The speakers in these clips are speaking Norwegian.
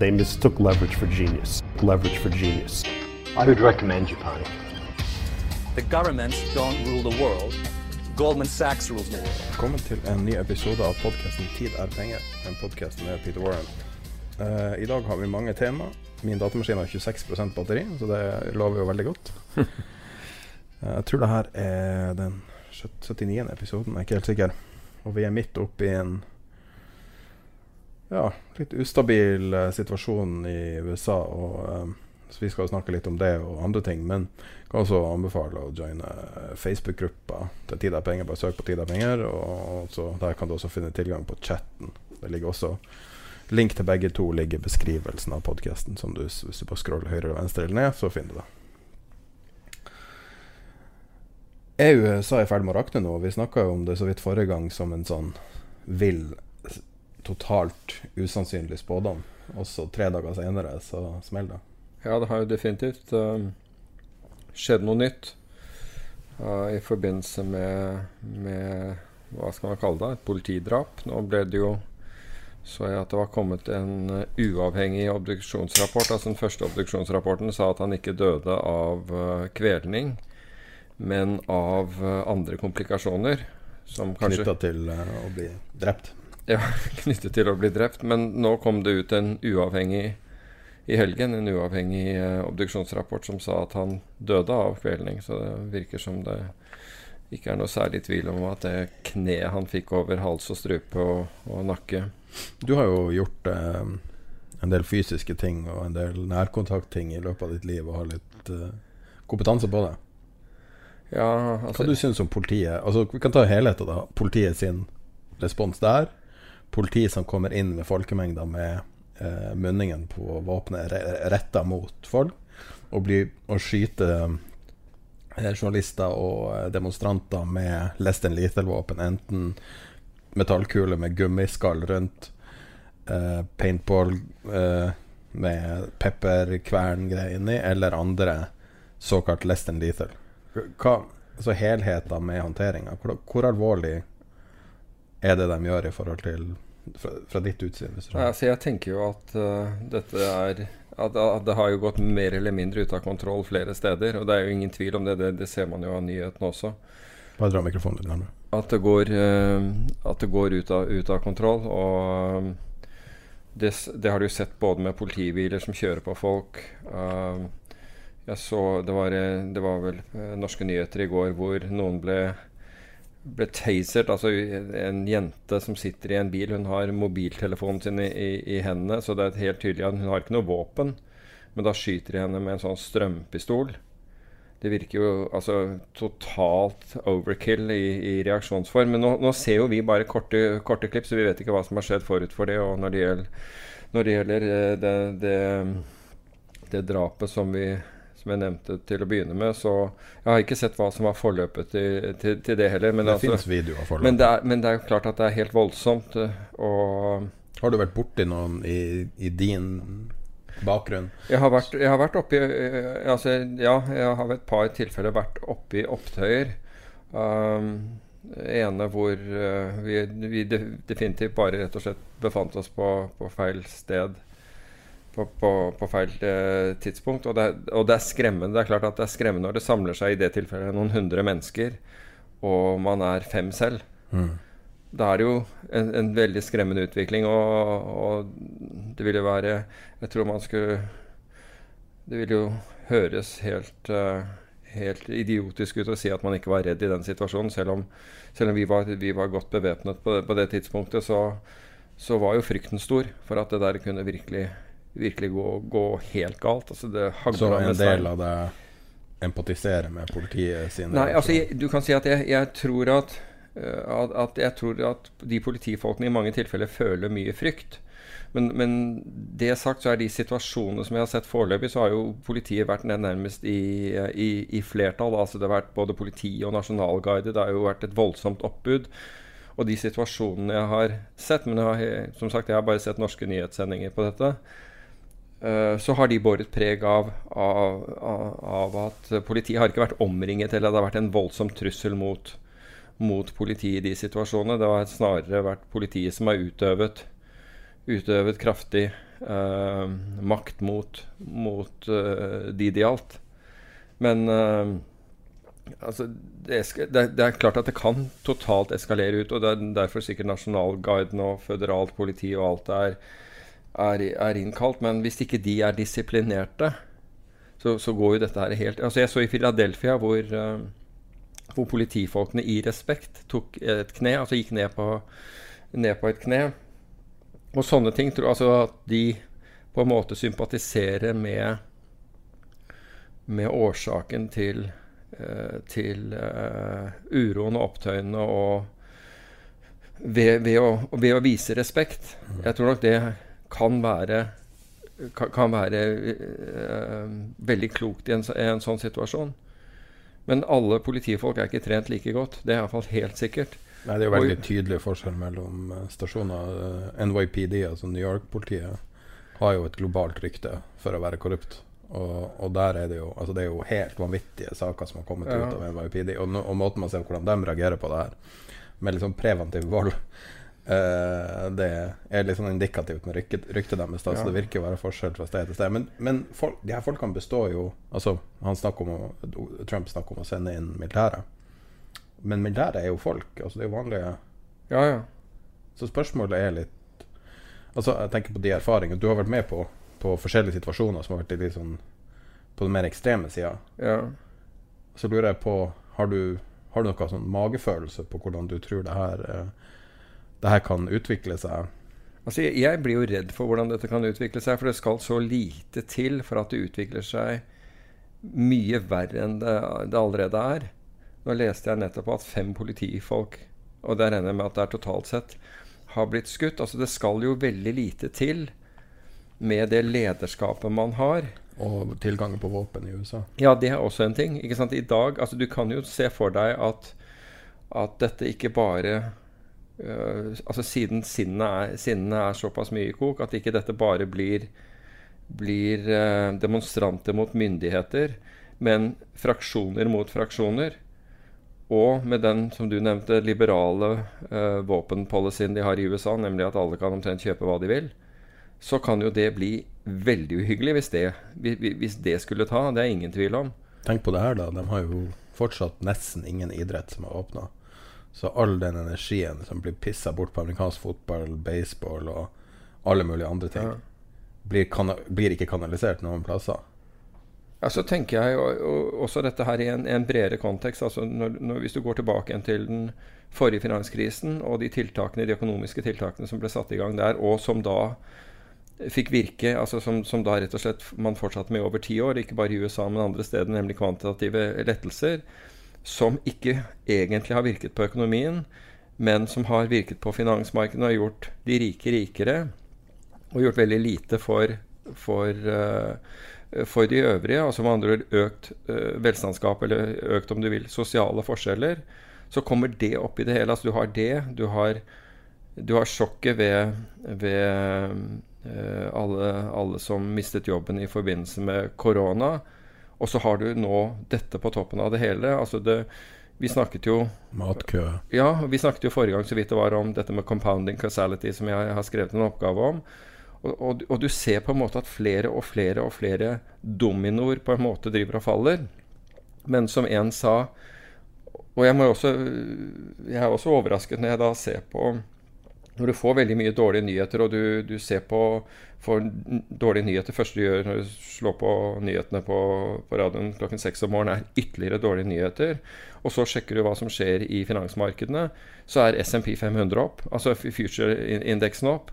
They mistook leverage for genius. Leverage for genius. I would recommend Japan. The governments don't rule the world. Goldman Sachs rules the world. Velkommen til en ny episode av podkasten 'Tid er penger', en podkast med Peter Warren. Uh, I dag har vi mange tema. Min datamaskin har 26% batteri, så det lover jo veldig godt. Eh, jeg tror det her er den 79. episoden, jeg er ikke helt sikker. Og vi er midt oppe i en ja, litt ustabil eh, situasjon i USA. Og, eh, så vi skal snakke litt om det og andre ting. Men jeg kan også anbefale å joine eh, Facebook-gruppa til Tid er penger. Bare søk på Tid er penger. Og så der kan du også finne tilgang på chatten. Det ligger også Link til begge to ligger i beskrivelsen av podkasten. Hvis du bare scroller høyre, venstre eller ned, så finner du det. Er USA i ferd med å rakne nå? Vi snakka jo om det så vidt forrige gang som en sånn vill, totalt usannsynlig spådom. Og så tre dager senere så smeller det. Ja, det har jo definitivt uh, skjedd noe nytt uh, i forbindelse med, med Hva skal man kalle det? Et politidrap. Nå ble det jo så jeg at det var kommet en uh, uavhengig obduksjonsrapport. altså Den første obduksjonsrapporten sa at han ikke døde av kvelning, men av andre komplikasjoner. Som kanskje Knytta til å bli drept. Ja, knyttet til å bli drept. Men nå kom det ut en uavhengig i helgen en uavhengig eh, obduksjonsrapport som sa at han døde av kvelning. Så det virker som det ikke er noe særlig tvil om at det kneet han fikk over hals og strupe og, og nakke Du har jo gjort eh, en del fysiske ting og en del nærkontaktting i løpet av ditt liv og har litt eh, kompetanse på det. Ja, altså, Hva du syns om politiet? Altså, vi kan ta helheten, da. Politiet sin respons der. Politi som kommer inn med folkemengder med eh, munningen på våpenet re retta mot folk, og, bli, og skyter eh, journalister og eh, demonstranter med less than lethal-våpen, enten metallkule med gummiskall rundt, eh, paintball eh, med pepperkverngreier inni, eller andre såkalt less than lethal. Hva, altså helheten med håndteringa, hvor, hvor alvorlig er det de gjør i forhold til fra, fra ditt utsyn? Ja, altså jeg tenker jo at uh, dette er at, at, det har jo gått mer eller mindre ut av kontroll flere steder. Og det er jo ingen tvil om det. Det, det ser man jo av nyhetene også. Bare dra mikrofonen litt nærmere. At det går, uh, at det går ut, av, ut av kontroll. Og um, det, det, har du sett både med politibiler som kjører på folk. Uh, jeg så det var, det var vel norske nyheter i går hvor noen ble ble tasert. Altså en jente som sitter i en bil, hun har mobiltelefonen sin i, i, i hendene, så det er helt tydelig at hun har ikke noe våpen. Men da skyter de henne med en sånn strømpistol. Det virker jo altså totalt overkill i, i reaksjonsform. Men nå, nå, ser jo vi bare korte, korte, klipp, så vi vet ikke hva som har skjedd forut for det. Og når det gjelder, når det, gjelder det, det, det drapet som vi som jeg nevnte til å begynne med. Så jeg har ikke sett hva som var forløpet til, til, til det heller. Men det altså, finnes videoer forløpet. Men det, er, men det er jo klart at det er helt voldsomt. Og har du vært borti noen i, i din bakgrunn? Jeg har vært, jeg har vært oppi altså, Ja, jeg har ved et par tilfeller vært oppi opptøyer. Um, ene hvor uh, vi, vi, definitivt bare rett og slett befant oss på, på feil sted på, på, på feil eh, tidspunkt. Og det, er, og det, er, skremmende. Det er klart at det er skremmende når det samler seg i det tilfellet noen hundre mennesker. og man er fem selv. Mm. Da er det jo en, en veldig skremmende utvikling, og, og, det ville være Jeg tror man skulle Det ville jo høres helt, uh, helt idiotisk ut å si at man ikke var redd i den situasjonen. Selv om, selv om vi, var, vi, var, godt bevæpnet på, på, det tidspunktet, så, så, var jo frykten stor for at det der kunne virkelig, virkelig gå, gå helt galt. Altså det så en del av det empatiserer med politiet sine Nei, altså jeg, du kan si at jeg, jeg tror at Eh, at, at, jeg tror at de politifolkene i mange tilfeller føler mye frykt. Men, men, det sagt så er de situasjonene som jeg har sett foreløpig, så har jo politiet vært nærmest i, i, i flertall. Altså det har vært både politi og nasjonalguide. Det har jo vært et voldsomt oppbud. Og de situasjonene jeg har sett Men jeg har, som sagt, jeg har bare sett norske nyhetssendinger på dette. Uh, så har de båret preg av, av, av, at politiet har ikke vært omringet, eller det har vært en voldsom trussel mot, mot politiet i de situasjonene. Det har snarere vært politiet som har utøvet, utøvet kraftig uh, makt mot, mot uh, de det gjaldt. Men uh, altså, det, det, er klart at det kan totalt eskalere ut. og Det er derfor sikkert Nasjonalguiden og føderalt politi og alt det er, er, er innkalt. Men hvis ikke de er disiplinerte, så, så, går jo dette her helt altså Jeg så i Philadelphia hvor uh, hvor politifolkene i respekt tok et kne, altså gikk ned på, ned på et kne. Og sånne ting. tror Altså at de på en måte sympatiserer med, med årsaken til, uh, til uh, uroen og opptøyene og ved, ved, å, ved, å, vise respekt. Jeg tror nok det kan være, kan, være uh, veldig klokt i en, i en sånn situasjon. Men alle politifolk er ikke trent like godt. Det er iallfall helt sikkert. Nei, Det er jo veldig tydelig forskjell mellom eh, stasjoner. Eh, NYPD, altså New York-politiet, har jo et globalt rykte for å være korrupt. Og, og, der er det jo altså det er jo helt vanvittige saker som har kommet ja. ut av NYPD. Og, og, måten man ser hvordan de reagerer på det her, med liksom preventiv vold det er litt sånn indikativt med ryktet, ryktet deres. Så det virker å være forskjell fra sted til sted. Men, men folk, de her folkene består jo Altså, han snakker om å, Trump snakker om å sende inn militæret. Men militæret er jo folk. Altså, det er jo vanlige Ja, ja. Så spørsmålet er litt Altså, jeg tenker på de erfaringene Du har vært med på, på forskjellige situasjoner som har vært litt sånn på den mer ekstreme sida. Ja. Så lurer jeg på Har du, har du noe sånn magefølelse på hvordan du tror det her eh, det her kan utvikle seg? Altså, jeg, jeg blir jo redd for hvordan dette kan utvikle seg, for det skal så lite til for at det utvikler seg mye verre enn det, det allerede er. Nå leste jeg nettopp at fem politifolk, og det regner jeg med at det er totalt sett, har blitt skutt. Altså, det skal jo veldig lite til med det lederskapet man har. Og tilgangen på våpen i USA. Ja, det er også en ting. I dag, altså Du kan jo se for deg at, at dette ikke bare Uh, altså Siden sinnene er, sinnene er, såpass mye i kok at ikke dette bare blir, blir uh, demonstranter mot myndigheter, men fraksjoner mot fraksjoner. Og med den som du nevnte, liberale uh, våpenpolicyen de har i USA, nemlig at alle kan omtrent kjøpe hva de vil, så kan jo det bli veldig uhyggelig hvis det, hvis det skulle ta. Det er ingen tvil om. Tenk på det her, da. De har jo fortsatt nesten ingen idrett som er åpna. Så all den energien som blir pissa bort på amerikansk fotball, baseball og alle mulige andre ting, ja. blir, blir, ikke kanalisert noen plasser. Ja, Så tenker jeg også dette her i en, en bredere kontekst. altså når, når, Hvis du går tilbake igjen til den forrige finanskrisen og de tiltakene, de økonomiske tiltakene som ble satt i gang der, og som da fikk virke, altså som, som da rett og slett man fortsatte med over ti år, ikke bare i USA, men andre steder, nemlig kvantitative lettelser, som ikke egentlig har virket på økonomien, men som har virket på finansmarkedet og gjort de rike rikere, og gjort veldig lite for, for, uh, for de øvrige. Altså med andre ord økt uh, velstandsgap, eller økt, om du vil, sosiale forskjeller. Så kommer det opp i det hele. Altså du har det, du har, du har sjokket ved, ved uh, alle, alle som mistet jobben i forbindelse med korona. Og så har du nå dette på toppen av det hele. Altså det, vi snakket jo Matkø. Ja, vi snakket jo forrige gang så vidt det var om dette med compounding causality, som jeg har skrevet en oppgave om. Og, og, og, du ser på en måte at flere og flere og flere dominoer på en måte driver og faller. Men som en sa og jeg, må også, jeg er også overrasket når jeg da ser på Når du får veldig mye dårlige nyheter, og du, du ser på får dårlige nyheter første du gjør når du slår på nyhetene på, på radioen klokken seks om morgenen, er ytterligere dårlige nyheter. Og så sjekker du hva som skjer i finansmarkedene. Så er SMP 500 opp, altså future-indeksen opp.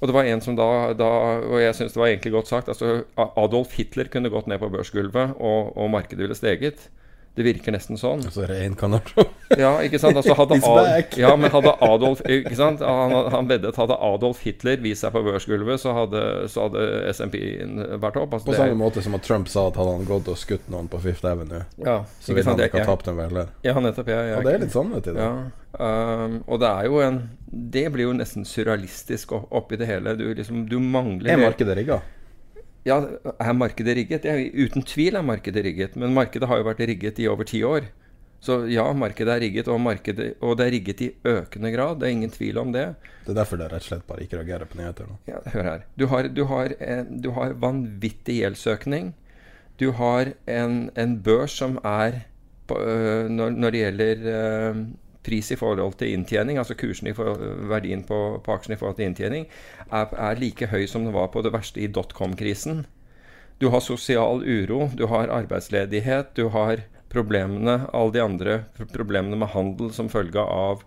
Og det var en som da, da Og jeg syns det var egentlig godt sagt. altså Adolf Hitler kunne gått ned på børsgulvet, og, og markedet ville steget. Det virker nesten sånn. Altså reinkarnasjon. ja, ikke sant. Altså, hadde, Adolf, ja, men hadde Adolf ikke sant? Han, han veddet hadde Adolf Hitler vist seg på børsgulvet, så hadde, så hadde SMP-en vært opp. Altså, på samme måte som at Trump sa at hadde han gått og skutt noen på Fifth Avenue, ja, så ville han ikke ha tapt en velger. Ja, nettopp. Ja, og det er litt sannhet i det. Ja. Um, og det er jo en Det blir jo nesten surrealistisk oppi det hele. Du, liksom, du mangler Er markedet rigga? Ja, er markedet rigget? Ja, uten tvil er markedet rigget. Men markedet har jo vært rigget i over ti år. Så ja, markedet er rigget, og, markedet, og det er rigget i økende grad. Det er ingen tvil om det. Det er derfor det rett og slett bare ikke reagerer på nyheter? nå. Ja, hør her. Du har, du har, en, du har vanvittig gjeldsøkning. Du har en, en børs som er på, øh, når, når, det gjelder øh, pris i forhold til inntjening, altså kursen i forhold, verdien på, på aksjen i forhold til inntjening, er, er, like høy som den var på det verste i dotcom-krisen. Du har sosial uro, du har arbeidsledighet, du har problemene, alle de andre problemene med handel som følge av,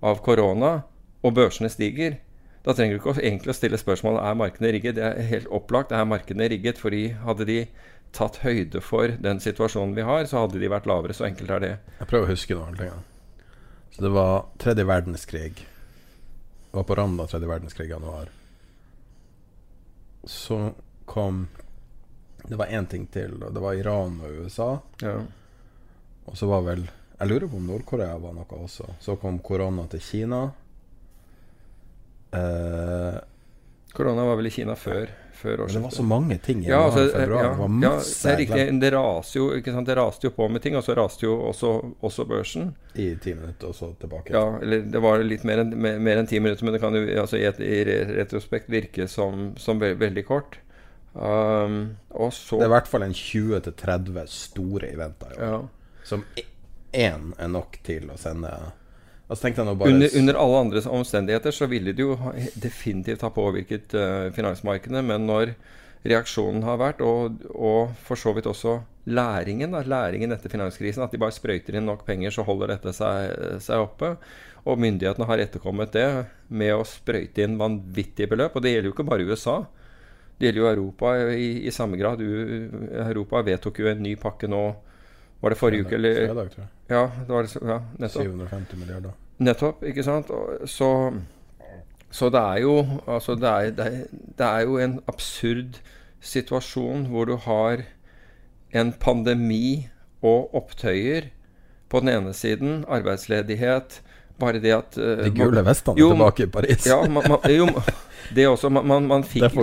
av korona, og børsene stiger. Da trenger du ikke egentlig å stille spørsmålet er markedene rigget. Det er helt opplagt. Er markedene rigget? Fordi hadde de tatt høyde for den situasjonen vi har, så hadde de vært lavere. Så enkelt er det. Jeg prøver å huske noe. Så det var tredje verdenskrig. Det var på randen av tredje verdenskrig i januar. Så kom Det var én ting til, og det var Iran og USA. Ja. Og så var vel Jeg lurer på om Nord-Korea var noe også. Så kom korona til Kina. Eh, korona var vel i Kina før før årsskiftet. Det var så mange ting i ja, altså, februar. Ja, det var masse. Ja, det riktig. Det raste jo, det raste jo på med ting, og så raste jo også, også, børsen. I ti minutter, og så tilbake. Ja, eller det var litt mer enn mer en ti minutter, men det kan jo altså, i, et, i retrospekt virke som, som ve veldig kort. Um, så, det er i hvert fall en 20-30 store eventer. Ja. Som én er nok til å sende Altså, under, under, alle andre omstendigheter så ville det jo definitivt ha påvirket uh, finansmarkedene. Men når reaksjonen har vært, og, og, for så vidt også læringen, da, læringen etter finanskrisen, at de bare sprøyter inn nok penger, så holder dette seg, seg oppe. Og myndighetene har etterkommet det med å sprøyte inn vanvittige beløp. Og det gjelder jo ikke bare USA. Det gjelder jo Europa i, i samme grad. Europa vedtok jo en ny pakke nå var det forrige uke, eller? Fredag, tror jeg. Ja, det ja, nettopp. 750 milliarder. Nettopp, ikke sant. Så, så det er jo Altså, det er, det, er, det er, jo en absurd situasjon hvor du har en pandemi og opptøyer på den ene siden, arbeidsledighet bare det at uh, De gule vestene er tilbake i Paris. ja, man, man, jo, det også. Man, man, man fikk,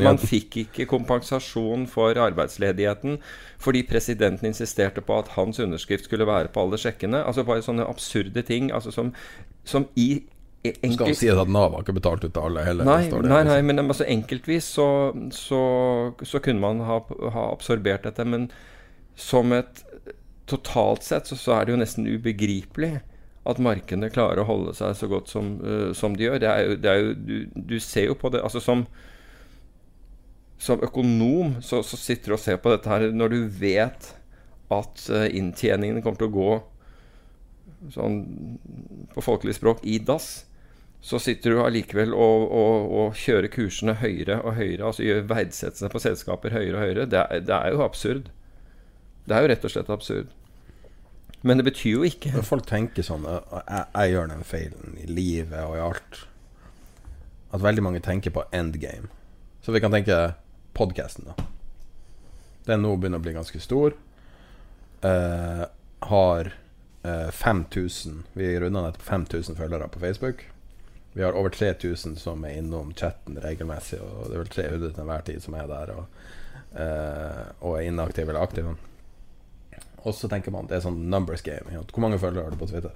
man, fikk ikke kompensasjon for arbeidsledigheten fordi presidenten insisterte på at hans underskrift skulle være på alle sjekkene. Altså bare sånne absurde ting altså som, som i Enkelt... Skal si at Nav har ikke betalt ut til alle heller? Nei, nei, nei, men altså, enkeltvis så, så, så kunne man ha, ha, absorbert dette. Men som et totalt sett så, så er det jo nesten ubegripelig at markedene klarer å holde seg så godt som, uh, som de gjør. Det er det er jo du, du, ser jo på det altså Som, som økonom så, så, sitter du og ser på dette her når du vet at uh, inntjeningen kommer til å gå sånn på folkelig språk i dass. Så sitter du allikevel og, og, og, kjører kursene høyere og høyere. Altså gjør verdsettelsene på selskaper høyere og høyere. Det er, det er jo absurd. Det er jo rett og slett absurd. Men det betyr jo ikke Når folk tenker sånn jeg, jeg, gjør den feilen i livet og i alt At veldig mange tenker på endgame. Så vi kan tenke podkasten, da. Den nå begynner å bli ganske stor. Uh, har uh, eh, 5000 Vi runda nettopp 5000 følgere på Facebook. Vi har over 3000 som er innom chatten regelmessig, og det er vel 300 til enhver tid som er der og, uh, og er inaktive eller aktive. Og så tenker man det er sånn numbers game. Hvor mange følgere har du på Twitter?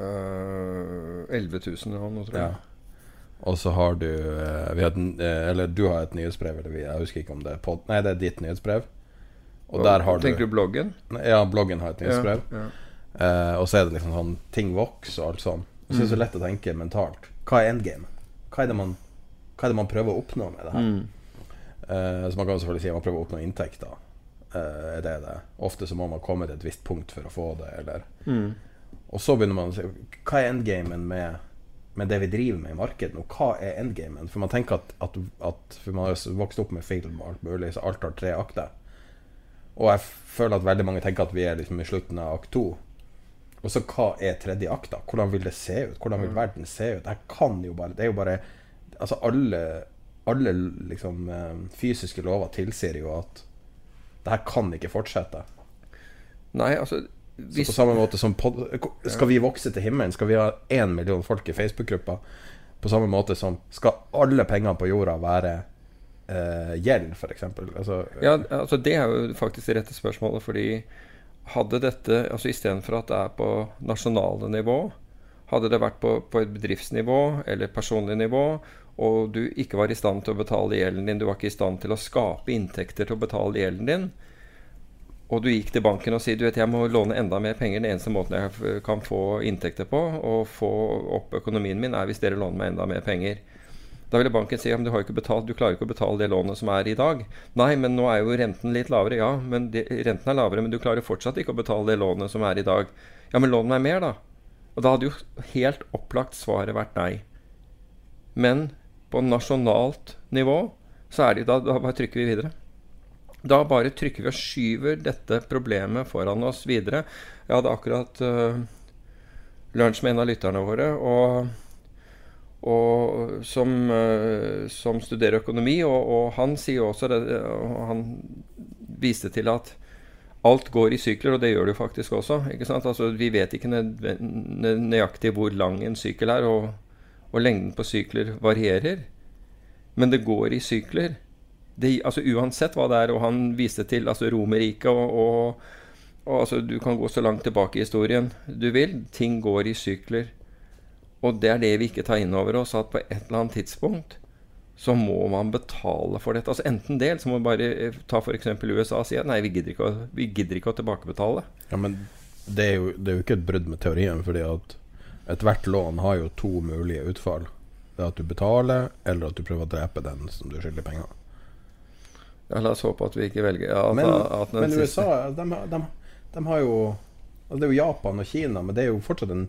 Uh, 11 000 nå, tror jeg. Ja. Og så har du uh, har, uh, Eller du har et nyhetsbrev, eller vi, jeg husker ikke om det er pod, Nei, det er ditt nyhetsbrev. Og der har Tenker du bloggen? Ja, bloggen har et nyhetsbrev. Ja, Eh, og så er det liksom sånn ting vokser og alt sånn. Og så er det så lett å tenke mentalt. Hva er endgame? Hva er det man, er det man prøver å oppnå med det her? Mm. Uh, så man kan selvfølgelig si at man prøver å oppnå inntekter. Eh, er det det? Ofte så må man komme til et visst punkt for å få det, eller Mm. Og så begynner man å si Hva er endgamen med, med det vi driver med i markedet nå? Hva er endgamen? For man tenker at, at, at For man har vokst opp med film og alt mulig, så alt har tre akter. Og jeg føler at veldig mange tenker at vi er liksom i slutten av akt to. Og så hva er tredje akt, da? Hvordan vil det se ut? Hvordan vil verden se ut? Det kan jo bare Det er jo bare Altså alle Alle liksom eh, fysiske lover tilsier jo at det her kan ikke fortsette. Nei, altså Så på samme måte som pod Skal vi vokse til himmelen? Skal vi ha én million folk i Facebook-gruppa? På samme måte som Skal alle pengene på jorda være eh, gjeld, f.eks.? Altså, Ja, altså det er jo faktisk det rette spørsmålet, fordi hadde dette altså Istedenfor at det er på nasjonale nivå, hadde det vært på, på et bedriftsnivå eller personlig nivå, og du ikke var i stand til å betale gjelden din, du var ikke i stand til å skape inntekter til å betale gjelden din, og du gikk til banken og sier du vet, jeg må låne enda mer penger, den eneste måten jeg kan få inntekter på og få opp økonomien min, er hvis dere låner meg enda mer penger. Da ville banken si at du, betalt, du klarer ikke å betale det lånet som er i dag. Nei, men nå er jo renten litt lavere. Ja, men de, renten er lavere, men du klarer fortsatt ikke å betale det lånet som er i dag. Ja, men lån meg mer, da. Og da hadde jo helt opplagt svaret vært nei. Men på nasjonalt nivå så er det da, da bare trykker vi videre. Da bare trykker vi og skyver dette problemet foran oss videre. Jeg hadde akkurat uh, lunsj med en av lytterne våre. og og som, uh, som studerer økonomi, og, og han sier også det, og Han viste til at alt går i sykler, og det gjør det jo faktisk også. ikke sant? Altså, vi vet ikke nøyaktig hvor lang en sykkel er, og, og lengden på sykler varierer. Men det går i sykler. Det, altså Uansett hva det er, og han viste til altså Romerriket og, og, og altså, Du kan gå så langt tilbake i historien du vil. Ting går i sykler. Og det er det vi ikke tar inn over oss, at på et eller annet tidspunkt så må man betale for dette. Altså Enten eller så må vi bare eh, ta f.eks. USA og si at nei, vi gidder ikke å, vi gidder ikke å tilbakebetale. Ja, men det er, jo, det er jo ikke et brudd med teorien, fordi at ethvert lån har jo to mulige utfall. Det er at du betaler, eller at du prøver å drepe den som du skylder penger. Ja, la oss håpe at vi ikke velger ja, Men, at den men USA, de, de, de har jo altså Det er jo Japan og Kina, men det er jo fortsatt en,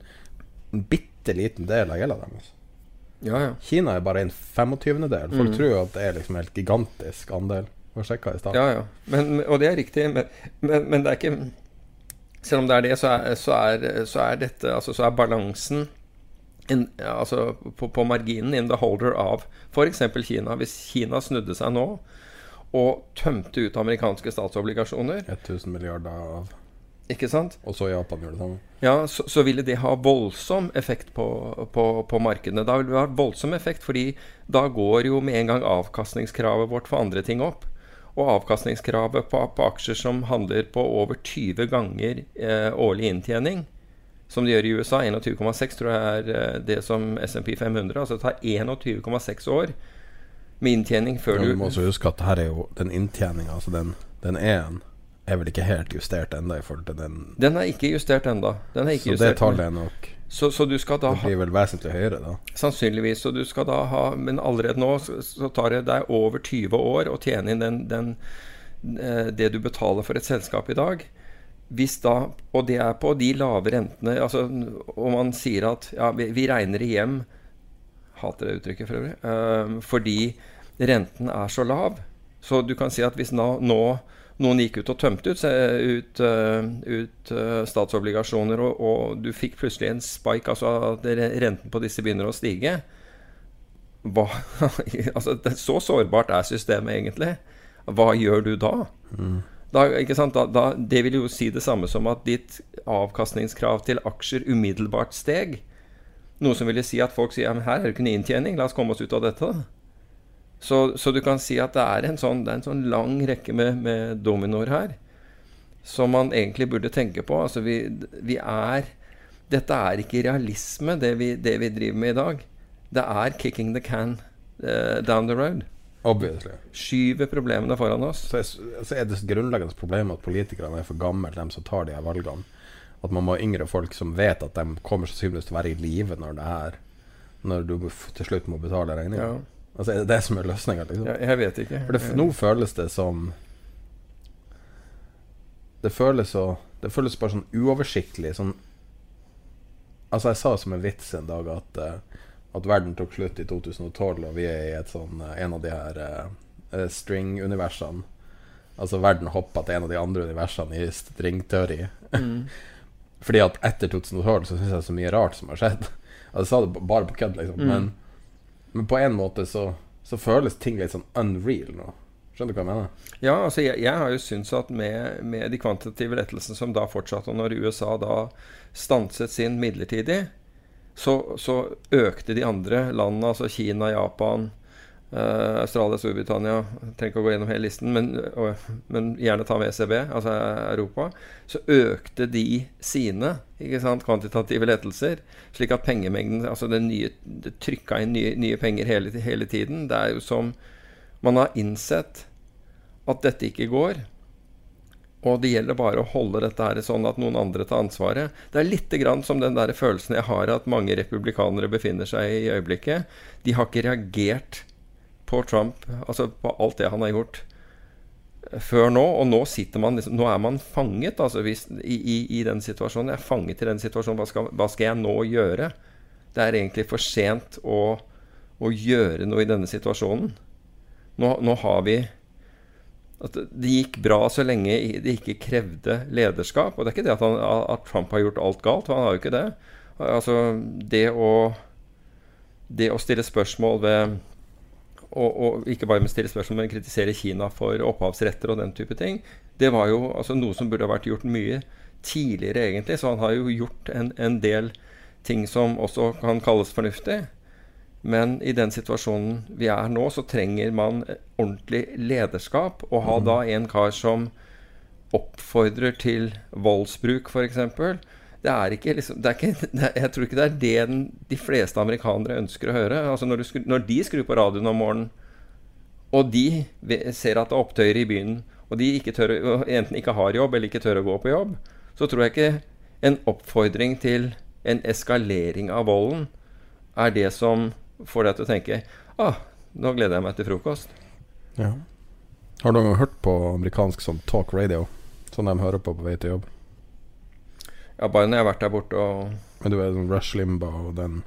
en bitte liten del av gjelda deres. Ja, ja. Kina er bare en 25-del. Folk Mm. tror at det er liksom helt gigantisk andel. Var sjekka i stad. Ja, ja. Men, og det er riktig. Men, men, men det er ikke Selv om det er det, så er, så er, så er dette Altså så er balansen in, altså på, på marginen in the holder av f.eks. Kina. Hvis Kina snudde seg nå og tømte ut amerikanske statsobligasjoner 1000 milliarder av Ikke sant? Og så Japan gjør det samme. Ja, så, så ville det ha voldsom effekt på, på, på markedene. Da ville det ha voldsom effekt, fordi da går jo med en gang avkastningskravet vårt for andre ting opp. Og avkastningskravet på, på aksjer som handler på over 20 ganger eh, årlig inntjening, som de gjør i USA, 21,6 tror jeg er eh, det som SMP 500. Altså det tar 21,6 år med inntjening før Ja, du du må også huske at her er jo den inntjeninga, altså den, den E-en, er vel ikke helt justert ennå i forhold til den Den er ikke justert er ikke Så det justert. tallet er nok så, så du skal da Det blir vel vesentlig høyere, da. Sannsynligvis. Så du skal da ha Men allerede nå så, så tar det deg over 20 år å tjene inn den, den, eh, det du betaler for et selskap i dag. Hvis da, og det er på de lave rentene altså, Og man sier at ja, vi, vi regner det hjem Hater det uttrykket for øvrig. eh, fordi renten er så lav. Så du kan si at hvis nå, nå noen gikk ut og tømte ut, ut, eh, ut eh, statsobligasjoner, og, og du fikk plutselig en spike, altså at renten på disse begynner å stige hva, altså, det, Så sårbart er systemet egentlig. Hva gjør du da? da, ikke sant? Da, da det vil jo si det samme som at ditt avkastningskrav til aksjer umiddelbart steg. Noe som ville si at folk sier her er det ikke noe inntjening, la oss komme oss ut av dette. da. Så, så du kan si at det er en sånn, det er en sånn lang rekke med, med dominoer her som man egentlig burde tenke på. Altså vi, vi er Dette er ikke realisme, det vi, det vi driver med i dag. Det er 'kicking the can uh, down the road'. Obviously. Skyver problemene foran oss. Så er, så er det grunnleggende problemet at politikerne er for gamle, de som tar de her valgene. At man må ha yngre folk som vet at de kommer sannsynligvis til å være i live når det er Når du til slutt må betale regninga. Ja. Altså, er det det som er løsninga, liksom? Ja, jeg vet ikke. For det, nå føles det som Det føles så Det føles bare sånn uoversiktlig. Sånn Altså, jeg sa som en vits en dag at eh, At verden tok slutt i 2012, og vi er i et sånn eh, en av de her uh, string-universene. Altså verden hoppa til en av de andre universene i stringteori. Mm. Fordi at etter 2012 så syns jeg det er så mye rart som har skjedd. Altså, jeg sa det bare på kødd, liksom. Mm. Men, men på en måte så, så føles ting litt sånn unreal nå. Skjønner du hva jeg mener? Ja, altså jeg, jeg har jo syntes at med, med de kvantitative lettelsene som da fortsatte, og når USA da stanset sin midlertidig, så, så økte de andre landene, altså Kina, Japan, eh, Australia, Storbritannia trenger ikke å gå gjennom hele listen, men, uh, men gjerne ta med ECB, altså Europa. Så økte de sine ikke sant, kvantitative lettelser, slik at pengemengden altså det, nye, det trykka inn nye, nye penger hele, hele tiden. Det er jo som man har innsett at dette ikke går. Og det gjelder bare å holde dette her sånn at noen andre tar ansvaret. Det er litt grann som den der følelsen jeg har at mange republikanere befinner seg i øyeblikket. De har ikke reagert på Trump, altså på alt det han har gjort før nå. Og nå sitter man liksom, Nå er man fanget altså hvis, i, i, i den situasjonen. Jeg er fanget i den situasjonen. Hva skal, hva skal jeg nå gjøre? Det er egentlig for sent å, å gjøre noe i denne situasjonen. Nå, nå har vi at det gikk bra så lenge det ikke krevde lederskap. Og det er ikke det at, han, at Trump har gjort alt galt, for han har jo ikke det. Altså, det å, det å stille spørsmål ved og, og ikke bare med stille spørsmål, men kritisere Kina for opphavsretter og den type ting, det var jo altså, noe som burde ha vært gjort mye tidligere, egentlig. Så han har jo gjort en, en del ting som også kan kalles fornuftig. Men i den situasjonen vi er nå, så trenger man ordentlig lederskap. Og ha da en kar som oppfordrer til voldsbruk, f.eks. Det er ikke liksom det er ikke, det Jeg tror ikke det er det den, de fleste amerikanere ønsker å høre. Altså når, skru, når de skrur på radioen om morgenen, og de ser at det er opptøyer i byen, og de ikke tør, enten ikke har jobb eller ikke tør å gå på jobb, så tror jeg ikke en oppfordring til en eskalering av volden er det som får deg til å tenke ah, nå gleder jeg meg til frokost. Ja. Har du noen gang hørt på amerikansk sånn talk radio? Sånn de hører på på vei til jobb? Ja, bare når jeg har vært der borte og Men du er sånn Rush Limba og den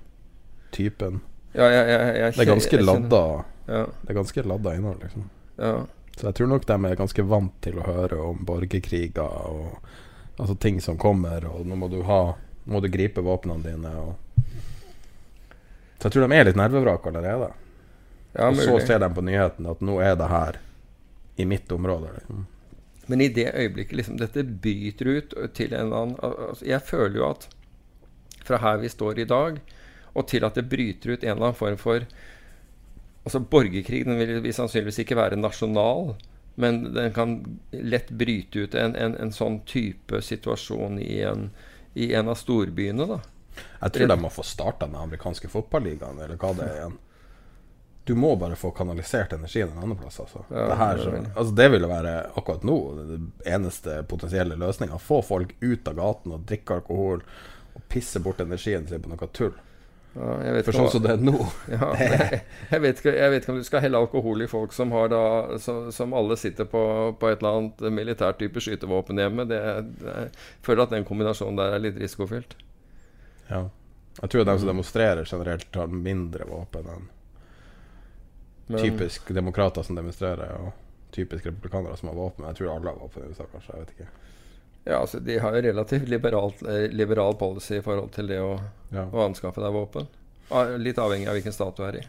typen? Ja, jeg, jeg, jeg, Det er ganske ladda Ja, Det er ganske ladda innhold, liksom. ja. Så jeg tror nok de er ganske vant til å høre om borgerkriger og altså ting som kommer, og nå må du ha Nå må du gripe våpnene dine og Så jeg tror de er litt nervevrak allerede. ja og så ser de på nyhetene at nå er det her i mitt område. Liksom. Men i det øyeblikket liksom, dette bryter ut til en eller annen altså, Jeg føler jo at fra her vi står i dag, og til at det bryter ut en eller annen form for Altså Borgerkrig den vil, vil sannsynligvis ikke være nasjonal, men den kan lett bryte ut en, en, en sånn type situasjon i en, i en av storbyene. da Jeg tror de må få starta den amerikanske fotballigaen, eller hva det er igjen. Du må bare få kanalisert energien en annen plass. Altså. Ja, det, her, så, altså, det ville være akkurat nå den eneste potensielle løsninga. Få folk ut av gaten og drikke alkohol og pisse bort energien sin på noe tull. Ja, For sånn som det er nå Ja, jeg, vet ikke, jeg vet ikke om du skal helle alkohol i folk som har da Som, som alle sitter på, på et eller annet militært type skytevåpen hjemme. Det, det, jeg føler at den kombinasjonen der er litt risikofylt. ja. Jeg tror de som demonstrerer generelt, har mindre våpen enn Men- typisk demokrater som demonstrerer, og typisk republikanere som har våpen. Jeg tror alle har våpen i USA, kanskje. Jeg vet ikke. Ja, altså De har jo relativt liberalt, eh, liberal policy i forhold til det å, Ja. å anskaffe deg våpen. Ah, Litt avhengig av hvilken stat du er i.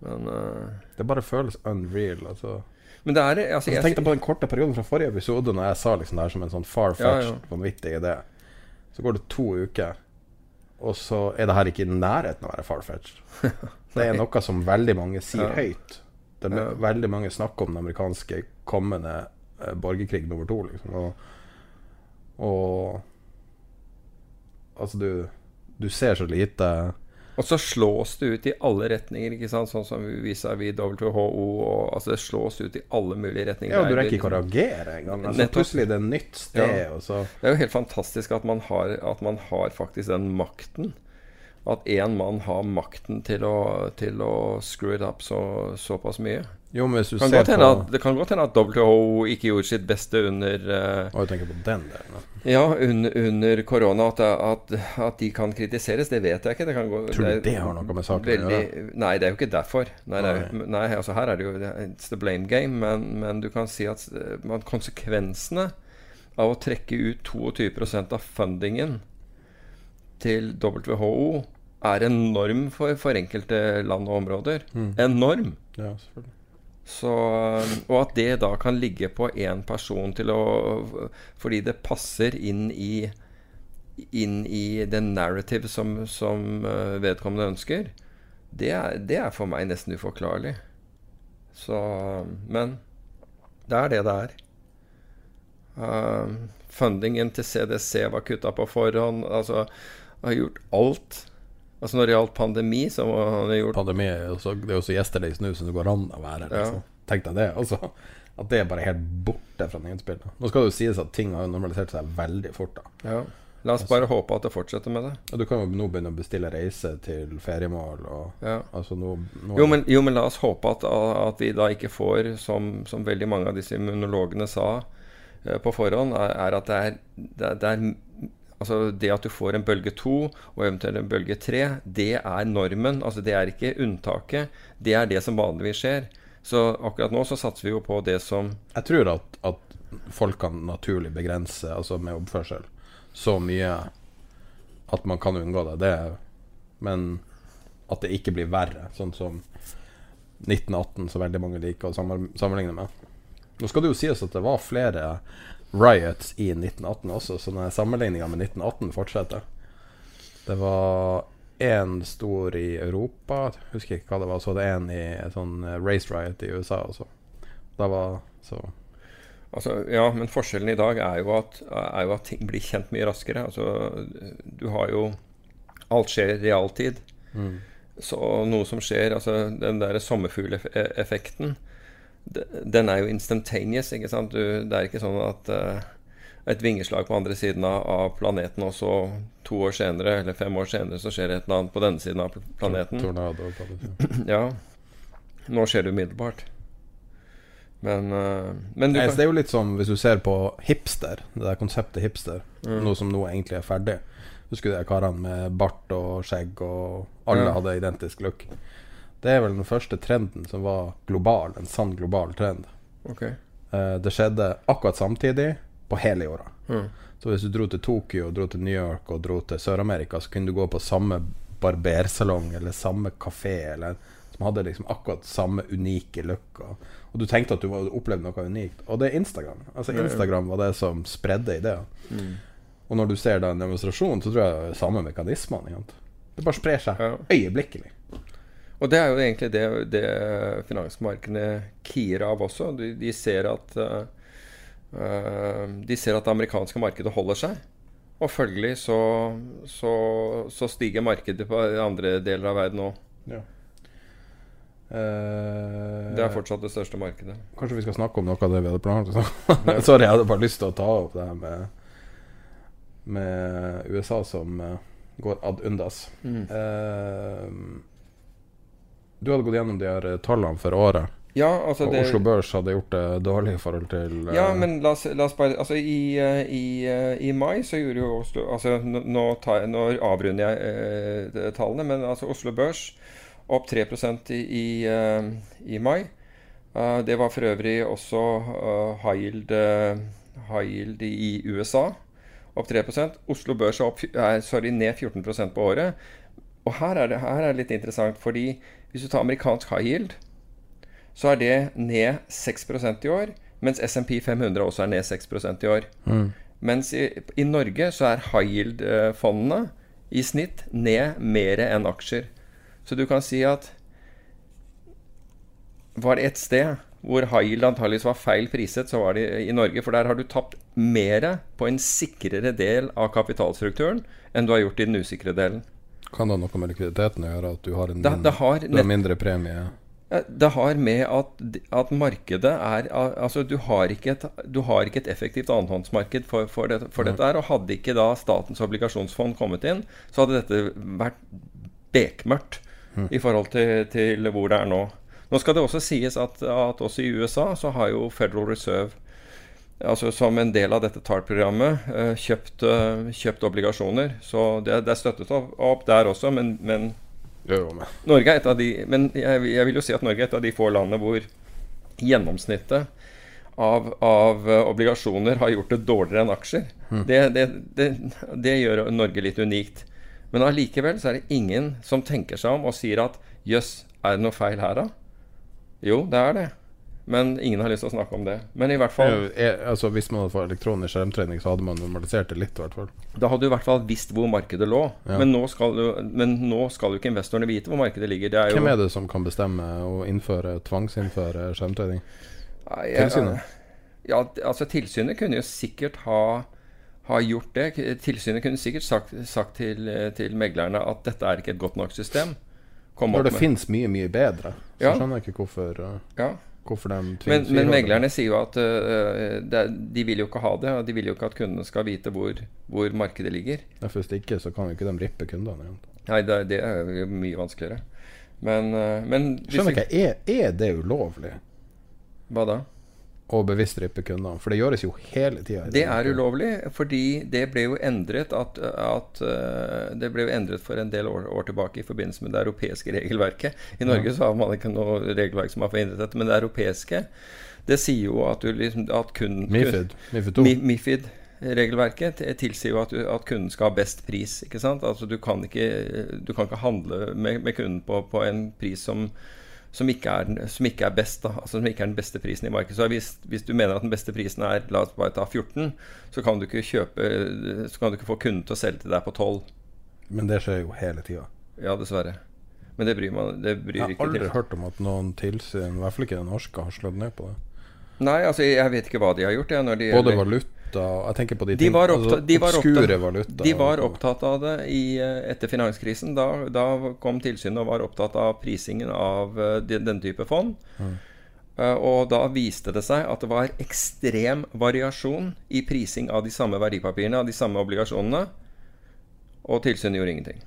Men, uh, Det bare føles unreal. Altså. men det er altså, Jeg tenkte på den korte perioden fra forrige episode Når jeg sa liksom det her som en sånn far-fetched, Ja, ja. vanvittig idé. Så går det to uker, og så er det her ikke i nærheten av å være far-fetched. Det er noe som veldig mange sier Ja. høyt. Det er Ja. Veldig mange snakker om den amerikanske kommende eh, borgerkrig nummer to. Liksom. Og, og Altså, du, du ser så lite Og så slås det ut i alle retninger, ikke sant? sånn som vis-à-vis WHO. Og, altså Det slås ut i alle mulige retninger. Ja, og du er rekker ikke å liksom- reagere engang. Altså, plutselig er det et nytt sted, Ja. Det er jo helt fantastisk at man har, at man har faktisk den makten. At én mann har makten til å, til å screw it up så, såpass mye. Jo, men hvis du Kan ser på at, det kan godt hende at WHO ikke gjorde sitt beste under uh, Å, tenker på den delen. da. Ja, un, under korona. At, at, at de kan kritiseres, det vet jeg ikke. Det kan gå, Tror du er det har noe med saken å gjøre? Nei, det er jo ikke derfor. Nei, det er, nei altså Her er det jo It's the blame game. Men, men du kan si at eh, konsekvensene av å trekke ut 22 av fundingen til WHO er enorm for, for enkelte land og områder. Enorm. Ja, selvfølgelig. Så, og at det da kan ligge på én person til å Fordi det passer inn i Inn i den narrative som, som eh, vedkommende ønsker, det er, det er for meg nesten uforklarlig. Så Men det er det det er. Uh, fundingen til CDC var kutta på forhånd. Altså har gjort alt. Altså Når det gjaldt pandemi, så har han gjort Pandemi er jo så, det er jo så yesterday nå som det går an å være. Ja. Liksom. Tenk deg det. Altså, at det er bare helt borte fra nyhetsbildet. Nå skal det jo sies at ting har normalisert seg veldig fort. da Ja. La oss bare håpe at det fortsetter med det. Og Du kan jo nå begynne å bestille reise til feriemål. Og, Ja. altså nå, nå Jo men, jo, men la oss håpe at, at vi da ikke får, som, som veldig mange av disse immunologene sa eh, på forhånd, er, er at det er, det, er- det er Altså det at du får en bølge to og eventuelt en bølge tre, det er normen. Altså det er ikke unntaket. Det er det som vanligvis skjer. Så akkurat nå så satser vi jo på det som Jeg tror at, at folk kan naturlig begrense, altså med oppførsel, så mye at man kan unngå det. det er, men at det ikke blir verre, sånn som 1918, så veldig mange liker å sammen- sammenligne med. Nå skal det jo sies at det var flere riots i 1918 også, så denne sammenligninga med 1918 fortsetter. Det var én stor i Europa, husker ikke hva det var, så det én i sånn eh, race riot i USA også. Da var så Altså, ja, men forskjellen i dag er jo, at, er jo at ting blir kjent mye raskere. Altså, du har jo Alt skjer i realtid. Så noe som skjer Altså, den der sommerfugleffekten, den er jo instantaneous, ikke sant? Du, det er ikke sånn at uh, et vingeslag på andre siden av, planeten, og så to år senere, eller fem år senere, så skjer det et eller annet på denne siden av planeten. Tornado. Ja. Nå skjer det umiddelbart. Men, uh, men du Nei, kan det er jo litt som hvis du ser på hipster, det der konseptet hipster, noe som nå egentlig er ferdig. Husker du de karene med bart og skjegg, og alle mm. hadde identisk look. Det er vel den første trenden som var global, en sann global trend. Okay. Eh, det skjedde akkurat samtidig på hele jorda. Mm. Så hvis du dro til Tokyo, dro til New York og dro til Sør-Amerika, så kunne du gå på samme barbersalong eller samme kafé eller som hadde liksom akkurat samme unike look. Og, og du tenkte at du var- opplevde noe unikt. Og det er Instagram. Altså Instagram var det som spredde ideer. Og når du ser da en demonstrasjon, så tror jeg det er samme mekanismene. Det bare sprer seg øyeblikkelig. Og det er jo egentlig det, det finansmarkedene kier av også. De, de, ser at, eh, de ser at det amerikanske markedet holder seg. Og følgelig så, så, så stiger markedet på andre deler av verden òg. Ja. Uh, Det er fortsatt det største markedet. Kanskje vi skal snakke om noe av det vi hadde planlagt? Sorry, jeg hadde bare lyst til å ta opp det her med Med USA som går ad undas. Eh, du hadde gått gjennom de her eh, tallene for året, Ja, altså og det, Oslo Børs hadde gjort det dårlig i forhold til eh, Ja, men la oss, la oss bare Altså, i, eh, i, i mai så gjorde jo Oslo Altså, nå, jeg, nå avrunder jeg eh, tallene, men altså Oslo Børs opp 3 i, i, i mai. Uh, det var for øvrig også uh, high, yield, uh, high yield i USA. Opp 3 Oslo Børs er, opp, sorry, ned 14% på året. Og her er, det, her er det litt interessant, fordi hvis du tar amerikansk high yield, så er det ned 6% i år, mens SMP 500 også er ned 6% i år. Mens i, i Norge så er high yield-fondene i snitt ned mer enn aksjer. Så du kan si at var det et sted hvor high yield antakeligvis var feil priset, så var det i Norge. For der har du tapt mer på en sikrere del av kapitalstrukturen enn du har gjort i den usikre delen. Kan det ha noe med likviditeten å gjøre? At du har en Det, det, har, du har mindre premie? Eh, Det har med at, at markedet er Altså, du har ikke et, du har ikke et effektivt annenhåndsmarked for, for, det, for dette her. Og hadde ikke da Statens obligasjonsfond kommet inn, så hadde dette vært bekmørkt i forhold til, til hvor det er nå. Nå skal det også sies at, at også i USA så har jo Federal Reserve altså som en del av dette TART-programmet eh, kjøpt, eh, kjøpt obligasjoner. Så det, det er støttet opp, der også, men, men Norge er et av de Men jeg, jeg vil jo si at Norge er et av de få landene hvor gjennomsnittet av, av eh, obligasjoner har gjort det dårligere enn aksjer. Det, det, det, det gjør Norge litt unikt. Men allikevel så er det ingen som tenker seg om og sier at jøss, er det noe feil her, da? Jo, det er det. Men ingen har lyst til å snakke om det. Men i hvert fall jeg, altså, Hvis man hadde fått elektronisk skjermtrening, så hadde man normalisert det litt, i hvert fall. Da hadde du i hvert fall visst hvor markedet lå. Ja. Men, nå skal jo, ikke investorene vite hvor markedet ligger. Det er Hvem er det som kan bestemme å innføre, tvangsinnføre skjermtrening? Tilsynet? Ja, altså Tilsynet kunne jo sikkert ha, ha gjort det. Tilsynet kunne sikkert sagt, sagt til, til meglerne at dette er ikke et godt nok system. Kom Når det med- finnes mye, mye bedre, så Ja. skjønner jeg ikke hvorfor, uh, ja. Hvorfor de Men, tvinger men meglerne sier jo at uh, de vil jo ikke ha det. Og de vil jo ikke at kundene skal vite hvor, hvor markedet ligger. Ja, for Hvis ikke, så kan jo ikke de rippe kundene igjen. Nei, det, det er jo mye vanskeligere. Men, uh, men Skjønner ikke, er, er det ulovlig Hva da? Å bevisstryppe kundene? For det gjøres jo hele tida. Det er ulovlig, fordi det ble jo endret at, at øh, Det ble jo endret for en del år, år tilbake i forbindelse med det europeiske regelverket. I Norge så har man ikke noe regelverk som har forhindret dette, men det europeiske det sier jo at du liksom at kun, Mifid. Mifid 2. Mifid regelverket tilsier jo at, at kunden skal ha best pris. ikke sant? Altså Du kan ikke, du kan ikke handle med, med kunden på, på en pris som, som, ikke er, den- som ikke er best. da, altså Som ikke er den beste prisen i markedet. Så hvis, hvis du mener at den beste prisen er la oss bare ta 14, så kan du ikke kjøpe Så kan du ikke få kunden til å selge til deg på 12. Men det skjer jo hele tida. Ja, dessverre. Men det bryr man det bryr Jeg har aldri til. hørt om at noen tilsyn, i hvert fall ikke det norske, har slått ned på det. Nei, altså jeg vet ikke hva de har gjort. De, Både valuta Jeg tenker på de, De ting- var, altså, de, var opptatt, valuta. de var opptatt av det i, eh, etter finanskrisen. Da, da kom tilsynet og var opptatt av prisingen av eh, den, den type fond. Mm. og da viste det seg at det var ekstrem variasjon i prising av de samme verdipapirene, av de samme obligasjonene. Og tilsynet gjorde ingenting.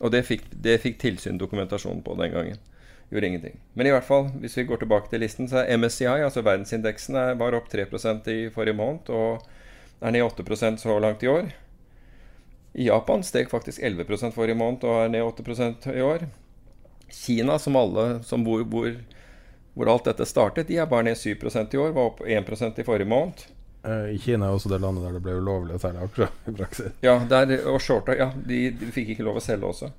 Og det fikk, det fikk tilsyn dokumentasjon på den gangen. Gjorde ingenting. Men i hvert fall, hvis vi går tilbake til listen, så er MSCI, altså verdensindeksen, er- var opp 3% i forrige måned og er ned 8% så langt i år. I Japan steg faktisk 11% forrige måned og er ned 8% i år. Kina, som alle, som hvor, bor, hvor alt dette startet, de er bare ned 7% i år, var opp 1% i forrige måned. Eh, I Kina er også det landet der det ble ulovlig å selge aksjer i praksis. Ja, der, og shorta, ja, de, de fikk ikke lov å selge også.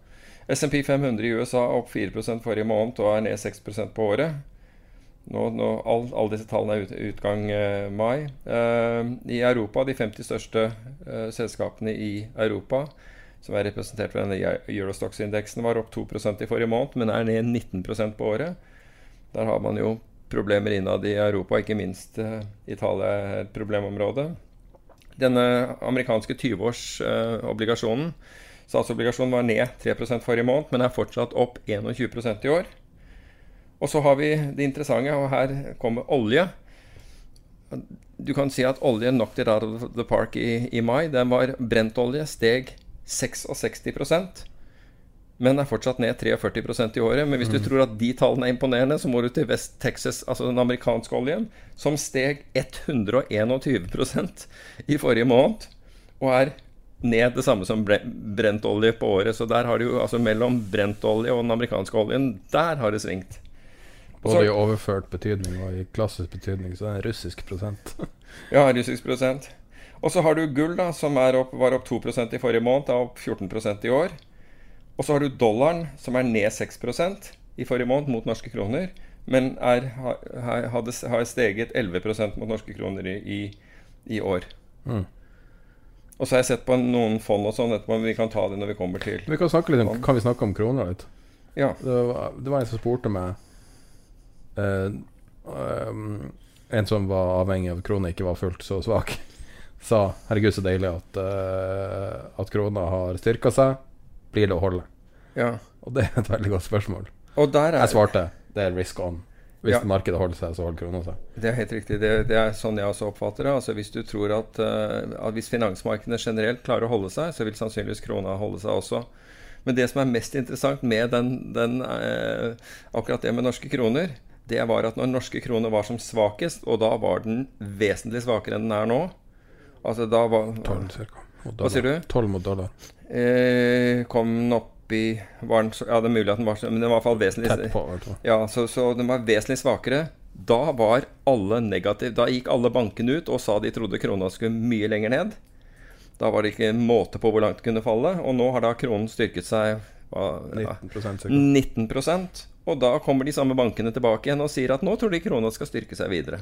SMP 500 i USA er opp 4% forrige måned og er ned 6% på året. Nå, nå, all, alle disse tallene er ut, utgang eh, mai. Eh, I Europa, de 50 største eh, selskapene i Europa, som er representert ved denne Eurostox-indeksen, var opp 2% i forrige måned, men er ned 19% på året. Der har man jo problemer innad i Europa, ikke minst eh, Italia er et problemområde. Denne amerikanske 20-årsobligasjonen Statsobligasjonen var ned 3 forrige måned, men er fortsatt opp 21% i år. Og så har vi det interessante, og her kommer olje. Du kan si at oljen knocked it out of the park i, i mai. Den var Brentolje steg 66% men er fortsatt ned 43% i året. Men hvis du tror at de tallene er imponerende, så må du til West Texas, altså den amerikanske oljen, som steg 121% i forrige måned, og er ned det samme som bre- brentolje på året. Så der har du jo altså mellom brentolje og den amerikanske oljen, der har det svingt. Både Så- i overført betydning og i klassisk betydning, så det er en russisk prosent. Ja, russisk prosent. Og så har du gull, da, som opp, var opp 2 i forrige måned, er opp 14% i år. Og så har du dollaren, som er ned 6% i forrige måned mot norske kroner, men er, har, har, hadde, har steget 11% mot norske kroner i, i, år. Mm. Og så har jeg sett på noen fond og sånn etterpå, men vi kan ta det når vi kommer til Vi kan, om, kan vi snakke om kroner litt? Ja. Det var, det var en som spurte meg En som var avhengig av krona ikke var fullt så svak, sa 'herregud, så deilig at, uh, at krona har styrka seg'. Blir det å holde? Ja. Og det er et veldig godt spørsmål. Er Jeg svarte det er risk on. Hvis Ja. markedet holder seg, så holder krona seg. Det er helt riktig. Det, det er sånn jeg også oppfatter det. Altså Hvis du tror at, eh, at hvis finansmarkedene generelt klarer å holde seg, så vil sannsynligvis krona holde seg også. Men det som er mest interessant med den, den, eh, akkurat det med norske kroner, det var at når norske kroner var som svakest, og da var den vesentlig svakere enn den er nå Altså da var 12 cirka. mot Hva sier du? 12 mot dollar. eh, Kom den opp i var den, Ja, det er mulig at den var så Men den var i hvert fall vesentlig Tett på, altså. Ja, så, så den var vesentlig svakere. Da var alle negative. Da gikk alle bankene ut og sa de trodde krona skulle mye lenger ned. Da var det ikke en måte på hvor langt det kunne falle. Og nå har da kronen styrket seg hva, ja, 19 cirka. 19 Og da kommer de samme bankene tilbake igjen og sier at nå tror de krona skal styrke seg videre.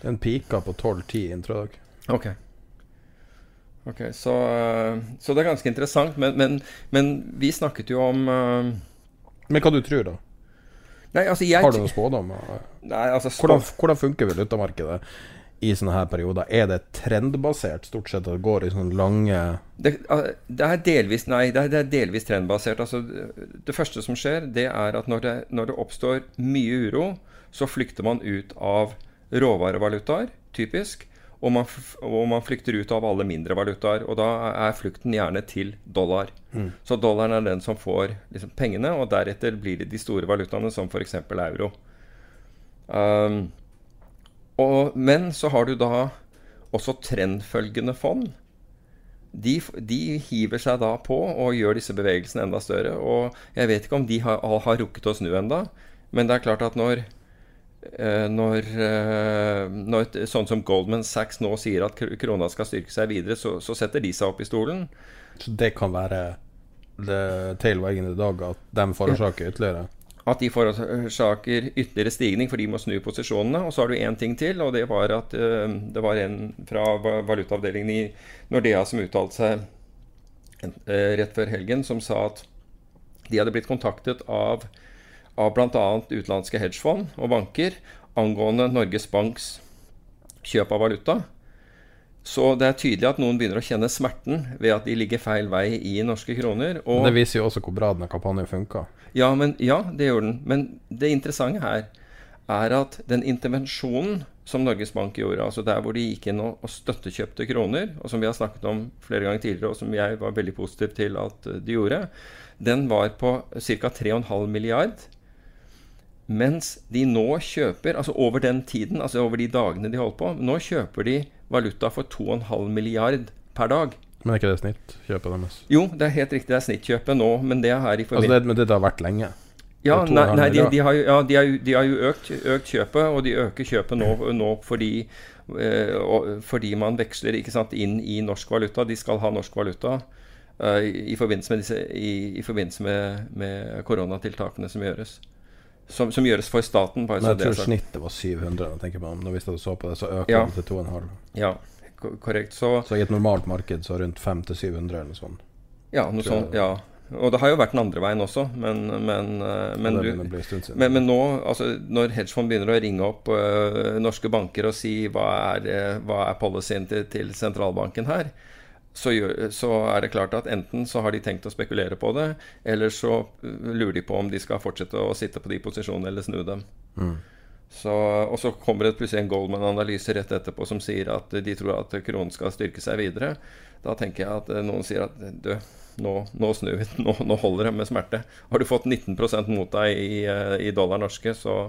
Den pika på 12-10 inntrykk dag. Ok. Ok, så, så det er ganske interessant. Men, men, men vi snakket jo om uh... Men hva du tror da? Nei, altså jeg Har du noen spådom? Nei, altså Hvordan, hvordan funker valutamarkedet i sånne her perioder? Er det trendbasert stort sett? At det går i sånne lange Det, det er delvis Nei, det er, det er delvis trendbasert. Altså, det første som skjer, det er at når det, når det oppstår mye uro, så flykter man ut av råvarevalutaer, typisk. Og man, og man flykter ut av alle mindre valutaer. Og da er flukten gjerne til dollar. Så dollaren er den som får liksom, pengene, og deretter blir det de store valutaene, som f.eks. euro. Um, og, men så har du da også trendfølgende fond de, de hiver seg da på og gjør disse bevegelsene enda større. Og jeg vet ikke om de har, har rukket å snu enda, men det er klart at når eh, når, eh, når sånn som Goldman Sachs nå sier at krona skal styrke seg videre, så, så setter de seg opp i stolen. Så det kan være the tail wagging the dog at de forårsaker ytterligere. At de forårsaker ytterligere stigning, for de må snu posisjonene. Og så har du én ting til, og det var at eh, det var en fra va- valutaavdelingen i Nordea som uttalte seg eh, rett før helgen, som sa at de hadde blitt kontaktet av, av bl.a. utenlandske hedgefond og banker angående Norges Banks kjøp av valuta. Så det er tydelig at noen begynner å kjenne smerten ved at de ligger feil vei i norske kroner. Det viser jo også hvor bra denne kampanjen funka. ja, ja, det gjør den. Men det interessante her er at den intervensjonen som Norges Bank gjorde, altså der hvor de gikk inn og, og støttekjøpte kroner, og som vi har snakket om flere ganger tidligere, og som jeg var veldig positiv til at eh, de gjorde, den var på ca. 3,5 milliard. Mens de nå kjøper, altså over den tiden, altså over de dagene de holdt på, nå kjøper de valuta for 2,5 milliard per dag. Men er ikke det snittkjøpet deres? Jo, det er helt riktig, det er snittkjøpet nå, men det er her i Altså forbindelse det, men det har vært lenge. Ja, nei, nei de, de har jo, ja, de har jo, de har jo økt, økt kjøpet, og de øker kjøpet nå, nå fordi, eh, fordi man veksler sant, inn i norsk valuta. De skal ha norsk valuta i, i forbindelse med, disse, i, i forbindelse med, med koronatiltakene som gjøres. Som, som gjøres for staten. Men jeg tror snittet var 700. Jeg tenker om, når du så på det, så øker Ja. det til 2,5. Ja, korrekt. Så Så i et normalt marked så rundt 500-700 eller noe sånt. ja, noe sånt. Ja. Og det har jo vært den andre veien også, men, men, eh, men du men nå, altså, når hedgefond begynner å ringe opp uh, norske banker og si hva er, uh, hva er policyen til, til sentralbanken her, så, gjør, så er det klart at enten så har de tenkt å spekulere på det, eller så øh, lurer de på om de skal fortsette å sitte på de posisjonene eller snu dem. Så, og så kommer det plutselig en Goldman-analyse rett etterpå som sier at de tror at kronen skal styrke seg videre. Da tenker jeg at eh, noen sier at du, nå, nå snur vi, nå, nå holder det med smerte. Har du fått 19% mot deg i, eh, i dollar norske, så,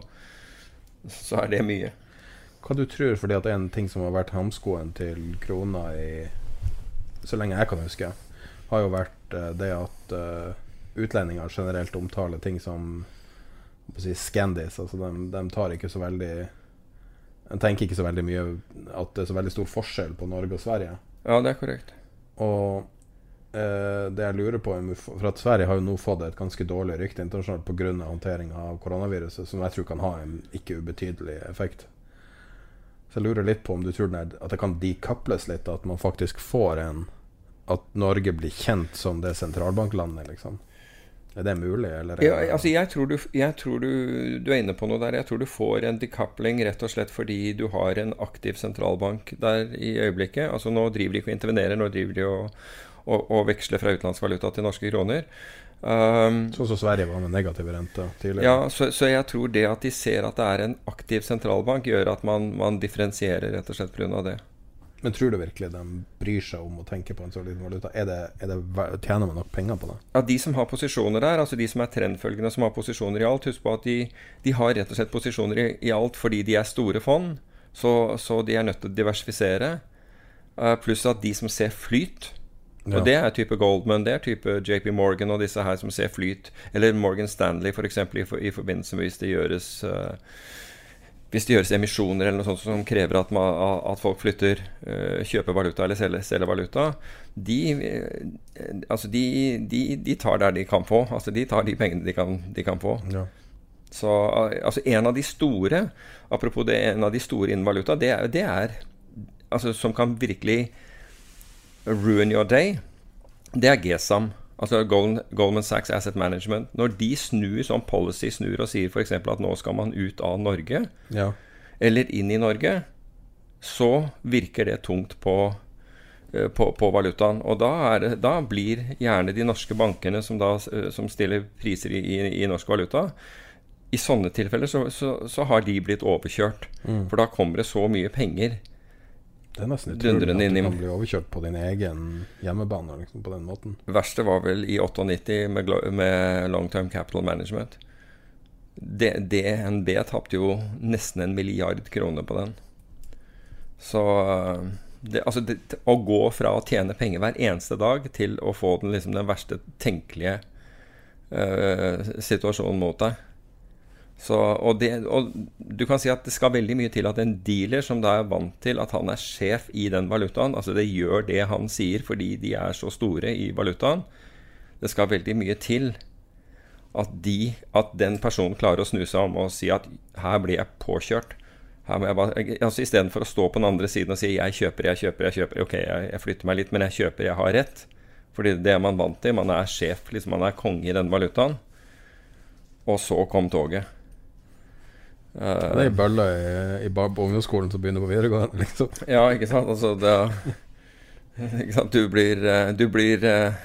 så er det mye. Hva du tror, fordi at en ting som har vært hamskoen til krona i så lenge jeg kan huske, har jo vært eh, det at eh, utlendinger generelt omtaler ting som si, Scandis. Altså de, de tar ikke så veldig De tenker ikke så veldig mye at det er så veldig stor forskjell på Norge og Sverige. Ja, det er korrekt. Og eh, det jeg lurer på For at Sverige har jo nå fått et ganske dårlig rykte internasjonalt pga. håndteringa av koronaviruset, som jeg tror kan ha en ikke ubetydelig effekt. Så jeg lurer litt på om du tror er, at det kan dekobles litt, at man faktisk får en At Norge blir kjent som det sentralbanklandet, liksom. Er det mulig, eller? er Ja, altså jeg tror, du, jeg tror du, du er inne på noe der. Jeg tror du får en decoupling rett og slett fordi du har en aktiv sentralbank der i øyeblikket. Altså Nå driver de ikke og intervenerer, nå driver de og, å, og veksle fra utenlandsk valuta til norske kroner. Um, sånn som Sverige var med negative renter tidligere. Ja, så, så, jeg tror det at de ser at det er en aktiv sentralbank, gjør at man, man differensierer rett og slett pga. det. Men tror du virkelig de bryr seg om å tenke på en så liten valuta? Er det, er det, tjener man nok penger på det? Ja, De som har posisjoner der, altså de som er trendfølgende, som har posisjoner i alt, husk på at de, de har rett og slett posisjoner i, i, alt fordi de er store fond. Så, så de er nødt til å diversifisere. Uh, pluss at de som ser flyt ja. Og det er type Goldman, det er type JP Morgan og disse her som ser flyt. Eller Morgan Stanley f.eks. For i, for, i forbindelse med hvis det gjøres uh, hvis det gjøres emisjoner eller noe sånt som krever at, man, at folk flytter, uh, kjøper valuta eller selger, selger valuta, de, uh, altså de, de, de, tar der de kan få. Altså de tar de pengene de kan, de kan få. Ja. Så altså en av de store Apropos det, en av de store innen valuta, det det er altså, som kan virkelig ruin your day, det er GSAM. Altså Goldman Sachs Asset Management. Når de snur sånn policy snur og sier f.eks. at nå skal man ut av Norge, ja. eller inn i Norge, så virker det tungt på, eh, på, på valutaen. Og da, er, da, blir gjerne de norske bankene som, da, eh, som stiller priser i, i, i, norsk valuta I sånne tilfeller så, så, så har de blitt overkjørt. Mm. For da kommer det så mye penger det er nesten utrolig at du kan bli overkjørt på din egen hjemmebane liksom, på den måten. Det verste var vel i 98 med, med Long Term Capital Management. DNB tapte jo nesten en milliard kroner på den. Så det, altså det, å gå fra å tjene penger hver eneste dag til å få den, liksom, den verste tenkelige uh, situasjonen mot deg så, og, det, og, du kan si at det skal veldig mye til at en dealer som da er vant til at han er sjef i den valutaen, altså det gjør det han sier fordi de er så store i valutaen Det skal veldig mye til at, de, at den personen klarer å snu seg om og si at her blir jeg påkjørt. Her må jeg bare, altså Istedenfor å stå på den andre siden og si 'jeg kjøper, jeg kjøper', jeg kjøper Ok, jeg, jeg flytter meg litt, men jeg kjøper, jeg har rett. Fordi det er man vant til. Man er sjef, liksom man er konge i den valutaen. Og så kom toget. Uh, det er ei bølle i, i, på ungdomsskolen som begynner på videregående, liksom. Ja, ikke sant. Altså, det, ikke sant? Du blir, eh, du, blir eh,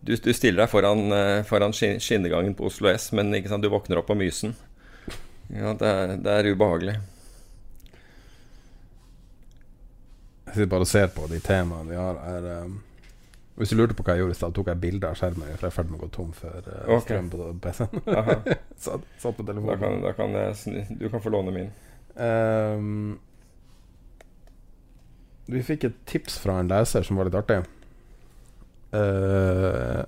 du, du, stiller deg foran, foran skinnegangen på Oslo S, men ikke sant? du våkner opp på Mysen. Ja, det, er, det er ubehagelig. Jeg sitter bare og ser på de temaene vi har. Er, um hvis du lurte på hva jeg gjorde i stad, tok jeg bilde av skjermen. For jeg er ferdig med å gå tom for uh, okay. strøm på PC-en. satt, satt, på telefonen. Da kan, da kan jeg, du kan få låne min. Um, vi fikk et tips fra en leser som var litt artig. Uh,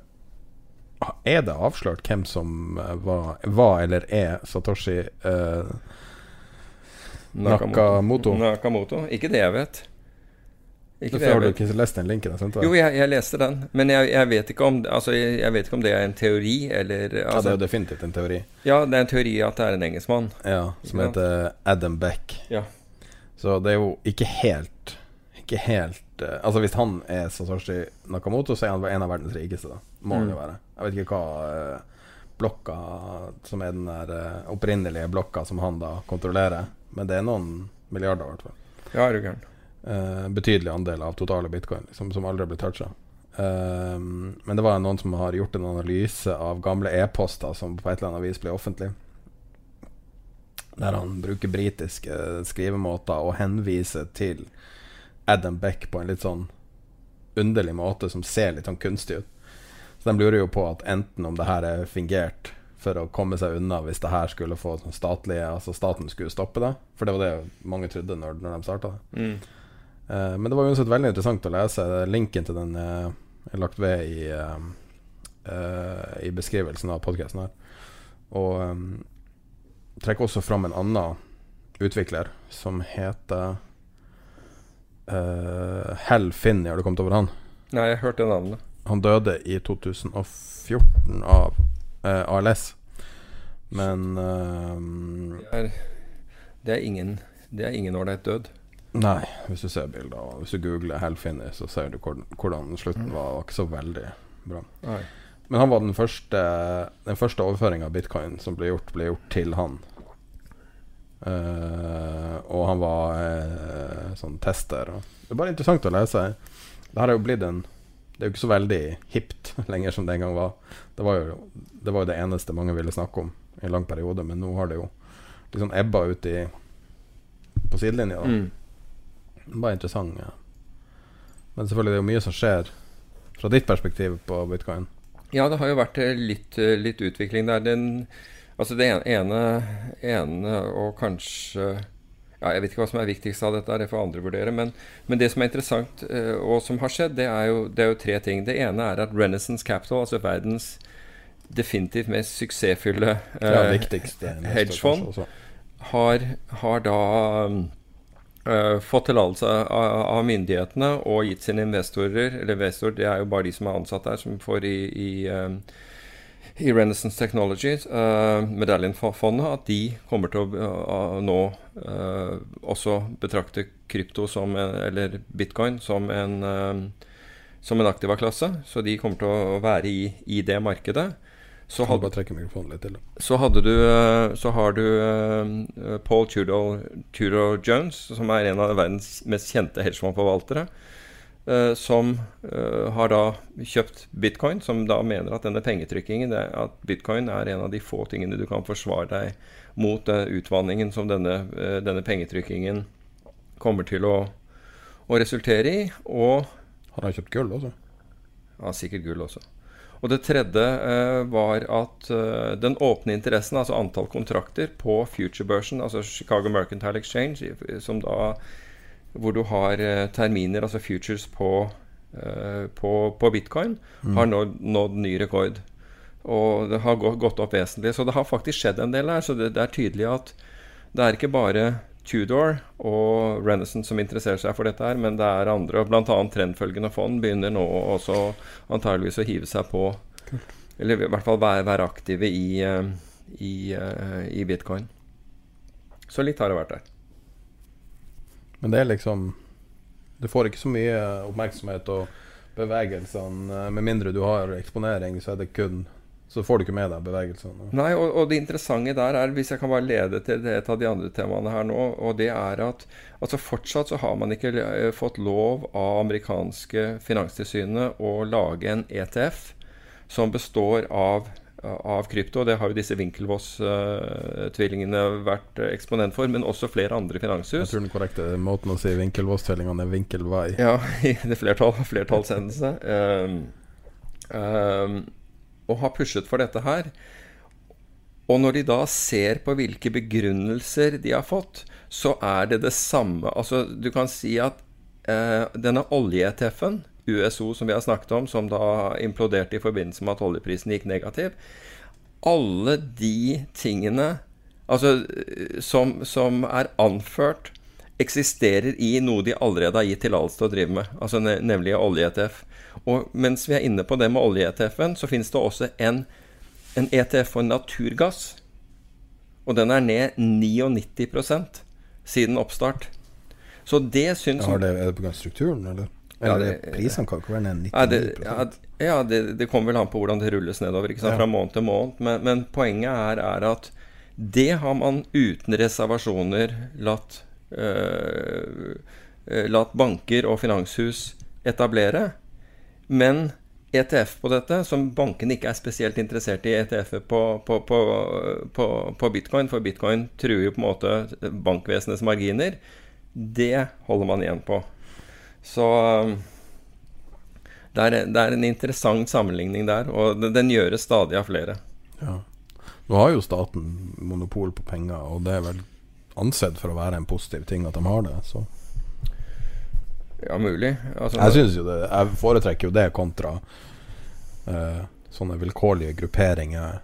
er det avslørt hvem som var, var eller er Satoshi uh, Nakamoto. Nakamoto? Nakamoto? Ikke det jeg vet. Ikke Hvorfor har du ikke lest den linken? Sant? Jo, jeg, jeg, leste den. Men jeg, jeg, vet om, altså, jeg, vet ikke om, det er en teori eller altså, Ja, det er jo altså- definitivt en teori. Ja, det er en teori at det er en engelskmann. Ja, som heter Adam Beck. Ja. Så det er jo ikke helt Ikke helt uh, Altså Hvis han er Satoshi Nakamoto, så er han en av verdens rikeste. da Må han mm. jo være. Jeg vet ikke hva uh, blokka som er den der uh, opprinnelige blokka som han da kontrollerer, men det er noen milliarder, i hvert fall. Ja, er du gæren. Uh, betydelig andel av totale bitcoin liksom, som aldri ble toucha. Um, men det var noen som har gjort en analyse av gamle e-poster som på et eller annet vis ble offentlig. Der han bruker britiske skrivemåter og henviser til Adam Beck på en litt sånn underlig måte som ser litt sånn kunstig ut. Så de lurer jo på at enten om det her er fingert for å komme seg unna hvis det her skulle få sånn statlige Altså staten skulle stoppe det. For det var det mange trodde når, når de starta det. Mm. Uh, men det var uansett veldig interessant å lese. Linken til den uh, er lagt ved i, uh, i beskrivelsen av podkasten her. Og trekker også fram en annen utvikler som heter Hell Finney. Har du kommet over han? Nei, jeg hørte navnet. Han døde i 2014 av ALS. Men det er, det er ingen Det er ingen ålreit død. Nei, hvis du ser bilder Hvis du googler Hellfinner, så ser du hvordan slutten var. Det var ikke så veldig bra. Nei. Men han var den første Den første overføringa av bitcoin som ble gjort, ble gjort til han. Uh, og han var uh, sånn tester. Det er bare interessant å lese. Det her er jo blitt en Det er jo ikke så veldig hipt lenger som det en gang var. Det var jo det, var jo det eneste mange ville snakke om i en lang periode, men nå har det jo liksom ebba ut i på sidelinja. Mm. Bare interessant. Ja. Men selvfølgelig det er jo mye som skjer fra ditt perspektiv på bitcoin. Ja, det har jo vært eh, litt, eh, litt utvikling der. Den, altså det ene, ene og kanskje ja, Jeg vet ikke hva som er viktigst av dette, det får andre vurdere. Men, men det som er interessant, eh, og som har skjedd, det er, jo, det er jo tre ting. Det ene er at Renaissance Capital, altså verdens definitivt mest suksessfulle eh, hedgefond. har, har da øh, fått tillatelse av, myndighetene og gitt sine investorer Eller investor, det er jo bare de som er ansatt der, som får i, i, øh, i Renaissance Technologies, uh, Medaljonfondet, at de kommer til å uh, nå uh, også betrakte krypto som en, eller bitcoin som en, som en aktiva-klasse. Så de kommer til å være i, i det markedet. Så hadde, litt så, hadde du, eh, så har du eh, Paul Tudor, Tudor Jones, som er en av verdens mest kjente hedgefondforvaltere, eh, som har da kjøpt bitcoin, som da mener at denne pengetrykkingen det, At bitcoin er en av de få tingene du kan forsvare deg mot den utvanningen som denne, denne pengetrykkingen kommer til å, å resultere i. Og Har han kjøpt gull også? ja, sikkert gull også. Og det tredje eh, var at eh, den åpne interessen, altså antall kontrakter på future-børsen, altså Chicago Mercantile Exchange, som da hvor du har eh, terminer, altså futures på, eh, på, på bitcoin, har nådd, nådd ny rekord. Og det har gått, gått opp vesentlig. Så det har faktisk skjedd en del her. Så det, det er tydelig at det er ikke bare Tudor og Renaissance som interesserer seg for dette her, men det er andre. og annet trendfølgende fond begynner nå også antageligvis å hive seg på Eller i hvert fall være, være aktive i, eh, i, eh, i bitcoin. Så litt har det vært der. Men det er liksom Du får ikke så mye oppmerksomhet og bevegelsene. Med mindre du har eksponering, så er det kun Så får du ikke med deg bevegelsene. Nei, og, og det interessante der er, hvis jeg kan bare lede til et av de andre temaene her nå, og det er at altså fortsatt så har man ikke eh, fått lov av amerikanske finanstilsynet å lage en ETF som består av, av krypto. Det har jo disse Winkelvoss-tvillingene vært eksponent for, men også flere andre finanshus. Jeg tror den korrekte måten å si Winkelvoss-tvillingene er vinkelvei. Ja, i det flertall, flertallshendelse. Um, um, og har pushet for dette her. Og når de da ser på hvilke begrunnelser de har fått, så er det det samme. Altså, du kan si at eh, denne olje-ETF-en, USO som vi har snakket om, som da imploderte i forbindelse med at oljeprisen gikk negativ Alle de tingene altså, eh, som, som er anført eksisterer i noe de allerede har gitt tillatelse til å drive med, altså ne nemlig olje-ETF. Og mens vi er inne på det med olje-ETF-en, så finnes det også en, en ETF for naturgass. Og den er ned 99% siden oppstart. Så det syns ja, det, er det pga. strukturen, eller? Ja, det- prisene kan ikke være ned 99 ja, det, ja, det, det kommer vel an på hvordan det rulles nedover ikke sant? Fra måned til måned. Men, men poenget er, er at det har man uten reservasjoner latt, latt banker og finanshus etablere. Men ETF på dette, som bankene ikke er spesielt interessert i ETF-er på, på, på, på, bitcoin, for bitcoin truer jo på en måte bankvesenets marginer, det holder man igjen på. Så um, det er, det er en interessant sammenligning der, og den gjøres stadig av flere. Ja. Nå har jo staten monopol på penger, og det er vel ansett for å være en positiv ting at de har det. Så Ja, mulig. Altså, jeg synes jo det Jeg foretrekker jo det kontra uh, sånne vilkårlige grupperinger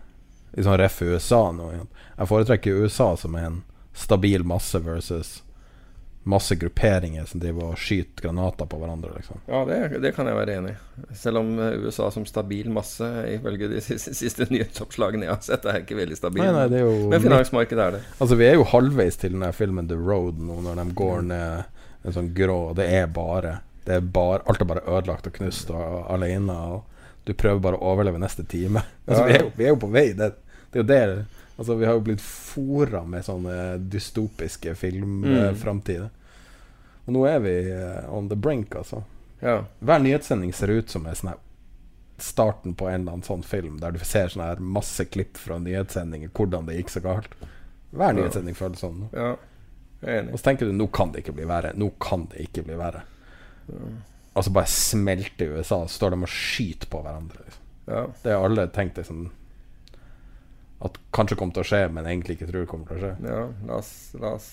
i sånn ref USA nå. Jeg foretrekker USA som er en stabil masse versus masse grupperinger som driver og skyter granater på hverandre, liksom. Ja, det, det kan jeg være enig i. Selv om eh, USA som stabil masse, ifølge de siste, siste nyhetsoppslagene jeg har sett, er ikke veldig stabil. Nei, nei, det er jo Men finansmarkedet er det. Altså, vi er jo halvveis til den filmen The Road nå, når de går ned en sånn grå Det er bare Det er bare Alt er bare ødelagt og knust og alene, og du prøver bare å overleve neste time. Altså, vi, er jo, vi er jo på vei. Det, det er jo det Altså, vi har jo blitt fora med sånne dystopiske filmframtider. Og nå er vi eh, on the brink, altså. Ja. Hver nyhetssending ser ut som en sånn starten på en eller annen sånn film, der du ser sånn her masse klipp fra nyhetssendinger, hvordan det gikk så galt. Hver Ja. nyhetssending føles sånn. ja. Er. Og så tenker du nå kan det ikke bli verre. Nå kan det ikke bli verre. Og så bare smelter USA, så står de og skyter på hverandre. Liksom. Ja. Det har alle tenkt liksom At kanskje kommer til å skje, men egentlig ikke tror kommer til å skje. Ja, la oss, la oss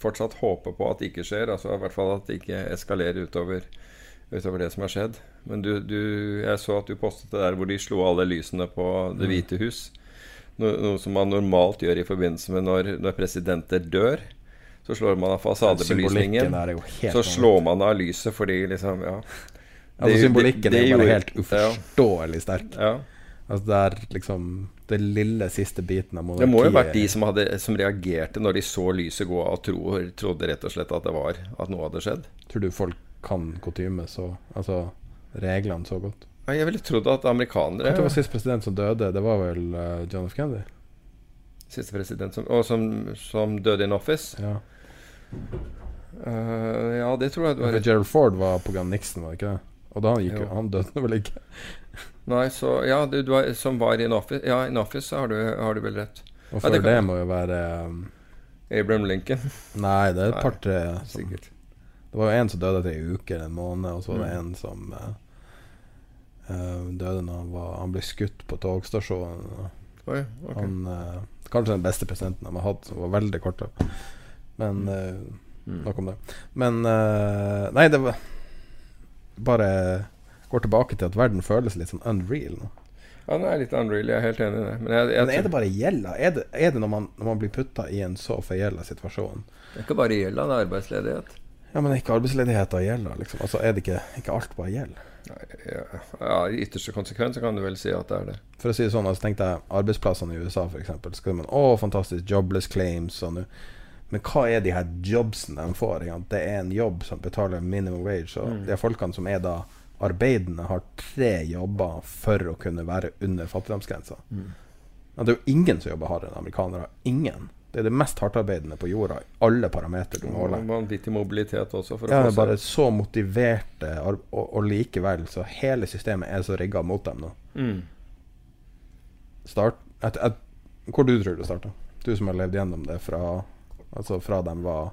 fortsatt håpe på at det ikke skjer. Altså I hvert fall at det ikke eskalerer utover, utover det som har skjedd. Men du, du, jeg så at du postet det der hvor de slo alle lysene på Det Mm. hvite hus. No, noe som man normalt gjør i forbindelse med når, når presidenter dør. Så slår man av fasadebelysningen. Så slår man av lyset fordi liksom Ja. Altså Symbolikken det- det er bare helt uforståelig sterk. Ja. Altså Det er liksom Det lille siste biten av monarkiet Det må jo ha vært de som, hadde, som reagerte når de så lyset gå av tro, trodde rett og slett at det var At noe hadde skjedd. Tror du folk kan kutyme så Altså reglene så godt? Ja, Jeg ville trodd at amerikanere Det var siste president som døde. Det var vel uh, John F. Kennedy? Siste president som, og som, som døde in office. Ja. Uh, ja, det tror jeg du har rett Gerald Ford var på gang Nixon, var det ikke det? Og da han gikk Jo. Han døde vel ikke? Nei, så Ja, du, du har, som var in office. Ja, in office har du, har du vel rett. Og Ja, det det, må jo være um, Abraham Lincoln. Nei, det er et par-tre Sikkert. Det var jo en som døde etter ei uke eller en måned, og så var det Mm. en som eh, døde når han var Han ble skutt på togstasjonen. Oi, okay. Han uh, Kanskje den beste presidenten de har hatt, som var veldig kort. Men eh, Mm. nok om det. Men uh, Nei, det var Bare går tilbake til at verden føles litt sånn unreal nå. Ja, den er litt unreal. Jeg er helt enig i det. Men, jeg, jeg, Men er det bare gjelda? Er det, er det når, man, når man blir putta i en så forgjelda situasjon? det er ikke bare gjelda, det er arbeidsledighet. Ja, men er ikke arbeidsledigheta gjelda, liksom? Altså, er det ikke, ikke alt bare gjeld? Ja, ja, I ytterste konsekvens kan du vel si at det er det. For å si det sånn, altså tenkte jeg arbeidsplassene i USA f.eks. Skal man Å, fantastisk, jobless claims og nå Men hva er de her jobsene de får? Det er en jobb som betaler minimum wage. Og Mm. de folkene som er da arbeidende, har tre jobber for å kunne være under fattigdomsgrensa. Mm. Det er jo ingen som jobber hardere enn amerikanere. Ingen. Det er det mest hardtarbeidende på jorda i alle parametere du måler. vanvittig mobilitet også. For Ja, å få bare så motiverte, og, og, likevel så hele systemet er så rigga mot dem nå. mm. Start et, et, Hvor du tror det starta? Du som har levd gjennom det fra Altså fra de var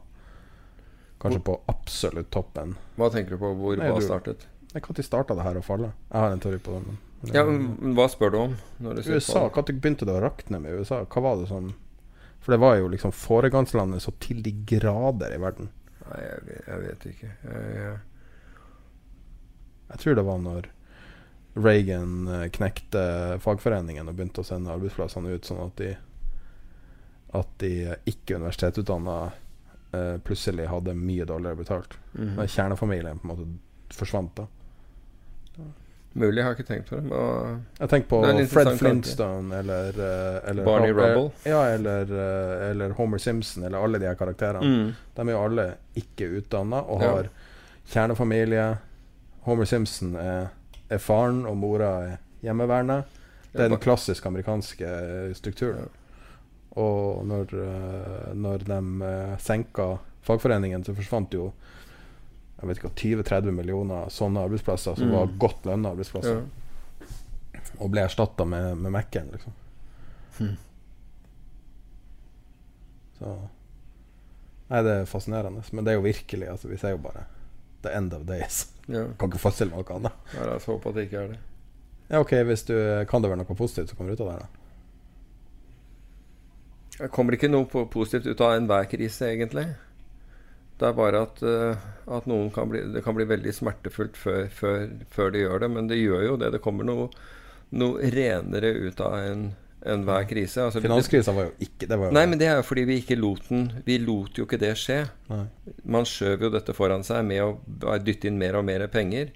kanskje på absolutt toppen. Hva tenker du på? Hvor Nei, hva du- startet? Når starta det her å falle? Jeg har en teori på det. Men, Ja, men Hva spør du om? Når du USA, Når begynte det å rakne med USA? Hva var det som For det var jo liksom foregangslandet så til de grader i verden. Nei, jeg, vet- jeg vet ikke. Jeg, jeg, Jeg tror det var når Reagan eh, knekte fagforeningen og begynte å sende arbeidsplassene ut sånn at de At de ikke universitetsutdanna eh, plutselig hadde mye dårligere betalt. Mm -hmm. kjernefamilien på en måte forsvant da. Mulig, jeg har ikke tenkt på det. Men, Jeg tenker på Fred Flintstone eller, eh, eller Barney Rubble. Ja, eller, eh, eller Homer Simpson, eller alle de her karakterene. mm. De er jo alle ikke utdanna og Ja. har kjernefamilie. Homer Simpson er, er faren, og mora er hjemmeværende. Det er den klassiske amerikanske strukturen. Og når, eh, når de senka fagforeningen, så forsvant jo jeg vet ikke, 20-30 millioner sånne arbeidsplasser som Mm. var godt lønna arbeidsplasser, ja. og ble erstatta med, med Mac-en. Liksom. Mm. Så Nei, det er fascinerende. Men det er jo virkelig altså, Vi ser jo bare the end of days. ja. Kan ikke forestille meg noe annet. Ja, La oss håpe at det ikke er det. Ja, ok, hvis du Kan det være noe positivt som kommer ut av det? da? Det kommer ikke noe positivt ut av enhver krise, egentlig. Det er bare at, eh, at kan bli, det kan bli veldig smertefullt før, før, før de gjør det. Men det gjør jo det. Det kommer noe, noe renere ut av en- enhver krise. Altså, Finanskrisa var jo ikke det var jo, Nei, men det er jo fordi vi ikke lot den Vi lot jo ikke det skje. Nei. Man skjøv jo dette foran seg med å dytte inn mer og mer penger.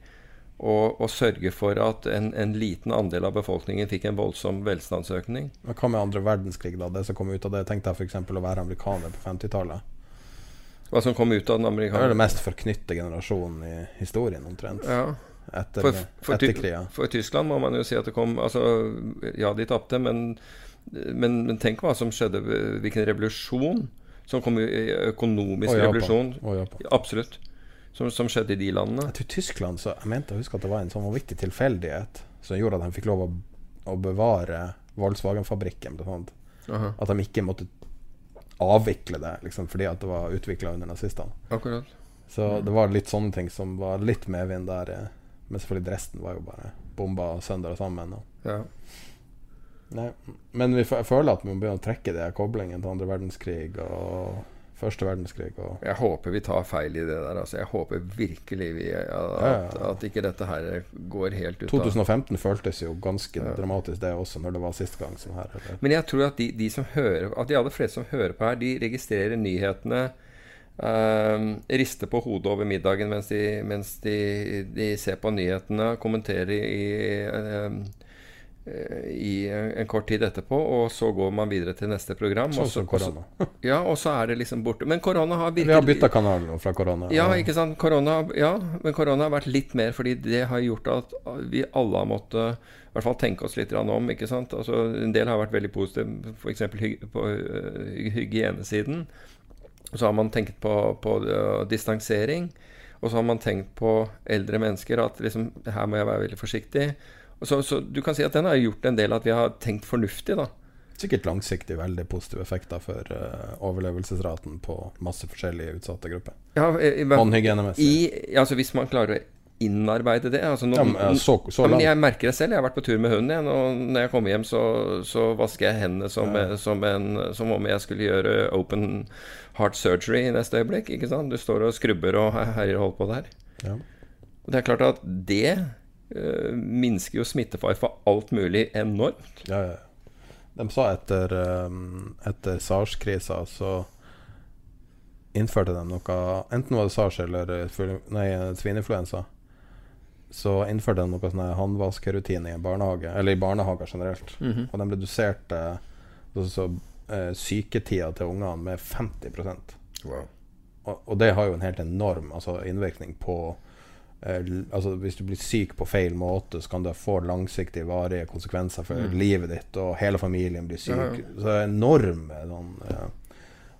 Og, og sørge for at en, en liten andel av befolkningen fikk en voldsom velstandsøkning. Men Hva med andre verdenskrig, da? Det som kom ut av det, tenkte jeg f.eks. å være amerikaner på 50-tallet. Hva som kom ut av den Det er den mest forknytte generasjonen i historien, omtrent. ja. Etter, For, for, etter for Tyskland må man jo si at det kom Altså, ja, de tapte, men, men, men tenk hva som skjedde. Hvilken revolusjon som kom i økonomisk revolusjon. Absolutt. som, som skjedde i de landene. Jeg tror Tyskland så Jeg mente å huske at det var en sånn vanvittig tilfeldighet som gjorde at de fikk lov å, å bevare Volkswagen-fabrikken. At de ikke måtte avvikle det liksom, fordi at det var utvikla under nazistene. Akkurat. Så det var litt sånne ting som var litt medvind der. eh, Men selvfølgelig Dresden var jo bare bomba sønder og sammen. Og. Ja. Nei. Men vi, føler at vi må begynne å trekke de koblingene til andre verdenskrig og første verdenskrig. Og Jeg håper vi tar feil i det der. Altså. Jeg håper virkelig vi, at, Ja, ja. at ikke dette her går helt ut av 2015 føltes jo ganske dramatisk, det også, når det var sist gang sånn her. Eller? Men jeg tror at de, de som hører At de aller fleste som hører på her, de registrerer nyhetene. ehm, rister på hodet over middagen mens de, mens de, de ser på nyhetene, kommenterer i, eh, i en, kort tid etterpå, og så går man videre til neste program. Sånn som korona. Ja, og så er det liksom borte. Men korona har virkelig Vi har bytta kanal nå fra korona. Ja, ikke sant. Korona, ja, men korona har vært litt mer fordi det har gjort at vi alle har måttet i hvert fall tenke oss litt om. ikke sant? Altså, En del har vært veldig positive, f.eks. Hy på øh, hygienesiden. Så har man tenkt på, på øh, distansering. Og så har man tenkt på eldre mennesker, at liksom, her må jeg være veldig forsiktig. Så, så du kan si at den har gjort en del at vi har tenkt fornuftig, da. Sikkert langsiktig veldig positive effekter for uh, overlevelsesraten på masse forskjellige utsatte grupper. Ja, Håndhygienemessig. altså Hvis man klarer å innarbeide det altså nå, Ja, men, ja, så, så Ja, jeg merker det selv. Jeg har vært på tur med hunden igjen, og når jeg kommer hjem, så, så vasker jeg hendene som, som, en, som om jeg skulle gjøre open heart surgery i neste øyeblikk. Du står og skrubber og her- herjer og holder på der. Ja. Og det er klart at det eh, minsker jo smittefare for alt mulig enormt. Ja, ja. De sa etter, um, etter SARS-krisa så innførte de noe Enten var det SARS eller eh, nei, svineinfluensa. Så innførte de noe sånn håndvaskerutine i barnehage, eller i barnehager generelt. Og de reduserte så, eh, syketida til ungene med 50 Wow. og, og det har jo en helt enorm altså, innvirkning på eh, altså, Hvis du blir syk på feil måte, så kan det få langsiktige, varige konsekvenser for livet ditt, og hele familien blir syk. Ja, ja. Så det er enorme sånn eh,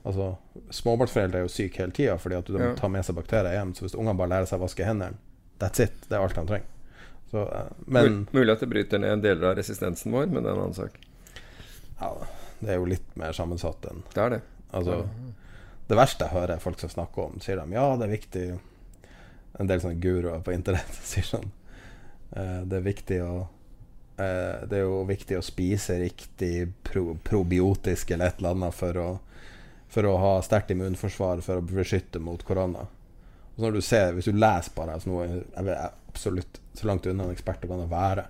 Altså, Småbarnsforeldre er jo syke hele tida fordi at de Ja. tar med seg bakterier hjem. Så hvis ungene bare lærer seg å vaske hendene, that's it. Det er alt de trenger. Så, eh, men Mul- Mulig at det bryter ned deler av resistensen vår, men det er en annen sak. ja, det er jo litt mer sammensatt enn Det er det. Altså, det verste jeg hører folk som snakker om, sier de ja, det er viktig En del sånne guruer på internett sier sånn eh, Det er viktig å eh, Det er jo viktig å spise riktig pro probiotisk eller et eller annet for å, for å ha sterkt immunforsvar for å beskytte mot korona. Og når du ser, Hvis du leser bare altså noe, Jeg er absolutt så langt unna en ekspert det kan være,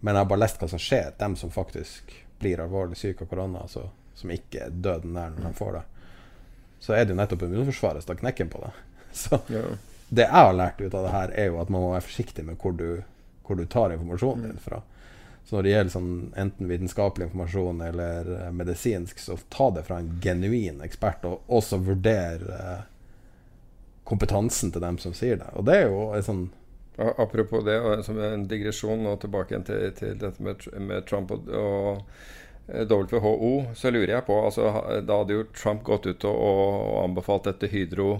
men jeg har bare lest hva som skjer. Dem som faktisk blir alvorlig syke av korona, altså, som ikke er døden nær når de får det, så er det jo nettopp immunforsvaret som tar knekken på det. Så. Det jeg har lært ut av det her, er jo at man må være forsiktig med hvor du, hvor du tar informasjonen din fra. Så når det gjelder sånn enten vitenskapelig informasjon eller eh, medisinsk, så ta det fra en genuin ekspert, og også vurder eh, kompetansen til dem som sier det. Og det er jo en sånn Apropos det, som en digresjon og tilbake igjen til, til dette med, med Trump og, og eh, WHO, så lurer jeg på altså, Da hadde jo Trump gått ut og, og anbefalt dette Hydro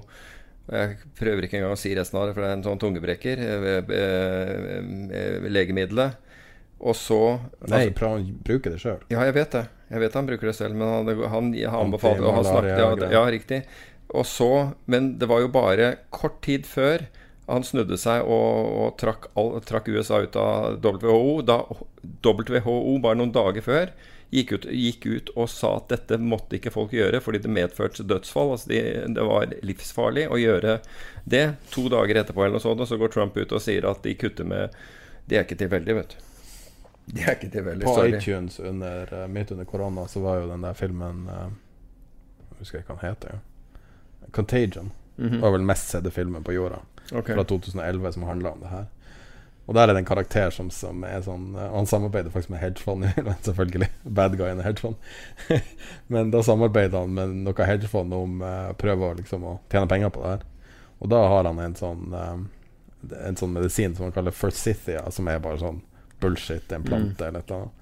Jeg prøver ikke engang å si resten av det, for det er en sånn tungebrekker. eh, eh, eh, Legemiddelet. Og så Nei, altså, han bruker det sjøl. ja, jeg vet det. Jeg vet han bruker det selv, men han, han, han anbefalte og han snakket, ja, ja, riktig. Og så, Men det var jo bare kort tid før han snudde seg og, og trakk, all, trakk USA ut av WHO. Da WHO bare noen dager før gikk ut, gikk ut og sa at dette måtte ikke folk gjøre fordi det medførte dødsfall. Altså de, det var livsfarlig å gjøre det. To dager etterpå eller noe sånt, og så går Trump ut og sier at de kutter med Det er ikke tilfeldig, vet du. Det er ikke tilfeldig. På Sorry. iTunes under, eh, midt under korona så var jo den der filmen eh, Jeg husker ikke hva den heter. Ja. Contagion. Det var vel mest sedde filmen på jorda. okay. Fra 2011 som handla om det her. Og der er det en karakter som, som er sånn eh, Han samarbeider faktisk med hedgefond, selvfølgelig. Bad guy in hedgefond. Men da samarbeider han med noe hedgefond om uh, prøve å, liksom, å tjene penger på det her. Og da har han en sånn eh, En sånn medisin som han kaller Forsythia, som er bare sånn bullshit, en plante eller et eller annet.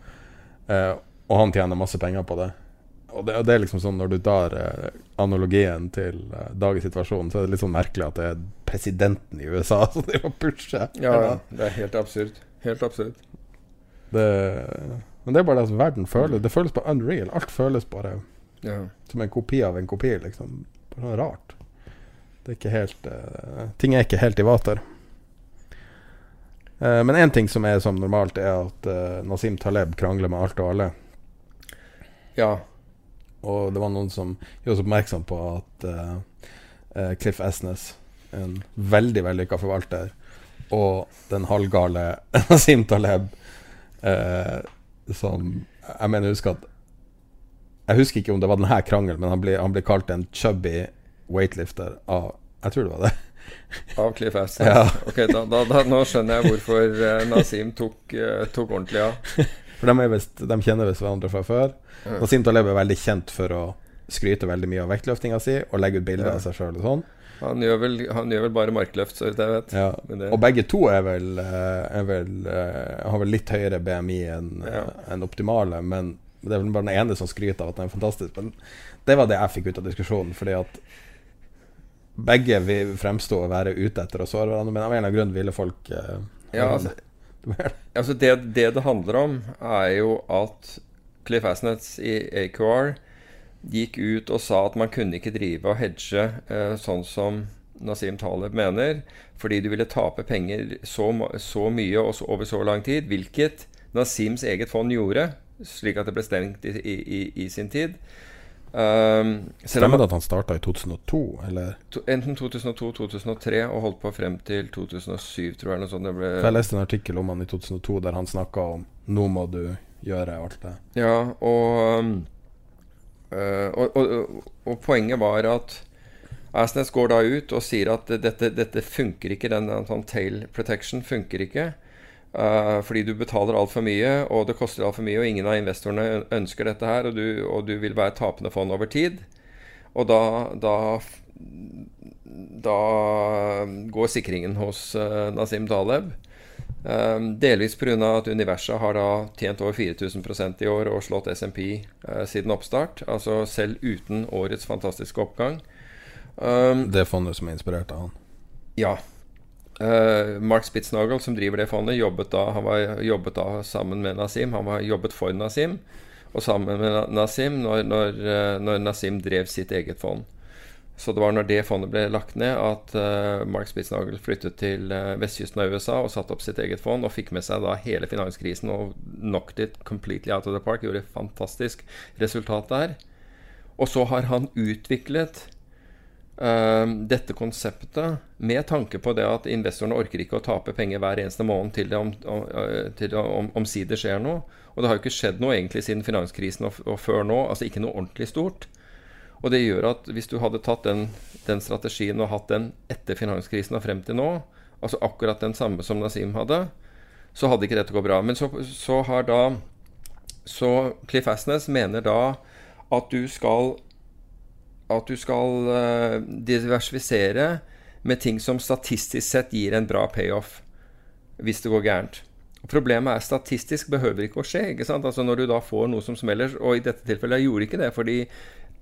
Uh, og han tjener masse penger på det. Og det, og det er liksom sånn når du tar eh, analogien til eh, dagens situasjon, så er det litt sånn merkelig at det er presidenten i USA som driver og pusher. Ja, ja, det er helt absurd. Helt absurd. Det, men det er bare det som verden føler. Det føles bare unreal. Alt føles bare Ja. som en kopi av en kopi, liksom. Bare sånn rart. Det er ikke helt eh, Ting er ikke helt i vater. Eh, men én ting som er som normalt, er at eh, Nasim Taleb krangler med alt og alle. ja. Og det var noen som gjorde oss oppmerksom på at eh, Cliff Esnes, en veldig vellykka forvalter, og den halvgale Nasim Taleb, uh, som Jeg mener, jeg husker at Jeg husker ikke om det var denne krangelen, men han ble, han ble kalt en chubby weightlifter av Jeg tror det var det. Av Cliff Esnes. Ja. Ok, da, da, da, nå skjønner jeg hvorfor Nasim tok, tok ordentlig av. For de, visst- de kjenner visst hverandre fra før. Og Taleb er veldig kjent for å skryte veldig mye av vektløftinga si og legge ut bilder Ja. av seg sjøl og sånn. Han gjør vel, han gjør vel bare markløft, så vidt jeg vet. Ja. Det, Og begge to er vel, eh, er vel eh, har vel litt høyere BMI enn Ja. en optimale, men det er vel bare den ene som skryter av at den er fantastisk. Men det var det jeg fikk ut av diskusjonen, fordi at begge vil fremstå å være ute etter å såre hverandre, men av en eller annen grunn ville folk eh, ja, altså, altså det, det det handler om, er jo at Cliff Asnets i AQR gikk ut og sa at man kunne ikke drive og hedge eh, sånn som Nasim Taleb mener, fordi du ville tape penger så, så mye og så, over så lang tid, hvilket Nasims eget fond gjorde, slik at det ble stengt i, i, i, sin tid. Um, Stemmer det at han starta i 2002, eller? to, enten 2002-2003 og holdt på frem til 2007, tror jeg. Sånt. Det ble, jeg leste en artikkel om han i 2002 der han snakka om 'nå må du gjøre alt det'. Ja, og, um, uh, og, og, og, og poenget var at Asnes går da ut og sier at dette, dette funker ikke, den sånn tail protection funker ikke. Øh, fordi du betaler altfor mye, og det koster altfor mye, og ingen av investorene ønsker dette her, og du, og du vil være tapende fond over tid. Og da, da da går sikringen hos uh, Nazim Taleb. Um, delvis pga. at universet har da tjent over 4000% i år og slått SMP uh, siden oppstart. Altså selv uten årets fantastiske oppgang. Um, Det fondet som er inspirert av han. ja. Uh, Mark Spitznagel, som driver det fondet, jobbet da, han var, jobbet da sammen med Nasim. Han var jobbet for Nasim, og sammen med Na- Nasim når, når, uh, når Nasim drev sitt eget fond. Så det var når det fondet ble lagt ned, at uh, Mark Spitznagel flyttet til uh, vestkysten av USA og satte opp sitt eget fond, og fikk med seg da hele finanskrisen og knocked it completely out of the park. Gjorde et fantastisk resultat der. Og så har han utviklet eh, dette konseptet med tanke på det at investorene orker ikke å tape penger hver eneste måned til det om, om, eh, om, skjer noe. Og det har jo ikke skjedd noe egentlig siden finanskrisen og, og før nå. Altså ikke noe ordentlig stort. Og det gjør at hvis du hadde tatt den, den strategien og hatt den etter finanskrisen og frem til nå, altså akkurat den samme som Nasim hadde, så hadde ikke dette gått bra. Men så, så har da Så Cliff Asnes mener da at du skal at du skal eh, diversifisere med ting som statistisk sett gir en bra payoff hvis det går gærent. Problemet er statistisk behøver ikke å skje. ikke sant? Altså Når du da får noe som smeller, og i dette tilfellet gjorde ikke det fordi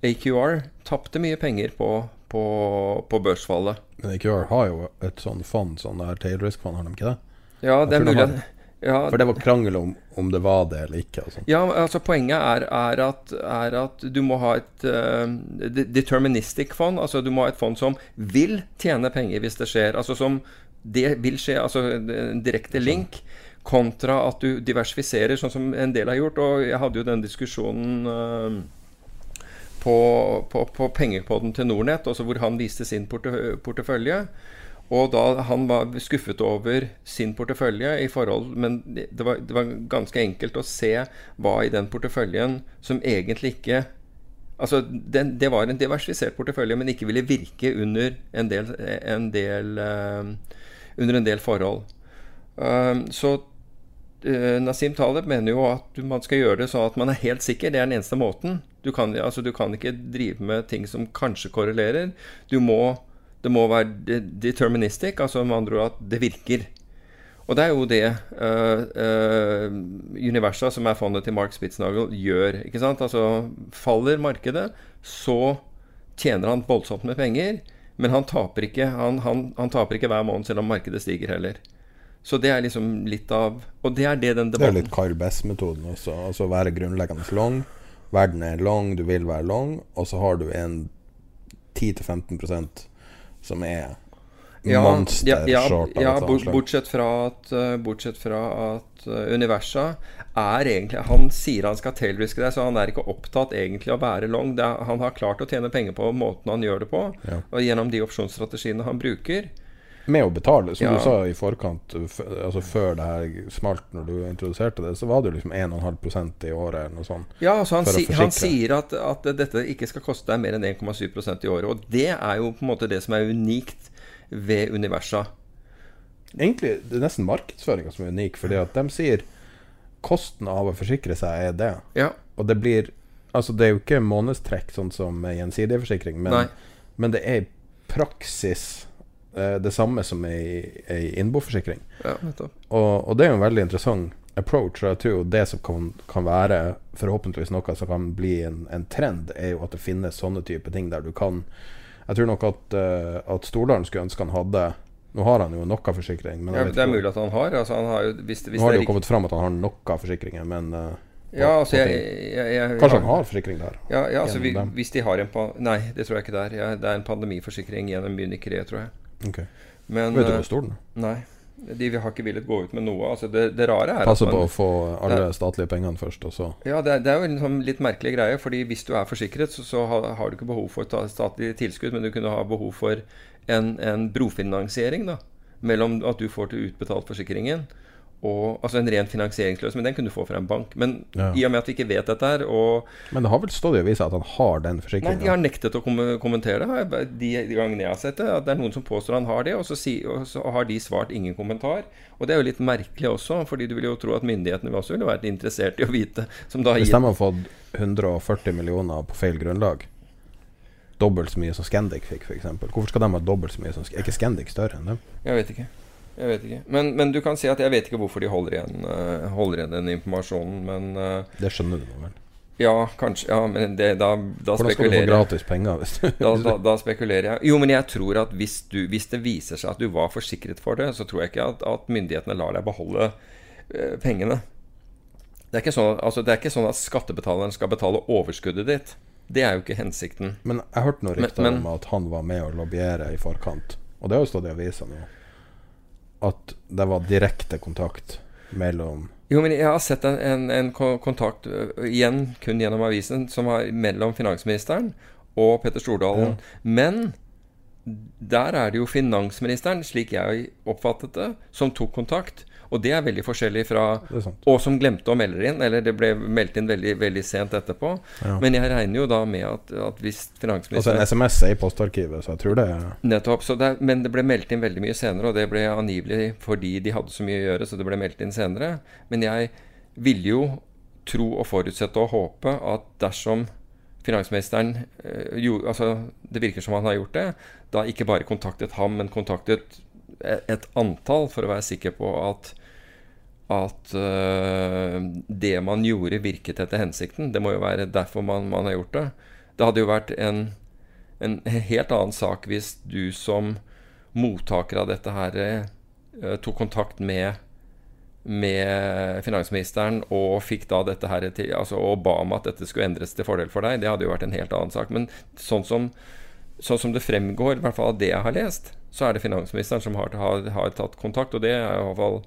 AQR tapte mye penger på, på, på børsfallet. Men AQR har jo et sånn fond, sånn der tail risk-fond, har de ikke det? Ja, det er mulig ja, For det var krangel om om det var det eller ikke. Sånn. Ja, altså Poenget er, er, at, er at du må ha et uh, deterministic fond. Altså Du må ha et fond som vil tjene penger hvis det skjer. Altså som det vil skje, altså en direkte link. Kontra at du diversifiserer, sånn som en del har gjort. Og jeg hadde jo den diskusjonen uh, på, på, på pengepodden til Nordnett, hvor han viste sin porte, portefølje. Og da han var skuffet over sin portefølje i forhold Men det var, det var ganske enkelt å se hva i den porteføljen som egentlig ikke Altså, den, det var en diversifisert portefølje, men ikke ville virke under en del, en del, eh, under en del forhold. Um, så uh, Nasim Taleb mener jo at man skal gjøre det sånn at man er helt sikker. Det er den eneste måten. Du kan, altså, du kan ikke drive med ting som kanskje korrelerer. Du må, det må være de- deterministic, altså med andre ord at det virker. Og det er jo det uh, uh, Universa, som er fondet til Mark Spitznagel, gjør. ikke sant? Altså Faller markedet, så tjener han voldsomt med penger. Men han taper ikke, han, han, han taper ikke hver måned, selv om markedet stiger heller. Så det er liksom litt av Og det er det den debatten Det er litt Carl Bess-metoden også. Altså være grunnleggende long. Verden er long, du vil være long, og så har du en 10-15 som er ja, monster ja, short. Ja, ja bortsett fra at, uh, bortsett fra at uh, universa er egentlig Han sier han skal tailriske det, så han er ikke opptatt egentlig av å være long. Er, han har klart å tjene penger på måten han gjør det på, Ja. og gjennom de opsjonsstrategiene han bruker. Med å betale, som Ja. du sa i forkant, altså før det her smalt, når du introduserte det, så var det jo liksom 1,5 i året eller noe sånt. Ja, altså han, si, han sier at, at dette ikke skal koste deg mer enn 1,7% i året. Og det er jo på en måte det som er unikt ved universa. Egentlig det er nesten markedsføringa som er unik, fordi at de sier kosten av å forsikre seg er det. Ja. Og det blir Altså, det er jo ikke månedstrekk sånn som gjensidig forsikring, men, men det er i praksis det samme som ei, ei innboforsikring. Ja. Og, og det er jo en veldig interessant approach. Og jeg tror jo det som kan, kan være forhåpentligvis noe som kan bli en, en trend, er jo at det finnes sånne type ting der du kan Jeg tror nok at, uh, at Stordalen skulle ønske han hadde Nå har han jo noe forsikring, men Ja, det er mulig at han har. Altså, han har jo, hvis, hvis Nå har det jo kommet fram at han har noe forsikringer, men uh, Ja, altså, jeg, jeg, jeg, Kanskje han har forsikring der? Ja, ja altså, vi, hvis de har en Nei, det tror jeg ikke det er. Det er en pandemiforsikring gjennom Munich Re, tror jeg. Ok. Men, Vet du eh, hvor stor den er? Nei. De har ikke villet gå ut med noe. Altså, det, det rare er Passe at på å få alle Det- statlige pengene først, og så Ja, det det er jo en sånn litt merkelig greie. Fordi hvis du er forsikret, så, så har, har du ikke behov for statlig tilskudd, men du kunne ha behov for en, en brofinansiering da, mellom at du får til utbetalt forsikringen og Altså en ren finansieringsløsning. Men den kunne du få fra en bank. Men Ja. i og med at vi ikke vet dette her, og Men det har vel stått i avisa at han har den Nei, de har nektet å kom kommentere det. De, de gangene jeg har sett det. At det er noen som påstår han har det, og så, si, og så har de svart ingen kommentar. Og det er jo litt merkelig også, fordi du vil jo tro at myndighetene også ville vært interessert i å vite. Hvis de har fått 140 millioner på feil grunnlag, dobbelt så mye som Scandic fikk, f.eks., hvorfor skal de ha dobbelt så mye som Er ikke Scandic større enn dem? Jeg vet ikke. Jeg vet ikke. Men, men du kan si at jeg vet ikke hvorfor de holder igjen, eh, holder igjen den informasjonen, men eh, Det skjønner du nå vel? Ja, kanskje. Ja, men det, da, da Hvordan skal du få gratis penger hvis du Da, da, da spekulerer jeg. Jo, men jeg tror at hvis, du, hvis det viser seg at du var forsikret for det, så tror jeg ikke at, at myndighetene lar deg beholde uh, pengene. Det er, ikke sånn, altså, det er ikke sånn at skattebetaleren skal betale overskuddet ditt. Det er jo ikke hensikten. Men jeg hørte noen rykter om at han var med å lobbyere i forkant. Og det har jo stått i avisa nå. At det var direkte kontakt mellom Jo, men jeg har sett en, en, en kontakt, igjen kun gjennom avisen, som var mellom finansministeren og Petter Stordalen. Men der er det jo finansministeren, slik jeg oppfattet det, som tok kontakt. Og det er veldig forskjellig fra. Og som glemte å melde inn, eller det ble meldt inn veldig, veldig sent etterpå. Ja. Men jeg regner jo da med at, at hvis Altså finansministeren en SMS er i postarkivet, så jeg tror det er Nettopp. Så det, men det ble meldt inn veldig mye senere, og det ble angivelig fordi de hadde så mye å gjøre, så det ble meldt inn senere. Men jeg ville jo tro og forutsette og håpe at dersom finansministeren eh, jo, altså Det virker som han har gjort det. Da ikke bare kontaktet ham, men kontaktet et, antall for å være sikker på at at uh, det man gjorde, virket etter hensikten. Det må jo være derfor man, man har gjort det. Det hadde jo vært en, en helt annen sak hvis du som mottaker av dette her uh, tok kontakt med med finansministeren og fikk da dette her til, altså, og ba om at dette skulle endres til fordel for deg. Det hadde jo vært en helt annen sak. Men sånn som, sånn som det fremgår, i hvert fall av det jeg har lest, så er det finansministeren som har, har, har tatt kontakt. Og det er i hvert fall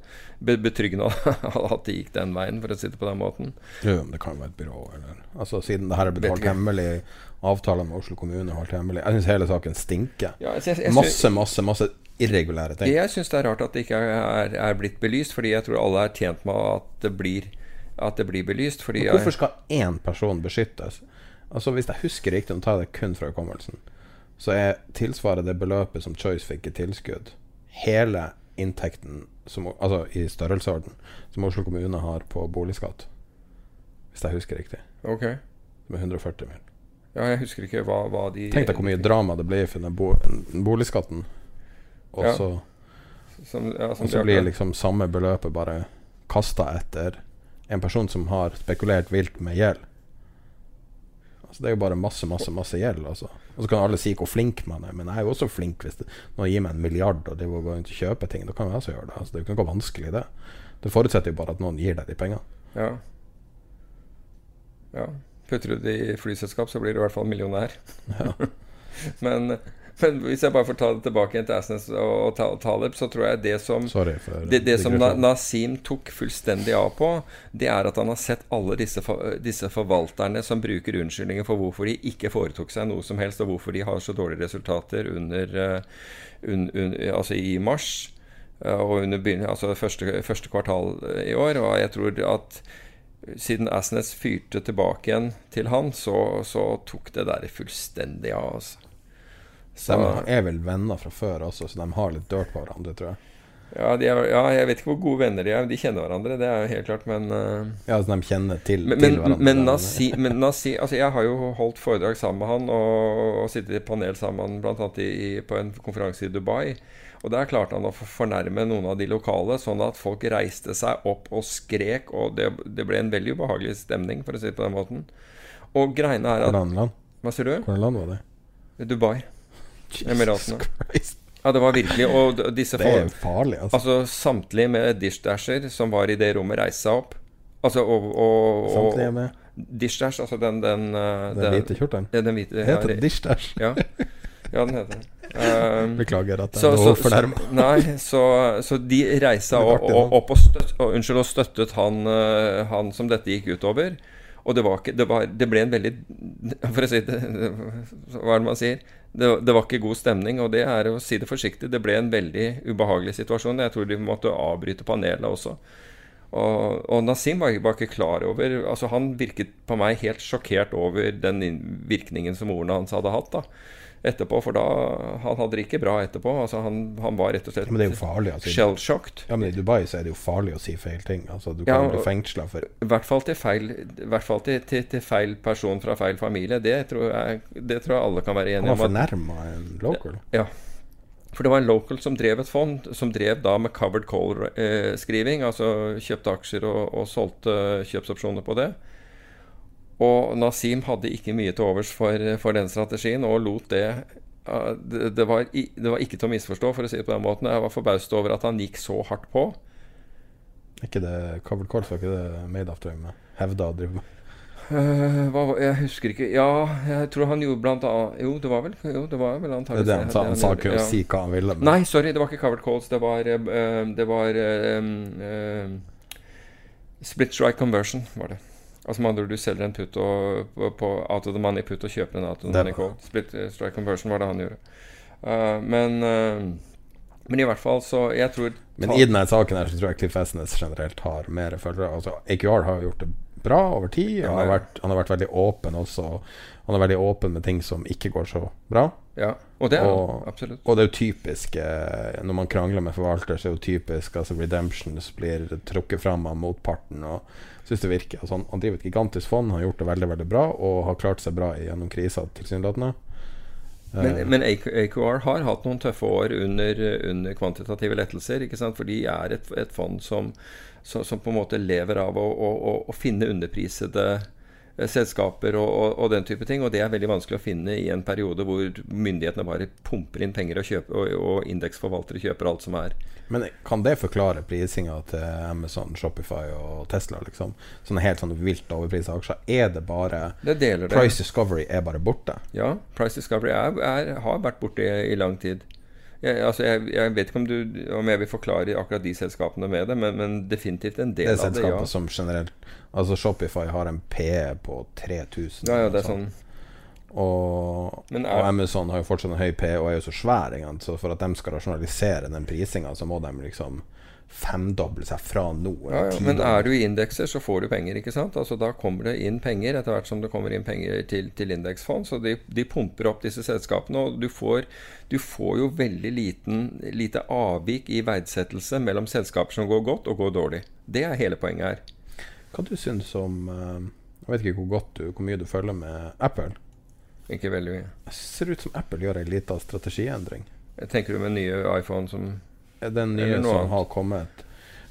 betryggende at det gikk den veien, for å si det på den måten. Jo, men det kan jo være et byrå, eller Altså Siden det her er blitt holdt hemmelig, avtalen med Oslo kommune holdt hemmelig Jeg syns hele saken stinker. Ja, jeg- jeg- jeg masse, masse, masse irregulære ting. Jeg syns det er rart at det ikke er, er blitt belyst, fordi jeg tror alle er tjent med at det blir, at det blir belyst. Hvorfor skal én person beskyttes? Altså Hvis jeg husker riktig, nå tar jeg det kun fra hukommelsen, så er tilsvarer det beløpet som Choice fikk i tilskudd, hele inntekten som, altså i størrelsesorden som Oslo kommune har på boligskatt. Hvis jeg husker riktig. Ok. Med 140 mil. Ja, jeg husker ikke hva, hva de Tenk deg hvor mye drama det blir for den, bo, den boligskatten. Og Ja. så Som, ja, så blir liksom samme beløpet bare kasta etter en person som har spekulert vilt med gjeld. Altså Det er jo bare masse, masse masse gjeld. Altså. Og så kan alle si hvor flink man er, men jeg er jo også flink hvis det, noen gir meg en milliard og driver går rundt og kjøper ting. Da kan jeg også gjøre det. Altså, det er jo ikke noe vanskelig, det. Det forutsetter jo bare at noen gir deg de pengene. Ja. ja. Putter du det i flyselskap, så blir du i hvert fall millionær. men, men hvis jeg bare får ta det tilbake igjen til Asnes og, og Ta- Taleb, så tror jeg det som for det, det som Na. Nasim tok fullstendig av på, det er at han har sett alle disse, disse forvalterne som bruker unnskyldninger for hvorfor de ikke foretok seg noe som helst, og hvorfor de har så dårlige resultater under, eh, un, un, altså i mars eh, og under altså første, første kvartal eh, i år. Og jeg tror at siden Asnes fyrte tilbake igjen til han, så, så tok det der fullstendig av. Altså. Så- De er vel venner fra før også, så de har litt dirt på hverandre, tror jeg. Ja, er, ja, jeg vet ikke hvor gode venner de er. De kjenner hverandre, det er jo helt klart, men uh, Ja, altså de kjenner til, Men, til hverandre. men, Nasi Altså, jeg har jo holdt foredrag sammen med han og, og sittet i panel sammen med han, bl.a. På en konferanse i Dubai. Og der klarte han å fornærme noen av de lokale, sånn at folk reiste seg opp og skrek. Og det, det ble en veldig ubehagelig stemning, for å si det på den måten. Og greiene er at Hvordan land? Hva sier du? Hvordan land var det? Dubai. Emiratene. Ja, det var virkelig Og disse Det er farlig, altså. Altså samtlige med dishdasher som var i det rommet, reiste seg opp. Altså og, og, og Samtlige med Dishdash, altså den Den, den, den hvite kjortelen. Ja, den hvite, Heter ja, dishdash? Ja. ja, den heter det. Um, Beklager at jeg så, fornærma. nei, så, så de reiste opp, opp og, støtt, og, unnskyld, og støttet han, eh, han som dette gikk utover. Og det, var ikke, det, var, det ble en veldig For å si det Hva er det man sier? Det, det var ikke god stemning, og det er å si det forsiktig. Det ble en veldig ubehagelig situasjon. Jeg tror de måtte avbryte panelet også. Og, og Nasim var, var ikke klar over Altså Han virket på meg helt sjokkert over den virkningen som ordene hans hadde hatt. da etterpå, for da Han hadde det ikke bra etterpå. Altså Han, han var rett og slett Men det er jo farlig. Altså. shell-shocked. Ja, men I Dubai så er det jo farlig å si feil ting. Altså, du kan ja, bli fengsla for I hvert fall til feil, hvert fall til, til, til feil person fra feil familie. Det tror jeg, det tror jeg alle kan være enige var Han var fornærma en local. Ja. For det var en local som drev et fond, som drev da med covered call-skriving. altså kjøpte aksjer og, og solgte kjøpsopsjoner på det. Og Nasim hadde ikke mye til overs for, for den strategien, og lot det det, det, var, det var ikke til å misforstå, for å si det på den måten. Jeg var forbauset over at han gikk så hardt på. Ikke det Covered Calls var ikke det Made of med? Hevda å drive med? Uh, hva, jeg husker ikke Ja, jeg tror han gjorde blant annet Jo, det var vel Jo, det var vel Det antakeligvis det sa. Han sa ikke å si hva han ville. men- Nei, sorry, det var ikke covered calls. Det var, uh, det var uh, split strike conversion, var det. Altså med andre du selger en putt og, på, på out of the money putt og kjøper en out of the money call. Split eh, strike conversion var det han gjorde. Uh, men, uh, men i hvert fall så Jeg tror Men i denne saken her så tror jeg Cliff Esnes generelt har mer følgere. Altså, AQR har gjort det bra over tid. Han har, Ja, ja. vært, han har vært veldig åpen også. Han er veldig åpen med ting som ikke går så bra. Ja, og det er Og-. Absolutt. Og det er jo typisk Når man krangler med forvalter, så er det jo typisk altså Redemptions blir trukket fram av motparten. Og synes det virker altså, han, han driver et gigantisk fond, han har gjort det veldig veldig bra og har klart seg bra gjennom krisa, tilsynelatende. Eh, Men, men AQR har hatt noen tøffe år under, under kvantitative lettelser. Ikke sant? For de er et, et fond som, som, som på en måte lever av å, å, å, å finne underprisede eh, selskaper og, og, og den type ting. Og det er veldig vanskelig å finne i en periode hvor myndighetene bare pumper inn penger og, kjøper, og, og indeksforvaltere kjøper alt som er. Men kan det forklare prisinga til Amazon, Shopify og Tesla? liksom Sånne helt sånne vilt overprisa aksjer. Er det bare Det det. Price Discovery er bare borte? Ja, Price Discovery er, er, har vært borte i, i lang tid. Jeg, altså jeg, jeg vet ikke om, du, om jeg vil forklare akkurat de selskapene med det, men, men definitivt en del det av det, ja. selskapet som generelt Altså Shopify har en PE på 3000. Ja, ja, det er sånn. Og, er- og Amazon har jo fortsatt en høy P og er jo så svær, så for at de skal rasjonalisere den prisinga, så må de liksom femdoble seg fra nå. Ja, ja. Men er du i indekser, så får du penger. ikke sant? Altså Da kommer det inn penger etter hvert som det kommer inn penger til, til indeksfond. Så de, de pumper opp disse selskapene, og du får, du får jo veldig liten, lite avvik i verdsettelse mellom selskaper som går godt og går dårlig. Det er hele poenget her. Hva du syns om eh, Jeg vet ikke hvor godt du, hvor mye du følger med Apple. Ikke veldig mye. Det ser ut som Apple gjør ei lita strategiendring. Tenker du med nye iPhone som den nye som annet. har kommet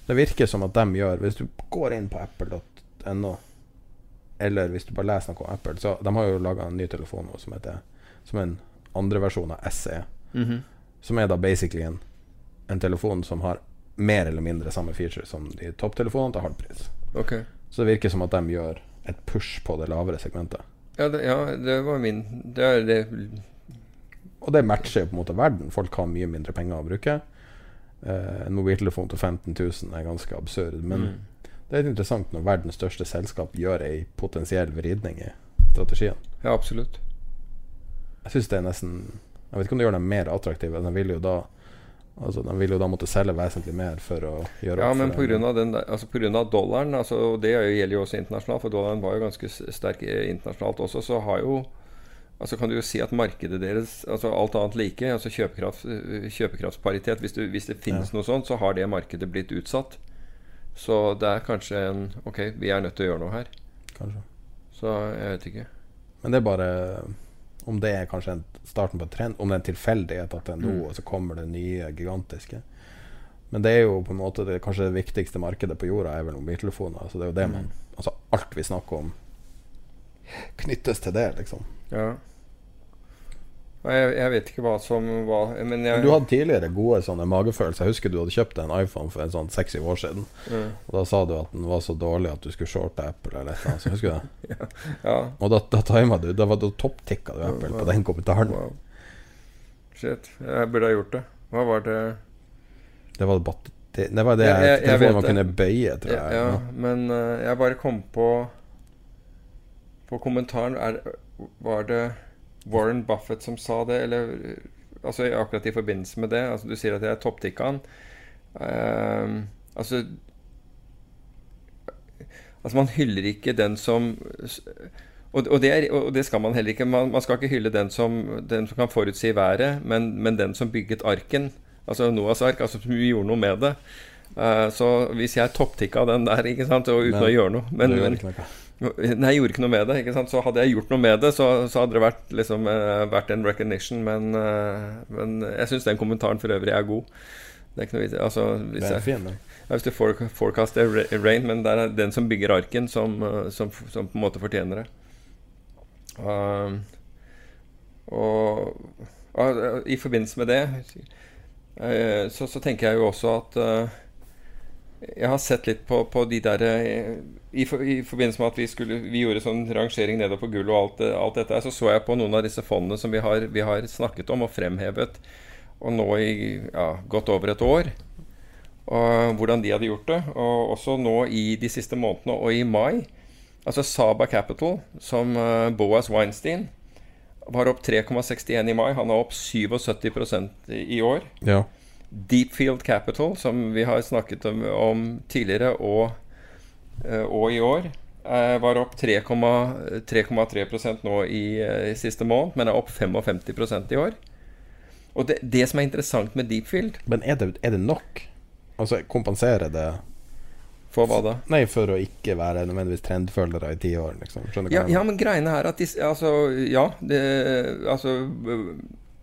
Det virker som at de gjør Hvis du går inn på apple.no, eller hvis du bare leser noe om Apple Så De har jo laga en ny telefon nå som heter Som en andreversjon av SE. Mhm. Som er da basically en, en telefon som har mer eller mindre samme feature som de topptelefonene til halv pris. Ok. Så det virker som at de gjør et push på det lavere segmentet. Ja, det, ja, det var min Det er det Og det matcher jo på en måte verden. Folk har mye mindre penger å bruke. Eh, en mobiltelefon til 15 000 er ganske absurd. Men Mm. det er interessant når verdens største selskap gjør ei potensiell vridning i strategien. Ja, absolutt. Jeg synes det er nesten Jeg vet ikke om det gjør dem mer attraktive. De vil jo da Altså De vil jo da måtte selge vesentlig mer for å gjøre Ja, men pga. altså på grunn av dollaren, altså, det er gjelder jo også internasjonalt, for dollaren var jo ganske sterk eh, internasjonalt også, så har jo Altså kan du jo si at markedet deres, altså alt annet like, altså kjøpekraft, eh, kjøpekraftsparitet Hvis, du, hvis det finnes noe sånt, så har det markedet blitt utsatt. Så det er kanskje en Ok, vi er nødt til å gjøre noe her. Kanskje. Så jeg vet ikke. Men det er bare Om det er kanskje en starten på en trend, om det er en tilfeldighet at det er nå, Mm. og så kommer det nye gigantiske. Men det er jo på en måte det, kanskje det viktigste markedet på jorda er vel mobiltelefoner. Altså det er jo det man Mm. Altså alt vi snakker om, knyttes til det, liksom. Ja. Jeg, jeg vet ikke hva som var Men jeg Men du hadde tidligere gode sånne magefølelser. Jeg husker du hadde kjøpt en iPhone for en sånn seks-syv år siden. Mm. Og da sa du at den var så dårlig at du skulle shorte Apple eller et eller annet. Husker du det? Ja. Og da, da tima du. Da, var- da topptikka du Apple på den kommentaren. Wow. Shit. Jeg burde ha gjort det. Hva var det Det var, det, det, var det jeg, jeg- jeg vet man det. kunne bøye, tror jeg. Ja, Ja. men uh, jeg bare kom på På kommentaren er, Var det Warren Buffett som sa det, eller Altså akkurat i forbindelse med det. Altså Du sier at jeg topptikka han. Eh, altså Altså Man hyller ikke den som og, og, det er, og det skal man heller ikke. Man, man skal ikke hylle den som, den som kan forutsi været, men, men den som bygget arken. Altså Noahs ark, altså som gjorde noe med det. Uh, så hvis jeg topptikka den der, ikke sant, og uten Men- å gjøre noe men, men. Nei, jeg gjorde ikke noe med det. Ikke sant? Så hadde jeg gjort noe med det, så, så hadde det vært, liksom, eh, vært en recognition. Men, eh, men jeg syns den kommentaren for øvrig er god. Det er ikke noe vits altså, hvis, jeg, fin, den. ja, hvis du for, forecaster rain, men det er den som bygger arken, som, eh, som, som på en måte fortjener det. Um, og og i forbindelse med det så, så tenker jeg jo også at eh, jeg har sett litt på, på de der eh, i, I forbindelse med at vi, skulle, vi gjorde sånn rangering nedover på gull og alt, alt dette, så så jeg på noen av disse fondene som vi har, vi har snakket om og fremhevet, og nå i ja, godt over et år. Og hvordan de hadde gjort det. Og også nå i de siste månedene, og i mai. Altså Saba Capital, som eh, Boas Weinstein, var opp 3,61 i mai. Han er opp 77 i i år. Ja. Deepfield Capital, som vi har snakket om, om tidligere og, eh, og i år, eh, var opp 3,3 3,3 nå i, eh, i siste måned, men er opp 55% i år. Og det, det som er interessant med Deepfield Men er det, er det nok? Altså, kompenserer det For hva da? Nei, for å ikke være nødvendigvis trendfølgere i ti år, liksom. Skjønner du Ja, hva jeg ja, men greiene er at de, altså, Ja, det Altså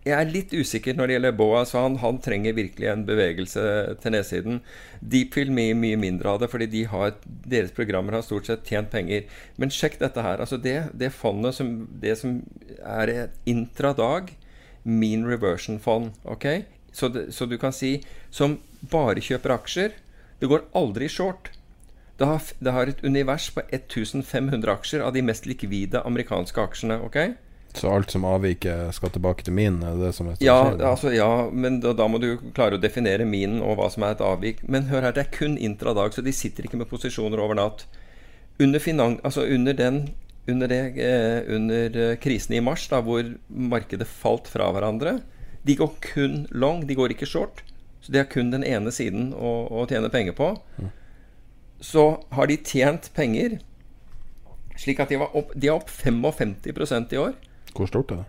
Jeg er litt usikker når det gjelder Boas. Han, han trenger virkelig en bevegelse til nedsiden. Deepfield mye, mye mindre av det, fordi de har, deres programmer har stort sett tjent penger. Men sjekk dette her. altså Det, det fondet som, det som er et intradag mean reversion-fond. ok? Så, det, så du kan si som bare kjøper aksjer. Det går aldri short. Det har, det har et univers på 1500 aksjer av de mest likvide amerikanske aksjene. ok? Så alt som avviker, skal tilbake til min? Er det det som er Ja, altså, ja men da, da må du klare å definere minen og hva som er et avvik. Men hør her, det er kun intradag, så de sitter ikke med posisjoner over natt. Under, finan, altså under, den, under, det, eh, under eh, krisen i mars, da, hvor markedet falt fra hverandre De går kun long, de går ikke short. Så de har kun den ene siden å, å tjene penger på. Så har de tjent penger slik at de, var opp, de er opp 55% i år. Hvor stort er det?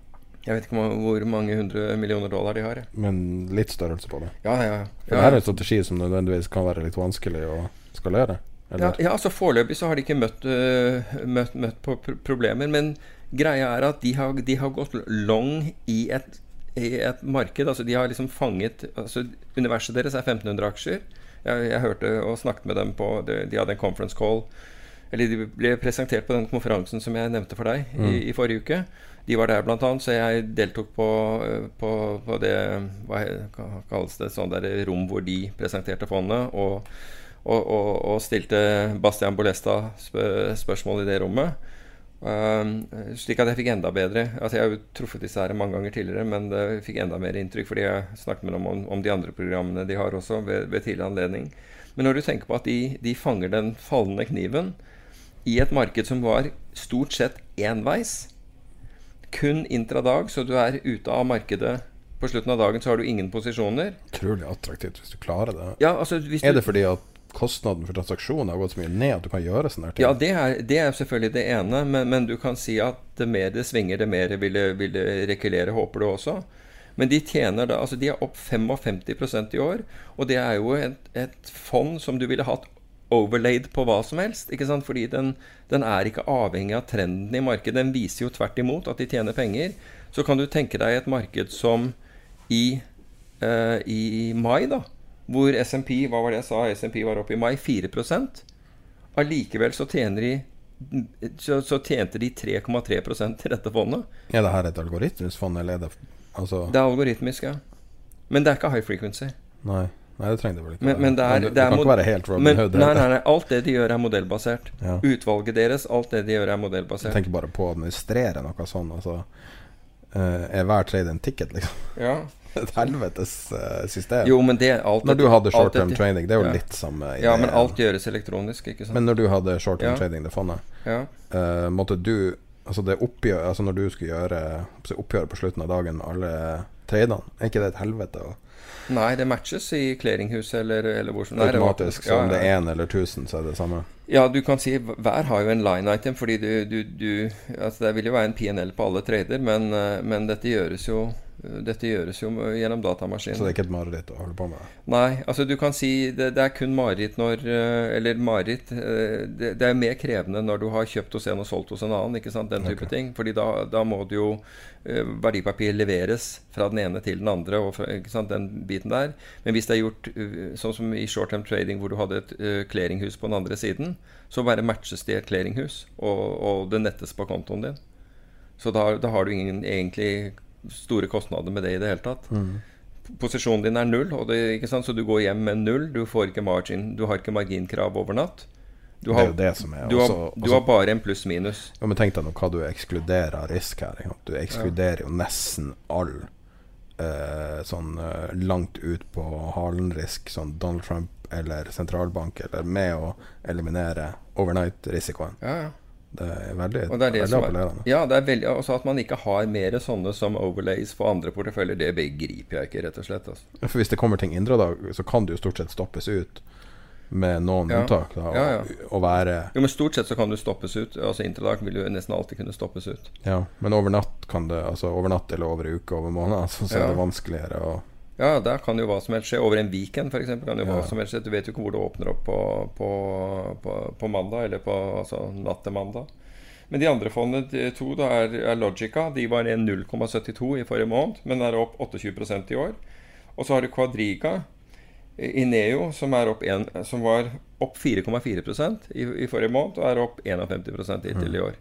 Jeg vet ikke hvor- mange hundre millioner dollar de har. jeg. Men litt størrelse på det. Ja, ja, For det her er en strategi som nødvendigvis kan være litt vanskelig å skalere? ja, Eller? ja, altså Foreløpig så har de ikke møtt, uh, møtt, møtt på pr problemer. Men greia er at de har, de har gått long i et i et marked. Altså de har liksom fanget altså Universet deres er 1500 aksjer. Jeg, jeg hørte og snakket med dem på De, de hadde en conference call. Eller de ble presentert på den konferansen som jeg nevnte for deg Mm. i, i forrige uke. De var der annet, så jeg deltok på, på, på det Hva kalles det? Sånn der rom hvor de presenterte fondet. Og, og, og, og stilte Bastian Bolesta spør, spørsmål i det rommet. Um, slik at jeg fikk enda bedre Altså Jeg har jo truffet disse her mange ganger tidligere, men det fikk enda mer inntrykk fordi jeg snakket med dem om, om de andre programmene de har også, ved, ved tidligere anledning. Men når du tenker på at de, de fanger den fallende kniven i et marked som var stort sett enveis, kun intradag, så du er ute av markedet på slutten av dagen, så har du ingen posisjoner. Utrolig attraktivt hvis du klarer det. Ja, altså hvis Er det fordi at kostnaden for transaksjonen har gått så mye ned at du kan gjøre sånne her ting? Ja, det er, det er selvfølgelig det ene, men, men du kan si at det mer det svinger, det mer vil det, vil det rekulere, håper du også. Men de tjener da, altså de er opp 55% i år, og det er jo et, et fond som du ville hatt overlaid på hva som helst. ikke sant? Fordi den, den er ikke avhengig av trenden i markedet. Den viser jo tvert imot at de tjener penger. Så kan du tenke deg et marked som i, uh, i mai, da, hvor SMP hva var det jeg sa, SMP var oppe i mai 4% Allikevel så tjener de så, så tjente de 3,3% i dette fondet. Er det her et algoritmisk fond, eller er det altså Det er algoritmisk, ja. Men det er ikke high frequency. Nei. Nei, det trenger det vel ikke Men, men det, er, det, det, er kan ikke være helt Robin men, Hood. Nei, nei, nei, alt det de gjør, er modellbasert. Ja. Utvalget deres, alt det de gjør, er Jeg modellbasert. tenker bare på å administrere noe sånt. Altså, eh, er hver trade en ticket, liksom? Ja. Et helvetes eh, system. Jo, men det alt når du hadde short term trading, det er jo ja. litt samme Ja, men alt gjøres elektronisk, ikke sant. Men når du hadde short term Ja. trading, det fondet, ja. uh, måtte du Altså det oppgjør Altså når du skulle gjøre oppgjøret på slutten av dagen med alle tradene, er ikke det et helvete? Og Nei, det matches i clearinghuset eller, eller hvor som helst. automatisk, så om det er én eller 1000, så er det samme? Ja, du kan si hver har jo en line item, fordi du, du, du Altså det vil jo være en PNL på alle trader, men, eh, men dette gjøres jo dette gjøres jo gjennom datamaskinen. Så det er ikke et mareritt å holde på med? Nei, altså du kan si det, det er kun mareritt når eh, Eller mareritt eh, det, det er mer krevende når du har kjøpt hos en og solgt hos en annen. ikke sant, Den type okay. ting. Fordi da, da må det jo eh, verdipapir leveres fra den ene til den andre. og fra, ikke sant, den biten der. Men hvis det er gjort eh, sånn som i short term trading, hvor du hadde et clearinghus på den andre siden, så bare matches det i et clearinghus, og, og det nettes på kontoen din. Så da, da har du ingen egentlig store kostnader med det i det hele tatt posisjonen din er null, det, så du går hjem med null. Du får ikke margin, du har ikke marginkrav over natt. Du Det har, er jo det som er du har, også- du har bare en pluss-minus. Ja, men tenk deg nå hva du ekskluderer av risk her. Du ekskluderer jo nesten all eh, sånn eh, langt ut på halen-risk, sånn Donald Trump eller sentralbank, eller med å eliminere overnight-risikoen. Ja, ja. Det er veldig, det er det veldig som er, appellerende. ja, det er veldig, også at man ikke har mer sånne som overlays på andre porteføljer, det begriper jeg ikke, rett og slett. Altså. For hvis det kommer ting indre dag, så kan det jo stort sett stoppes ut, med noen Ja. unntak. Da, Ja, ja. Å, være Jo, men stort sett så kan du stoppes ut. Altså Intradag vil jo nesten alltid kunne stoppes ut. Ja, men over natt kan det Altså over natt eller over uke, over måned, så, så er det vanskeligere å Ja, der kan jo hva som helst skje. Over en weekend f.eks. kan jo Ja. hva som helst skje. Du vet jo ikke hvor det åpner opp på, på, på, på mandag, eller på altså, natt til mandag. Men de andre fondene de to da er, er Logica. De var ned 0,72 i forrige måned, men er opp 28% i år. Og så har du Quadriga Ineo, som, er en, som var opp 4,4 i, i forrige måned, og er opp 51% hittil i år.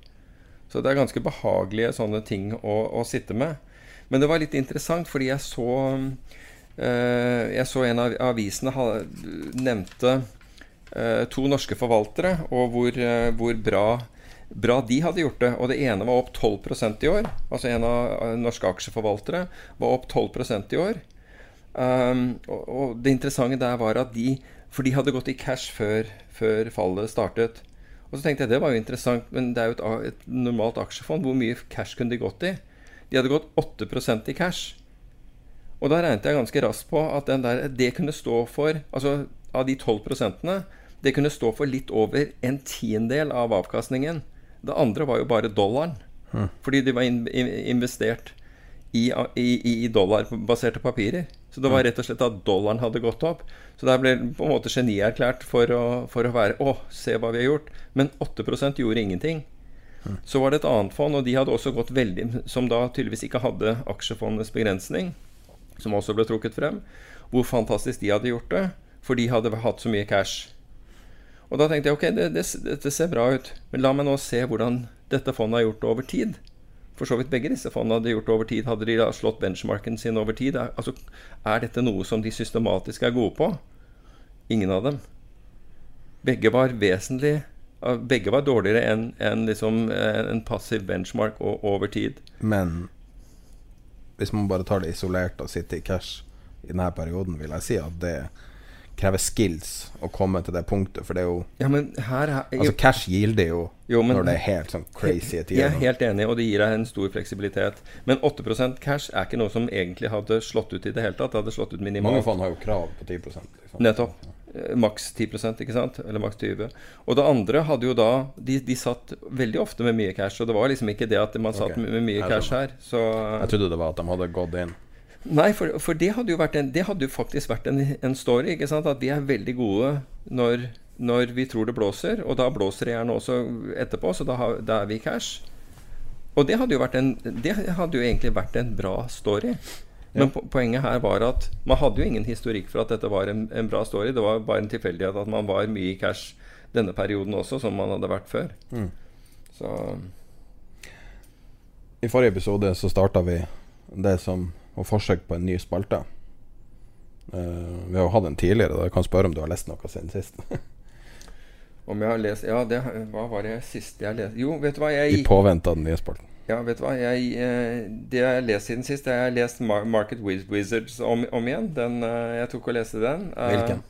Så det er ganske behagelige sånne ting å, å sitte med. Men det var litt interessant, fordi jeg så Jeg så en av avisene nevnte eh, to norske forvaltere, og hvor, eh, hvor bra, bra de hadde gjort det. Og det ene var opp 12% i år. Altså en av eh, norske aksjeforvaltere var opp 12% i år. Um, og, og det interessante der var at de For de hadde gått i cash før, før fallet startet. Og så tenkte jeg det var jo interessant, men det er jo et, et normalt aksjefond. Hvor mye cash kunne de gått i? De hadde gått 8% i cash. Og da regnet jeg ganske raskt på at den der, det kunne stå for Altså av de 12 prosentene Det kunne stå for litt over en tiendedel av avkastningen. Det andre var jo bare dollaren. Fordi de var in in investert i, i, i dollarbaserte papirer. Så det var rett og slett at dollaren hadde gått opp. Så der ble på en måte genierklært for å, for å være Å, se hva vi har gjort. Men 8% gjorde ingenting. Så var det et annet fond, og de hadde også gått veldig Som da tydeligvis ikke hadde aksjefondets begrensning, som også ble trukket frem. Hvor fantastisk de hadde gjort det, for de hadde hatt så mye cash. Og da tenkte jeg ok, det, det, dette ser bra ut, men la meg nå se hvordan dette fondet har gjort det over tid. For så vidt begge disse fondene hadde gjort det over tid. Hadde de da slått benchmarken sin over tid? Altså, er dette noe som de systematisk er gode på? Ingen av dem. Begge var vesentlig Begge var dårligere enn en liksom, en passiv benchmark over tid. Men hvis man bare tar det isolert og sitter i cash i denne perioden, vil jeg si at det krever skills å komme til det punktet, for det er jo ja, her, her, Altså Cash gilder jo, jo men, når det er helt sånn crazy tider. Jeg er helt enig, og det gir deg en stor fleksibilitet. Men 8% cash er ikke noe som egentlig hadde slått ut i det hele tatt. Det hadde slått ut minimalt. Mange fond har jo krav på 10% liksom. Nettopp. Eh, maks 10 ikke sant? Eller maks 20 Og det andre hadde jo da de, de, satt veldig ofte med mye cash, og det var liksom ikke det at man satt okay. med mye cash her. Så Jeg trodde det var at de hadde gått inn. Nei, for, for, det, hadde jo en, det hadde jo faktisk vært en, en, story. ikke sant? At vi er veldig gode når, når, vi tror det blåser, og da blåser det gjerne også etterpå, så da, har, da er vi cash. Og det hadde, jo vært en, det hadde jo egentlig vært en bra story. Men po poenget her var at man hadde jo ingen historikk for at dette var en, en, bra story. Det var bare en tilfeldighet at man var mye i cash denne perioden også, som man hadde vært før. Mm. Så I forrige episode så starta vi det som var forsøk på en ny spalte. Uh, vi har jo hatt en tidligere. Da. Jeg kan spørre om du har lest noe siden sist. om jeg har lest Ja, det, hva var det siste jeg leste Jo, vet du hva jeg I påvente av den nye spalten. Ja, vet du hva jeg, eh, Det jeg har lest siden sist, jeg har lest Market Wizards om, om igjen. Den, uh, jeg tok og leste den. Uh, Hvilken?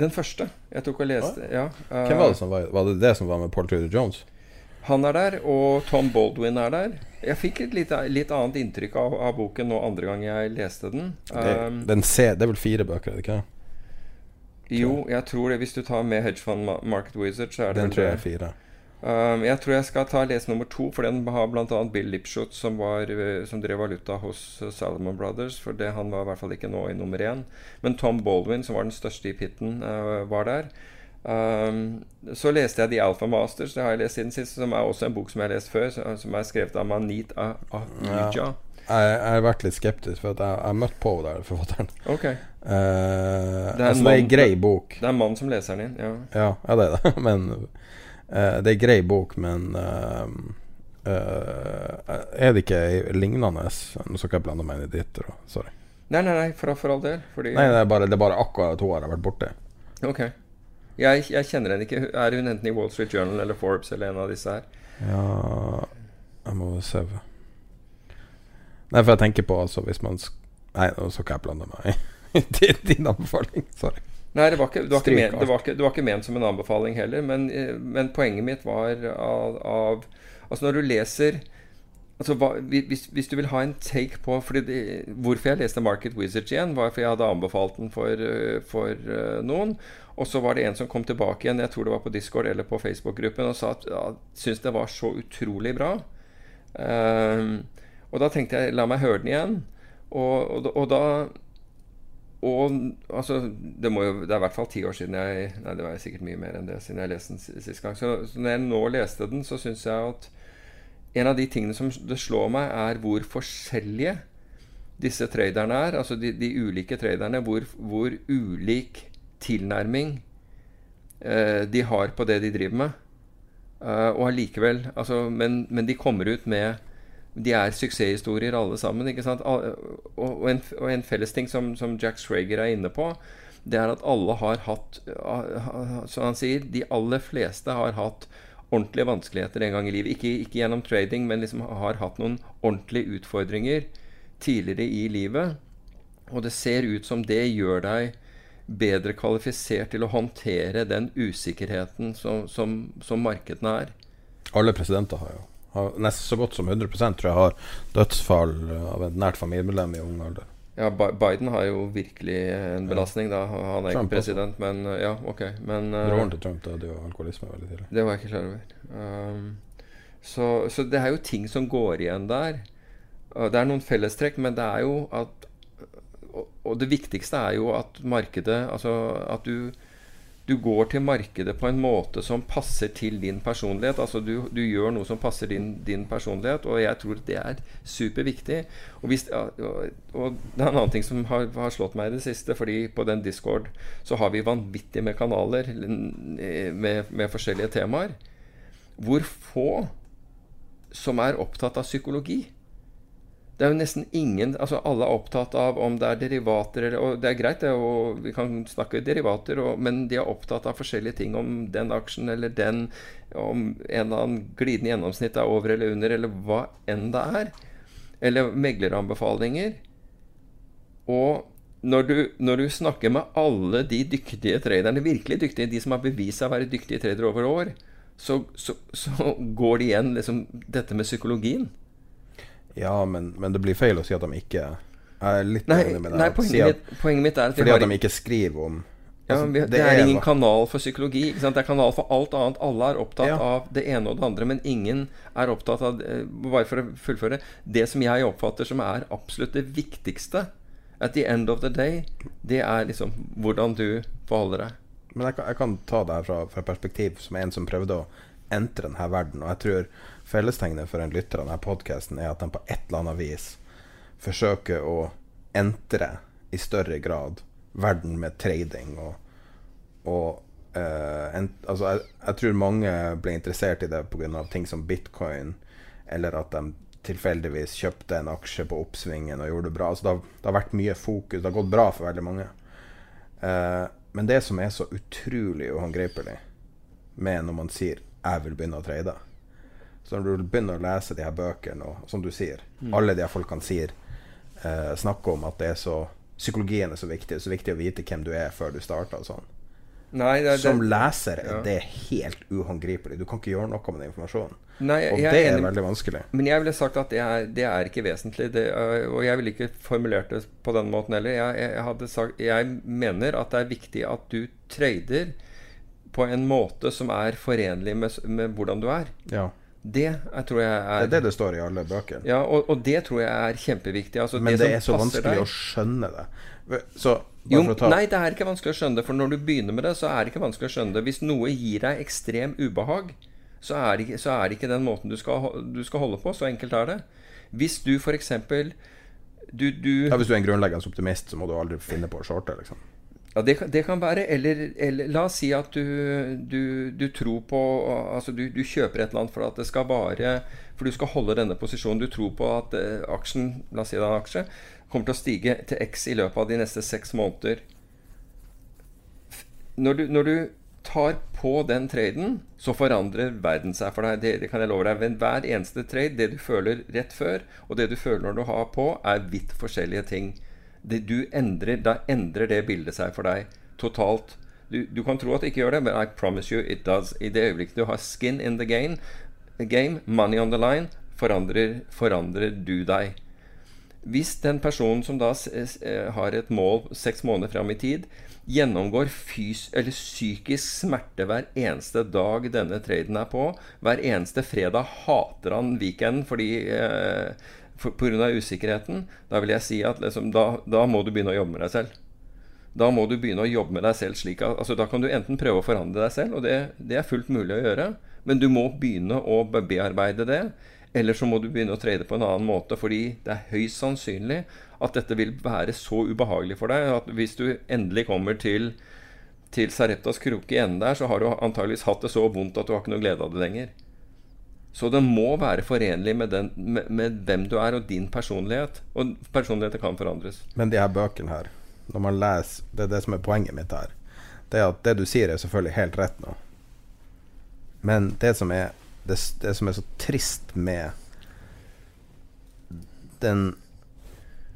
Den første. Jeg tok og leste, ja. Hvem var det som var Var det det som var med Paul Tudor Jones? Han er der, og Tom Baldwin er der. Jeg fikk et litt, litt annet inntrykk av, av, boken nå andre gang jeg leste den. Um, den C, det er vel fire bøker, er det ikke? Jo, jeg tror det. Hvis du tar med Hedge Fund Market Wizard, så er det Den tror jeg er fire. Um, jeg tror jeg skal ta lese nummer to, for den har bl.a. Bill Lipshot, som, var, eh, som, drev valuta hos uh, Salomon Brothers. For det, han var i hvert fall ikke nå i nummer én. Men Tom Baldwin, som var den største i pitten, uh, var der. Um, så leste jeg The Alpha Masters, det har jeg lest siden sist, som er også en bok som jeg har lest før, som er skrevet av Manit Ahuja. Ja. Jeg, jeg har vært litt skeptisk, for jeg har møtt på der forfatteren. Okay. Uh, det, er altså, en grei bok. Det er en mann som leser den inn, ja. Ja, ja det er det. men uh, Det er en grei bok, men uh, Er det ikke lignende Nå skal ikke jeg blande meg inn i ditt. Sorry. Nei, nei, nei, for, for all del. Fordi... Nei, det er, bare, det er bare akkurat jeg har vært borte. Ok jeg, jeg, kjenner henne ikke. Er hun enten i Wall Street Journal eller Forbes eller en av disse her? Ja Jeg må se Nei, for jeg tenker på altså hvis man Nei, nå skal ikke jeg blande meg i din anbefaling. Sorry. Nei, det var, ikke, det, var ikke men, det, var ikke, det var ikke ment som en anbefaling heller. Men, eh, men poenget mitt var av, av, Altså, når du leser Altså, hva, hvis, hvis, du vil ha en take på Hvorfor jeg leste Market Wizards igjen, var fordi jeg hadde anbefalt den for, eh, for uh, noen. Og så var det en som kom tilbake igjen, jeg tror det var på Discord eller på Facebook-gruppen, og sa at ja, syntes det var så utrolig bra. Um, og da tenkte jeg la meg høre den igjen. Og, og, og da og altså det, jo, det, er i hvert fall ti år siden jeg Nei, det var sikkert mye mer enn det siden jeg leste den sist gang. Så, så når jeg nå leste den, så syns jeg at en av de tingene som det slår meg, er hvor forskjellige disse traderne er. Altså de, de ulike traderne. Hvor, hvor ulik tilnærming eh, de har på det de driver med. Eh, og allikevel altså, men, men, de kommer ut med De er suksesshistorier alle sammen. ikke sant? Og, en, og en felles ting som, som, Jack Schrager er inne på, det er at alle har hatt Som han sier, de aller fleste har hatt ordentlige vanskeligheter en gang i livet. Ikke, ikke gjennom trading, men liksom har hatt noen ordentlige utfordringer tidligere i livet. Og det ser ut som det gjør deg bedre kvalifisert til å håndtere den usikkerheten som, som, som markedene er. Alle presidenter har jo nesten så godt som 100% tror jeg har dødsfall av et nært familiemedlem i ung alder. Ja, Biden har jo virkelig en belastning, da. Han er Trump ikke president, også. men Ja, ok. Men Broren til Trump døde jo av alkoholisme veldig tidlig. Det var jeg ikke klar over. Um, så, så, det er jo ting som går igjen der. Det er noen fellestrekk, men det er jo at og, det viktigste er jo at markedet Altså at du, du går til markedet på en måte som passer til din personlighet. Altså du, du gjør noe som passer din, din, personlighet, og jeg tror det er superviktig. Og, hvis, og, og, det er en annen ting som har, har, slått meg i det siste, fordi på den Discord så har vi vanvittig med kanaler med, med forskjellige temaer. Hvor få som er opptatt av psykologi. Det er jo nesten ingen altså Alle er opptatt av om det er derivater eller, Og det er greit, det, og vi kan snakke derivater, og, men de er opptatt av forskjellige ting. Om den aksjen eller den, om en eller annen glidende gjennomsnitt er over eller under, eller hva enn det er. Eller megleranbefalinger. Og når du, når du, snakker med alle de dyktige traderne, virkelig dyktige, de som har bevist seg å være dyktige tradere over år, så, så, så går det igjen liksom, dette med psykologien. Ja, men, men, det blir feil å si at de ikke Jeg er litt nei, enig med deg. Nei, poenget, mitt, poenget mitt er at Fordi at de ikke skriver om ja, altså, vi, det, det, er ingen kanal for psykologi. Det er kanal for alt annet. Alle er opptatt ja. av det ene og det andre, men ingen er opptatt av eh, Bare for å fullføre Det som jeg oppfatter som er absolutt det viktigste at the end of the day, det er liksom hvordan du forholder deg. Men jeg kan, jeg kan ta det her fra, fra perspektiv som en som prøvde å entre denne verden. Og jeg tror Fellestegnet for en lytter av denne podkasten er at de på et eller annet vis forsøker å entre i større grad verden med trading og, og uh, en, altså jeg, jeg, tror mange ble interessert i det pga. ting som bitcoin, eller at de tilfeldigvis kjøpte en aksje på oppsvingen og gjorde det bra. Altså det, har, det, har, vært mye fokus. Det har gått bra for veldig mange. Uh, men det som er så utrolig uhåndgripelig med når man sier 'jeg vil begynne å trade', så når du begynner å lese de her bøkene, og som du sier, mm. alle de her folkene sier eh, snakker om at det er så psykologien er så viktig. Det er så viktig å vite hvem du er før du starter. Sånn. Nei, det, Som leser er ja. det helt uhåndgripelig. Du kan ikke gjøre noe med den informasjonen. Nei, og det er, er veldig vanskelig. Men jeg ville sagt at det er, det er ikke vesentlig. Det, og jeg ville ikke formulert det på den måten heller. Jeg, jeg, sagt, jeg mener at det er viktig at du trader på en måte som er forenlig med, med hvordan du er. Ja. Det jeg tror jeg er Det er det det står i alle bøkene. Ja, og, og det tror jeg er kjempeviktig. Altså, Men det, det er så vanskelig deg. å skjønne det. Så, jo. Nei, det er ikke vanskelig å skjønne det. For når du begynner med det, så er det ikke vanskelig å skjønne det. Hvis noe gir deg ekstrem ubehag, så er det ikke, så er det ikke den måten du skal, du skal, holde på. Så enkelt er det. Hvis du f.eks. Du, du ja, Hvis du er en grunnleggende optimist, så må du aldri finne på å shorte, liksom. Ja, det, det, kan være. Eller, eller, la oss si at du, du, du tror på Altså du, du, kjøper et eller annet for at det skal vare For du skal holde denne posisjonen. Du tror på at eh, aksjen La oss si det er aksje kommer til å stige til X i løpet av de neste seks måneder. Når du, når tar på den traden, så forandrer verden seg for deg. Det, det kan jeg love deg. Ved hver eneste trade, det du føler rett før, og det du føler når du har på, er vidt forskjellige ting det du endrer, da endrer det bildet seg for deg totalt. Du, du, kan tro at det ikke gjør det, men I promise you it does. I det øyeblikket du har skin in the game, game money on the line, forandrer, forandrer du deg. Hvis den personen som da eh, har et mål seks måneder fram i tid, gjennomgår fys eller psykisk smerte hver eneste dag denne traden er på Hver eneste fredag hater han weekenden fordi eh, pga. usikkerheten, da vil jeg si at liksom, da, da, må du begynne å jobbe med deg selv. Da må du begynne å jobbe med deg selv slik at altså, Da kan du enten prøve å forandre deg selv, og det, det er fullt mulig å gjøre, men du må begynne å bearbeide det. Eller så må du begynne å trade på en annen måte, fordi det er høyst sannsynlig at dette vil være så ubehagelig for deg at hvis du endelig kommer til, til Sareptas kroke i enden der, så har du antageligvis hatt det så vondt at du har ikke noe glede av det lenger. Så det må være forenlig med, den, med, med, hvem du er, og din personlighet. Og personligheter kan forandres. Men de her bøkene her, når man leser Det er det som er poenget mitt her. Det er at det du sier, er selvfølgelig helt rett nå. Men det som er, det, det som er så trist med den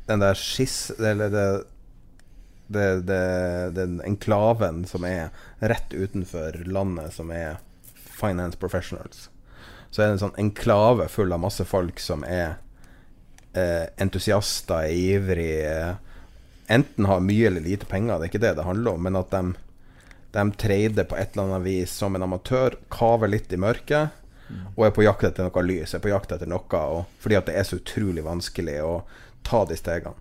Den der skiss... Eller det, det, den enklaven som er rett utenfor landet, som er finance professionals så er det en sånn enklave full av masse folk som er eh, entusiaster, ivrige Enten har mye eller lite penger, det er ikke det det handler om, men at de, de trader på et eller annet vis som en amatør, kaver litt i mørket. Og er på jakt etter noe lys, er på jakt etter noe og, fordi at det er så utrolig vanskelig å ta de stegene.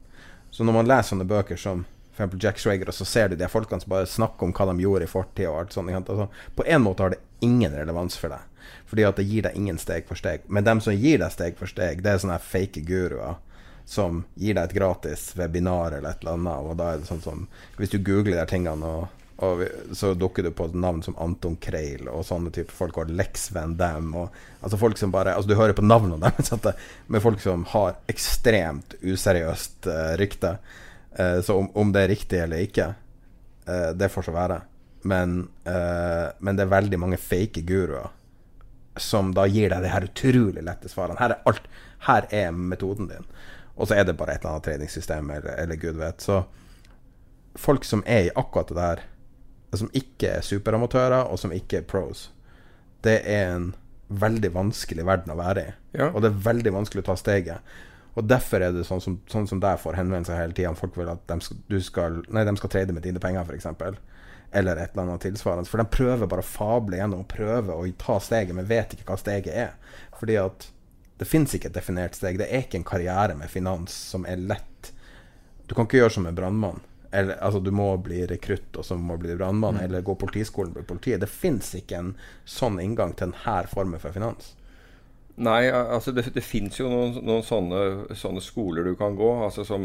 Så når man leser sånne bøker som eksempel Jack Schrager, og så ser du de folkene som bare snakker om hva de gjorde i fortida. Altså, på en måte har det ingen relevans for deg, fordi at det gir deg ingen steg for steg. Men dem som gir deg steg for steg, det er sånne fake guruer som gir deg et gratis webinar eller et eller annet, og da er det sånn som Hvis du googler de tingene og og så dukker du på navn som Anton Kreil og sånne typer folk, og Lex Van Dam og Altså folk som bare Altså, du hører på navnene deres, med folk som har ekstremt useriøst uh, rykte. Uh, så om, om det er riktig eller ikke, uh, det får så være. Men, men det er veldig mange fake guruer som da gir deg de her utrolig lette svarene. Her er alt Her er metoden din. Og så er det bare et eller annet treningssystem, eller, eller gud vet. Så folk som er i akkurat det der, som ikke er superamatører, og som ikke er pros, det er en veldig vanskelig verden å være i. Ja. Og det er veldig vanskelig å ta steget. Og derfor er det sånn som, sånn som deg får henvendelser hele tida. Folk vil at de skal, du skal, nei, de skal trade med dine penger, f.eks. Eller et eller annet tilsvarende. For de prøver bare å fable gjennom og prøve å ta steget, men vet ikke hva steget er. Fordi at det fins ikke et definert steg. Det er ikke en karriere med finans som er lett. Du kan ikke gjøre som en brannmann. Eller, altså, du må bli rekrutt, og så må du bli brannmann, eller gå politiskolen og bli politiet. Det fins ikke en sånn inngang til denne formen for finans. Nei, altså det, det fins jo noen, noen sånne, sånne skoler du kan gå, altså som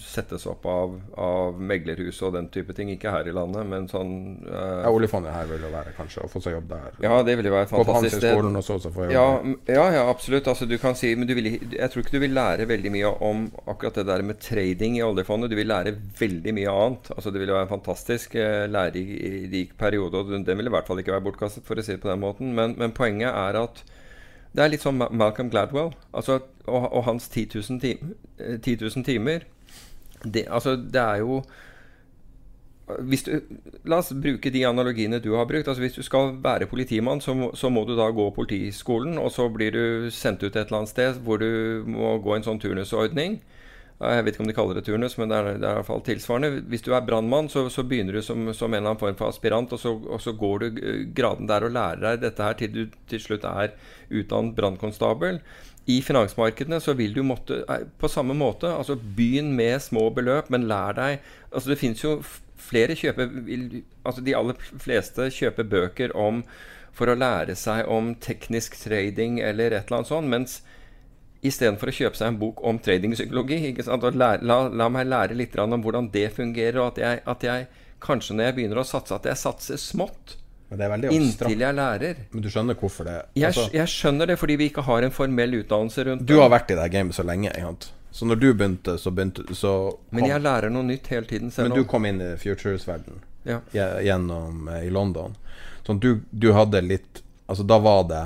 settes opp av, av meglerhus og den type ting. Ikke her i landet, men sånn uh, Ja, oljefondet her vil jo være kanskje å få seg jobb der. Ja, det ville jo være fantastisk. Gå på. Handelshøyskolen og så, så få jobb. Ja, ja, ja, absolutt. Altså, du kan si, men du vil, jeg tror ikke du vil lære veldig mye om akkurat det der med trading i oljefondet. Du vil lære veldig mye annet. Altså, det ville være en fantastisk uh, lærerik periode, og den den vil i hvert fall ikke være bortkastet, for å si det på den måten. Men, men poenget er at det er litt som Malcolm Gladwell altså, og, og hans 10 000, tim, eh, 10 000 timer. Det, altså, det er jo du, La oss bruke de analogiene du har brukt. Altså Hvis du skal være politimann, så så må du da gå politiskolen, og så blir du sendt ut et eller annet sted hvor du må gå en sånn turnusordning. Jeg vet ikke om de kaller det turnus, men det er, det er i hvert fall tilsvarende. Hvis du er brannmann, så, så begynner du som, som en eller annen form for aspirant, og så, og så går du eh, graden der og lærer deg dette her til du til slutt er utdannet brannkonstabel. I finansmarkedene så vil du måtte eh, på samme måte altså Begynn med små beløp, men lær deg altså Det finnes jo flere kjøper altså De aller fleste kjøper bøker om for å lære seg om teknisk trading eller et eller annet sånt, mens istedenfor å kjøpe seg en bok om tradingpsykologi lære, la, la meg lære litt om hvordan det fungerer, og at jeg, at jeg kanskje når jeg begynner å satse, at jeg satser smått. Men det. Inntil jeg lærer. Men du skjønner hvorfor det Jeg, altså, jeg skjønner det fordi vi ikke har en formell utdannelse rundt Du har vært i det gamet så lenge. Egentlig. Så når du begynte, så begynte så Men jeg lærer noe nytt hele tiden selv Men du kom inn i futures-verden Ja. gjennom eh, i London. Sånn du, du hadde litt Altså, da var det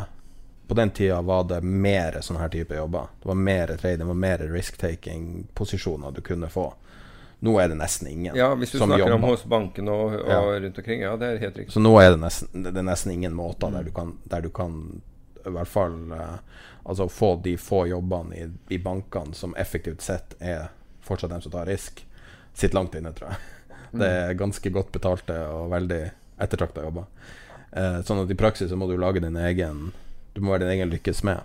På den tida var det mer sånne her type jobber. Det var mer trading, det var mer risk-taking-posisjoner du kunne få. Nå er det nesten ingen Ja, hvis du snakker om hos banken og, og Ja. rundt omkring. Ja, det er helt riktig. Så nå er det nesten, det er nesten ingen måter der du kan, der du kan i hvert fall eh, altså få de få jobbene i, i bankene som effektivt sett er fortsatt dem som tar risk, sitter langt inne, tror jeg. Det er ganske godt betalte og veldig ettertrakta jobber. Eh, sånn at i praksis så må du lage din egen Du må være din egen lykkes med.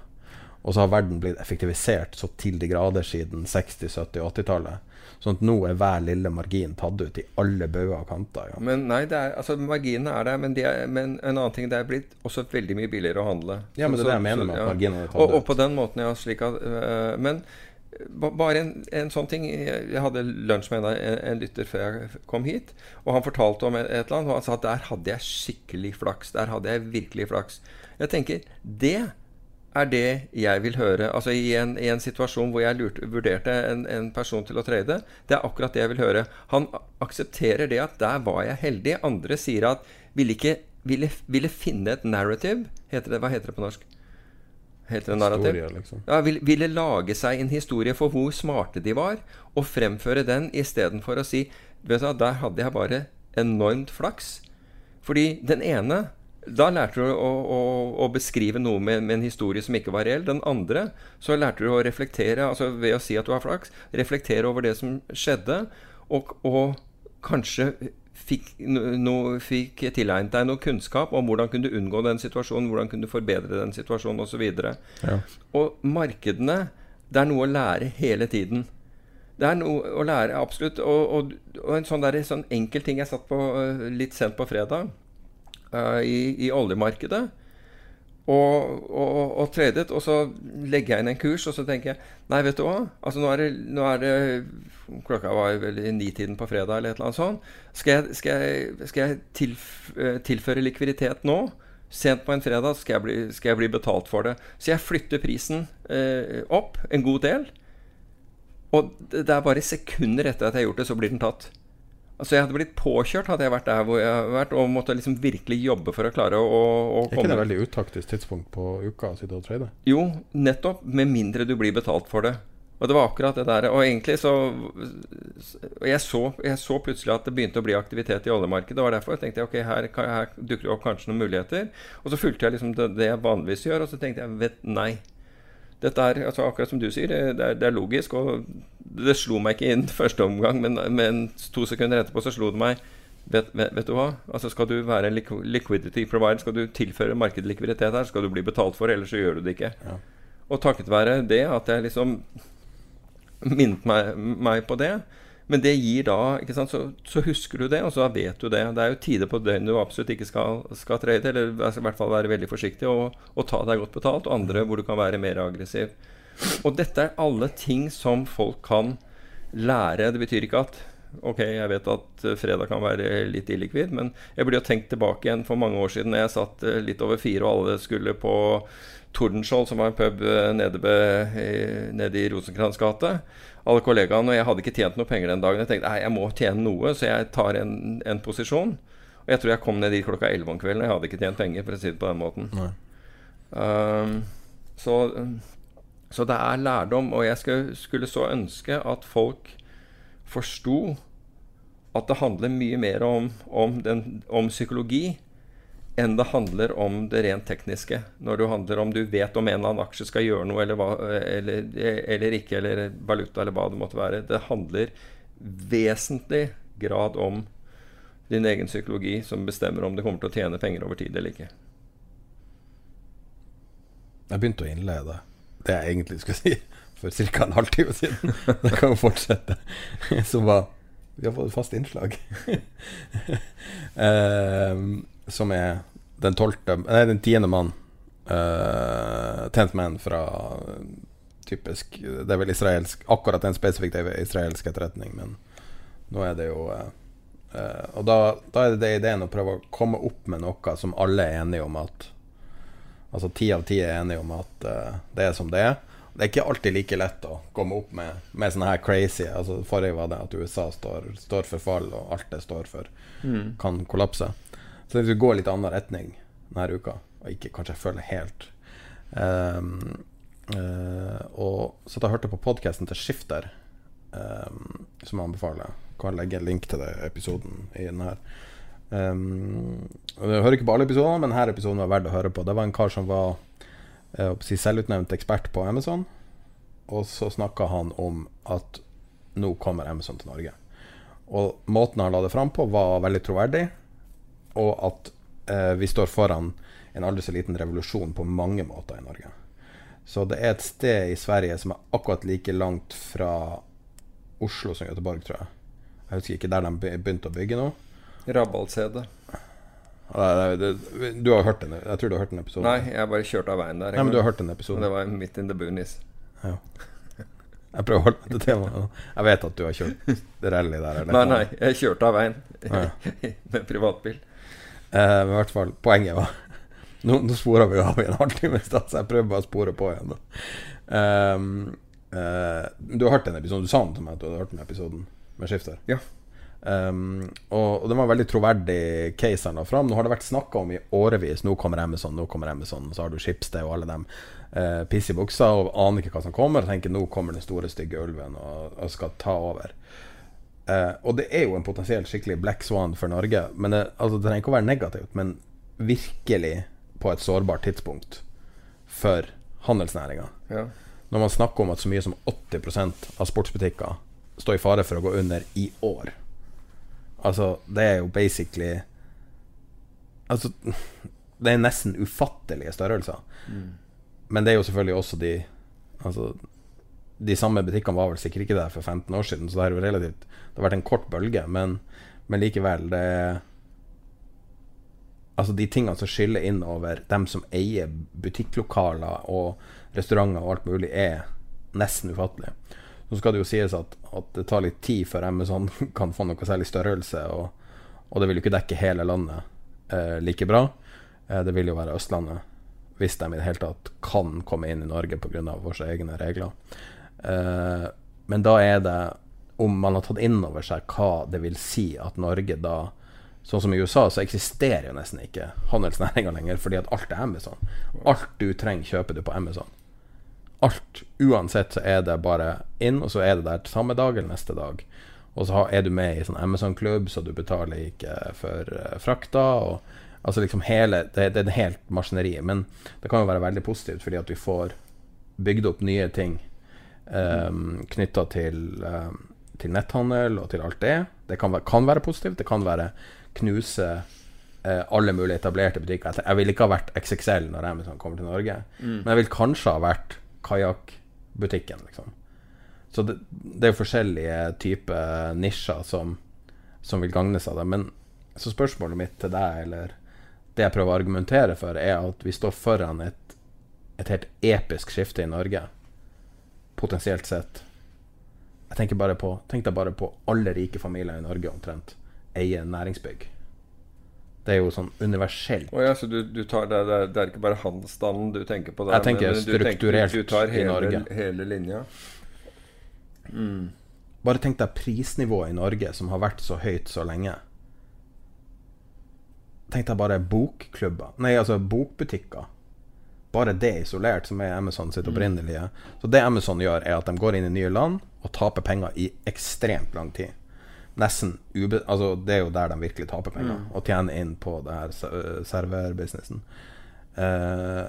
Og så har verden blitt effektivisert så til de grader siden 60-, 70-, 80-tallet. Sånn at nå er hver lille margin tatt ut i alle bauger og kanter. Ja. Men nei, det er, altså marginene er der, men, de er, men en annen ting, det er blitt også veldig mye billigere å handle. Ja, men det er det jeg mener så- med at marginene er tatt og, og på den måten, ja. Slik at, øh, men bare en, en sånn ting Jeg hadde lunsj med en, en, en lytter før jeg kom hit, og han fortalte om et, et eller annet, og han sa at der hadde jeg skikkelig flaks. Der hadde jeg virkelig flaks. Jeg tenker, det er det jeg vil høre. Altså I en, i en situasjon hvor jeg lurte, vurderte en, en person til å trade, det er akkurat det jeg vil høre. Han aksepterer det at der var jeg heldig. Andre sier at ville ikke ville, ville finne et narrative. Heter det, hva heter det på norsk? Heter det narrativ? Historie, liksom. Ja, ville, ville lage seg en historie for hvor smarte de var, og fremføre den istedenfor å si vet du, Der hadde jeg bare enormt flaks. Fordi den ene da lærte du å, å, å beskrive noe med, med en historie som ikke var reell. Den andre så lærte du å reflektere, altså ved å si at du har flaks, reflektere over det som skjedde, og, og kanskje fikk, no, fikk tilegnet deg noe kunnskap om hvordan kunne du unngå den situasjonen, hvordan kunne du forbedre den situasjonen osv. Ja. Og markedene, det er noe å lære hele tiden. Det er noe å lære, absolutt. Og, og, og en sånn, der, sånn enkel ting jeg satt på uh, litt sent på fredag uh, i, i, oljemarkedet. Og, og, og, tradet, og så legger jeg inn en kurs, og så tenker jeg Nei, vet du hva? Altså, nå er det, nå er det Klokka var vel i nitiden på fredag, eller et eller annet sånt. Skal jeg, skal jeg, skal jeg tilf, tilføre likviditet nå? Sent på en fredag skal jeg, bli, skal jeg bli betalt for det. Så jeg flytter prisen eh, opp en god del. Og det er bare sekunder etter at jeg har gjort det, så blir den tatt. Altså Jeg hadde blitt påkjørt hadde jeg vært der hvor jeg har vært, og måtte liksom virkelig jobbe for å klare å, å komme Er ikke det veldig utaktisk tidspunkt på uka å sitte og trade? Jo, nettopp. Med mindre du blir betalt for det. Og det var akkurat det der. Og egentlig så jeg så, jeg så plutselig at det begynte å bli aktivitet i oljemarkedet. Og derfor tenkte jeg ok, her, her dukker det opp kanskje noen muligheter. Og så fulgte jeg liksom det, det jeg vanligvis gjør, og så tenkte jeg vet, nei. Dette er altså akkurat som du sier, det er, det er, logisk. Og det slo meg ikke inn første omgang, men, men to sekunder etterpå så slo det meg. Vet, vet, vet, du hva? Altså Skal du være en liquidity provider, skal du tilføre markedet likviditet her, skal du bli betalt for ellers så gjør du det ikke. Ja. Og takket være det at jeg liksom minnet meg, meg på det, men det gir da ikke så, så, husker du det, og så vet du det. Det er jo tider på døgnet du absolutt ikke skal, skal trade, eller i hvert fall være veldig forsiktig og, og, ta deg godt betalt, og andre hvor du kan være mer aggressiv. Og dette er alle ting som folk kan lære. Det betyr ikke at Ok, jeg vet at fredag kan være litt illikvid, men jeg burde jo tenkt tilbake igjen for mange år siden jeg satt eh, litt over fire, og alle skulle på Tordenskjold, som var en pub eh, nede, be, nede i Rosenkrantz gate alle kollegaene, og jeg hadde ikke tjent noe penger den dagen. Jeg tenkte nei, jeg må tjene noe, så jeg tar en, en posisjon. Og jeg tror jeg kom ned dit klokka 11 om kvelden. Jeg hadde ikke tjent penger, for å si det på den måten. Um, så, så, det er lærdom, og jeg skulle, skulle så ønske at folk forsto at det handler mye mer om, om, den, om psykologi enn det handler om det rent tekniske. Når det handler om du vet om en eller annen aksje skal gjøre noe eller, hva, eller, eller, ikke, eller valuta eller hva det måtte være. Det handler vesentlig grad om din egen psykologi som bestemmer om du kommer til å tjene penger over tid eller ikke. Jeg begynte å innlede det jeg egentlig skulle si for ca. en halvtime siden. Det kan jo fortsette. Som var Vi har fått et fast innslag. um, som er den tolvte Nei, den tiende mann. Uh, tenth man fra typisk Det er vel israelsk Akkurat den spesifikke israelsk etterretning, men nå er det jo uh, uh, Og da, da, er det, det ideen å prøve å komme opp med noe som alle er enige om at Altså ti av ti er enige om at uh, det er som det er. Det er ikke alltid like lett å komme opp med, med sånne her crazy altså Forrige var det at USA står, står for fall, og alt det står for, mm. kan kollapse. Så hvis vi går litt annen retning denne uka, og ikke kanskje føler helt um, uh, Og så da hørte jeg på podkasten til Skifter, um, som jeg anbefaler. Kan legge en link til det episoden i denne her. Um, jeg hører ikke på alle episodene, men denne episoden var verdt å høre på. Det var en kar som var selvutnevnt ekspert på Amazon, og så snakka han om at nå kommer Amazon til Norge. Og måten han la det fram på, var veldig troverdig og at eh, vi står foran en aldri så liten revolusjon på mange måter i Norge. Så det er et sted i Sverige som er akkurat like langt fra Oslo som Göteborg, tror jeg. Jeg husker ikke der de begynte å bygge nå. Rabaldsede. Du har hørt den? Jeg tror du har hørt den episoden? Nei, jeg bare kjørt av veien der. Nei, men du har hørt den episoden Det var midt in the boonies. Ja. Jeg prøver å holde meg til temaet. Jeg vet at du har kjørt rally der. Nei, nei, jeg kjørte av veien ja. med privatbil. Eh, I hvert fall, poenget var Nå, nå sporer vi av i en halvtime, så jeg prøver bare å spore på igjen. Um, uh, du har hørt den episoden? Du sa den til meg at du hadde hørt den episoden med skifter? Ja. Um, og, og, det var en veldig troverdig case han la fram. Nå har det vært snakka om i årevis. Nå kommer Amazon, nå kommer Amazon. Så har du Schibsted og alle dem uh, piss i buksa og aner ikke hva som kommer. Og tenker nå kommer den store, stygge ulven og, og skal ta over. Uh, og det er jo en potensielt skikkelig black swan for Norge. Men det, altså, det trenger ikke å være negativt, men virkelig på et sårbart tidspunkt for handelsnæringa. Ja. Når man snakker om at så mye som 80% av sportsbutikker står i fare for å gå under i år. Altså, det er jo basically Altså, det er nesten ufattelige størrelser. Mm. Men det er jo selvfølgelig også de Altså de samme butikkene var vel sikkert ikke der for 15 år siden, så det, er jo relativt, det har vært en kort bølge. Men, men likevel, det Altså de tingene som skiller inn over dem som eier butikklokaler og restauranter og alt mulig, er nesten ufattelig. Så skal det jo sies at, at det tar litt tid før Amazon kan få noe særlig størrelse, og, og det vil jo ikke dekke hele landet eh, like bra. Eh, det vil jo være Østlandet, hvis de i det hele tatt kan komme inn i Norge pga. våre egne regler. Eh, men da er det om man har tatt inn over seg hva det vil si at Norge da Sånn som i USA, så eksisterer jo nesten ikke handelsnæringa lenger, fordi at alt er Amazon. Alt du trenger, kjøper du på Amazon. Alt. Uansett så er det bare inn, og så er det der samme dag eller neste dag. Og så er du med i sånn Amazon-klubb, så du betaler ikke for uh, frakta. Og, altså liksom hele det, det er en helt maskineri. Men det kan jo være veldig positivt, fordi at vi får bygd opp nye ting um, ehm, knytta til, um, til netthandel og til alt det. Det kan være, kan være positivt. Det kan være knuse uh, alle mulige etablerte butikker. Jeg vil ikke ha vært XXL når Amazon kommer til Norge, mm. men jeg vil kanskje ha vært kajakkbutikken, liksom. Så det, det, er jo forskjellige typer nisjer som, som vil gagnes av det. Men så spørsmålet mitt til deg, eller det jeg prøver å argumentere for, er at vi står foran et, et helt episk skifte i Norge, potensielt sett. Jeg tenker bare på, Tenk deg bare på alle rike familier i Norge omtrent eier næringsbygg. Det er jo sånn universelt. Oh, ja, så du, du tar det, det, det, er ikke bare handelsstanden du tenker på? Der, jeg tenker men, strukturert du, tenker, du tar hele, i Norge. Hele linja. Mm. Bare tenk deg prisnivået i Norge, som har vært så høyt så lenge. Tenk deg bare bokklubber Nei, altså bokbutikker. Bare det isolert, som er Amazon sitt mm. opprinnelige. Så det Amazon gjør, er at de går inn i nye land og taper penger i ekstremt lang tid nesten ube... Altså, det er jo der de virkelig taper penger, mm. og tjener inn på det her serverbusinessen. Uh,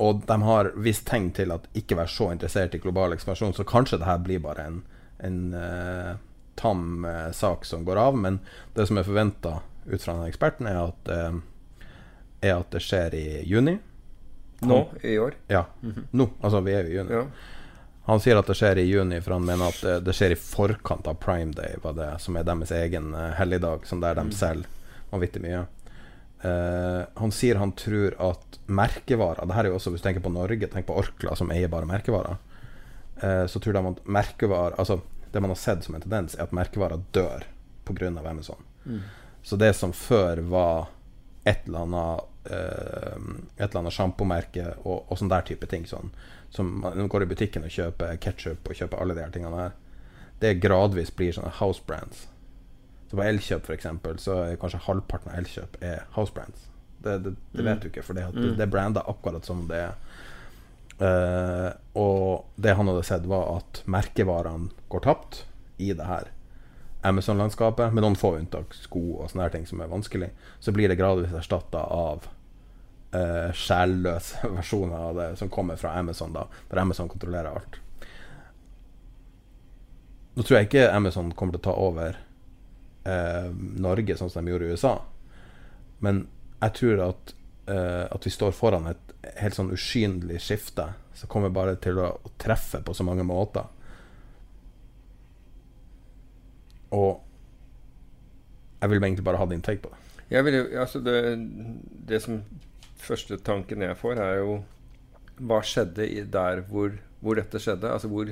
og de har visst tegn til at ikke være så interessert i global ekspansjon, så kanskje det her blir bare en, en uh, tam uh, sak som går av. Men det som er forventa ut fra den eksperten, er at, er at det skjer i juni. Nå? I år? Ja. Mm -hmm. Nå. Altså, vi er jo i juni. Ja. Han sier at det skjer i juni, for han mener at det, skjer i forkant av Prime Day, det, som er deres egen uh, helligdag, som der de mm. selger vanvittig mye. Uh, han sier han tror at merkevarer Det her er jo også hvis du tenker på Norge, tenk på Orkla, som eier bare merkevarer. Uh, så tror de at merkevarer Altså, det man har sett som en tendens, er at merkevarer dør pga. Amazon. Mm. Så det som før var et eller annet et eller annet sjampomerke og, og sånn der type ting, sånn som man går i butikken og kjøper ketsjup og kjøper alle de her tingene her, det gradvis blir sånne house brands. Så på Elkjøp f.eks. så er kanskje halvparten av Elkjøp er house brands. Det, det, det vet du ikke, for det, mm. det er branda akkurat som det er. Uh, og det han hadde sett, var at merkevarene går tapt i det her Amazon-landskapet, med noen få unntak, sko og sånne her ting som er vanskelig. Så blir det gradvis erstatta av uh, sjelløse versjoner av det som kommer fra Amazon, da, der Amazon kontrollerer alt. Nå tror jeg ikke Amazon kommer til å ta over uh, Norge sånn som de gjorde i USA, men jeg tror at, uh, at vi står foran et helt sånn usynlig skifte som kommer bare til å treffe på så mange måter. Og jeg vil egentlig bare ha din take på det. Jeg vil, altså det, det som første tanken jeg får, er jo hva skjedde der hvor, hvor, dette skjedde? Altså hvor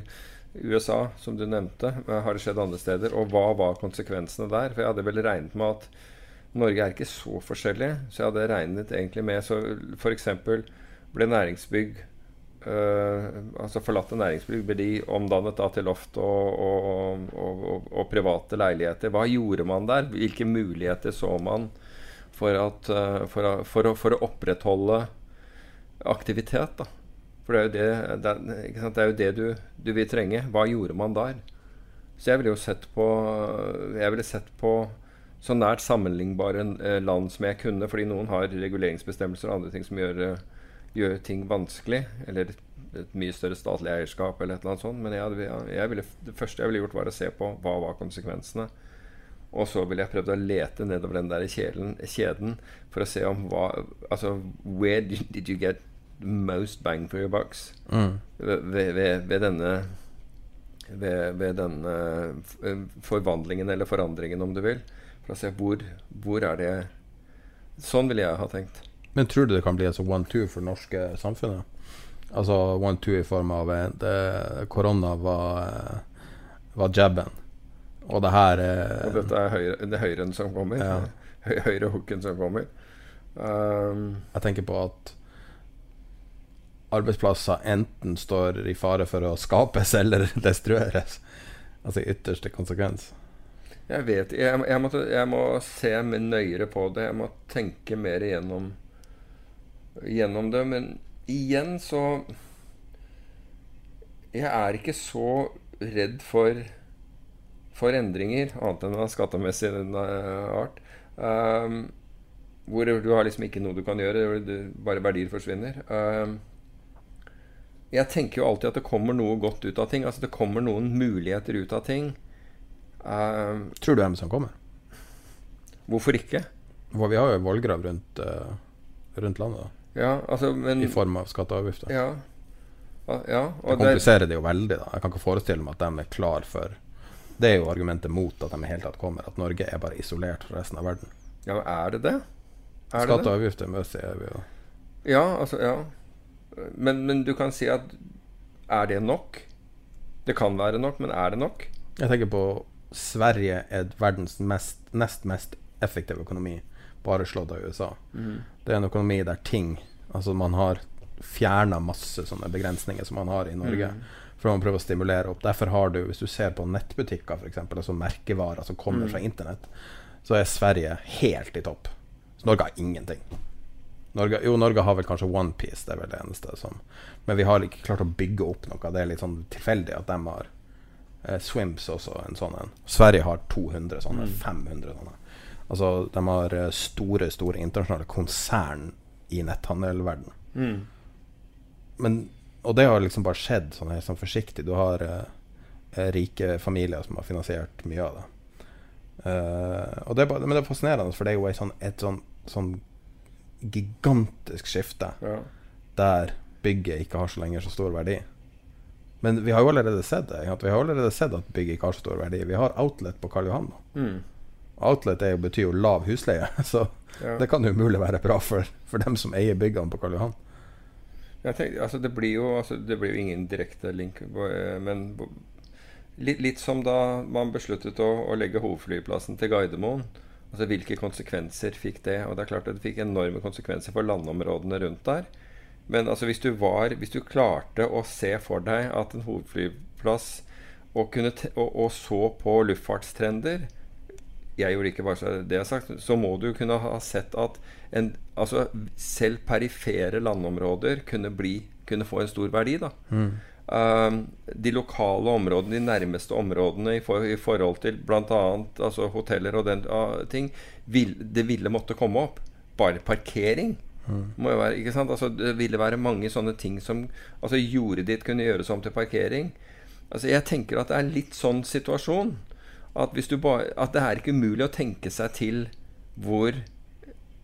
USA, som du nevnte, har det skjedd andre steder? Og hva var konsekvensene der? For jeg hadde vel regnet med at Norge er ikke så forskjellig. Så jeg hadde regnet egentlig med så F.eks. ble næringsbygg Uh, altså Forlatte næringsbygg ble de omdannet da til loft og, og, og, og, private leiligheter. Hva gjorde man der? Hvilke muligheter så man? For, at, eh, for, å, for, å, for å, opprettholde aktivitet. Da. For det er jo det, det, er, det, er jo det du, du, vil trenge. Hva gjorde man der? Så jeg ville jo sett på Jeg ville sett på så nært sammenlignbare eh, land som jeg kunne, fordi noen har reguleringsbestemmelser og andre ting som gjør, eh, gjør ting vanskelig. Eller et mye større statlig eierskap eller et eller annet sånt. Men jeg, jeg ville, det første jeg ville gjort, var å se på hva var konsekvensene. Og så ville jeg prøvd å lete nedover den der kjeden, kjeden for å se om hva Altså, where did, you get the most bang for your bucks? Mm. Ved, ved, ved, denne ved, ved denne eh, forvandlingen, eller forandringen, om du vil. For å se hvor, hvor er det Sånn ville jeg ha tenkt. Men tror du det kan bli altså one-two for det norske samfunnet? Altså one-two i form av eh, det, korona var, eh, var jabben. Og det her Og dette er høyre, det høyren som kommer. Ja. Høy- Høyrehooken som kommer. Um, Jeg tenker på at arbeidsplasser enten står i fare for å skapes eller destrueres. Altså i ytterste konsekvens. jeg vet jeg, jeg, må, jeg må se mer nøyere på det. Jeg må tenke mer igjennom, gjennom det. Men igjen så Jeg er ikke så redd for for endringer, annet enn av skattemessig eh, art. Um, hvor du har liksom ikke noe du kan gjøre, bare verdier forsvinner. Um, jeg tenker jo alltid at det kommer noe godt ut av ting. Altså det kommer noen muligheter ut av ting. Um, Tror du hvem som kommer? hvorfor ikke? For vi har jo vollgrav rundt, uh, rundt landet, Ja, altså, men i form av skatteavgifter og avgifter. Ja. Ja, det, kompliserer det jo veldig. da Jeg kan ikke forestille meg at de er klar for Det er jo argumentet mot at de i hele tatt kommer. At Norge er bare isolert fra resten av verden. ja, er det det? Er det og avgifter møtes vi jo Ja, altså, ja. Men, men du kan si at Er det nok? Det kan være nok, men er det nok? Jeg tenker på Sverige er verdens mest, nest mest effektive økonomi, bare slått av USA. Det er en økonomi der ting Altså man har fjerna masse sånne begrensninger som man har i Norge. For man prøver å stimulere opp. Derfor har du, hvis du ser på nettbutikker f.eks., altså merkevarer som kommer fra internett, så er Sverige helt i topp. Så Norge har ingenting. Norge, jo, Norge har vel kanskje OnePiece, det er vel det eneste som Men vi har ikke klart å bygge opp noe. Det er litt sånn tilfeldig at de har eh, Swims også, en sånn en. Sverige har 200 sånne, 500 sånne. Altså, de har eh, store, store internasjonale konsern i netthandelverden. Men, og det har liksom bare skjedd sånn helt sånn forsiktig. Du har eh, eh, rike familier som har finansiert mye av det. Eh, det bare, men det er fascinerende, for det er jo sånn, et sånn, sånn gigantisk skifte Ja. der bygget ikke har så lenger så stor verdi. Men vi har jo allerede sett det. Vi har allerede sett at bygget ikke har så stor verdi. Vi har Outlet på Karl Johan. Mm. Outlet jo, betyr jo lav husleie, så Ja. det kan jo umulig være bra for, for dem som eier byggene på Karl Johan. Tenker, altså det, blir jo, altså det blir jo ingen direkte link, eh, men litt, litt som da man besluttet å, å legge hovedflyplassen til Gardermoen. Altså Hvilke konsekvenser fikk det? Og det er klart at det fikk enorme konsekvenser for landområdene rundt der. Men altså hvis du, var, hvis du klarte å se for deg at en hovedflyplass og, kunne og, og så på luftfartstrender jeg gjorde ikke bare så det jeg sagt, så må du kunne ha sett at en, altså, selv perifere landområder kunne, bli, kunne få en stor verdi. Da. Um, de lokale områdene, de nærmeste områdene i, for, i forhold til bl.a. Altså, hoteller og den uh, ting, vil, det ville måtte komme opp. Bare parkering. Må jo være? Altså, det ville være mange sånne ting som altså, Jordet ditt kunne gjøres om til parkering. Altså, jeg tenker at det er litt sånn situasjon. At, hvis du bare, at det er ikke umulig å tenke seg til hvor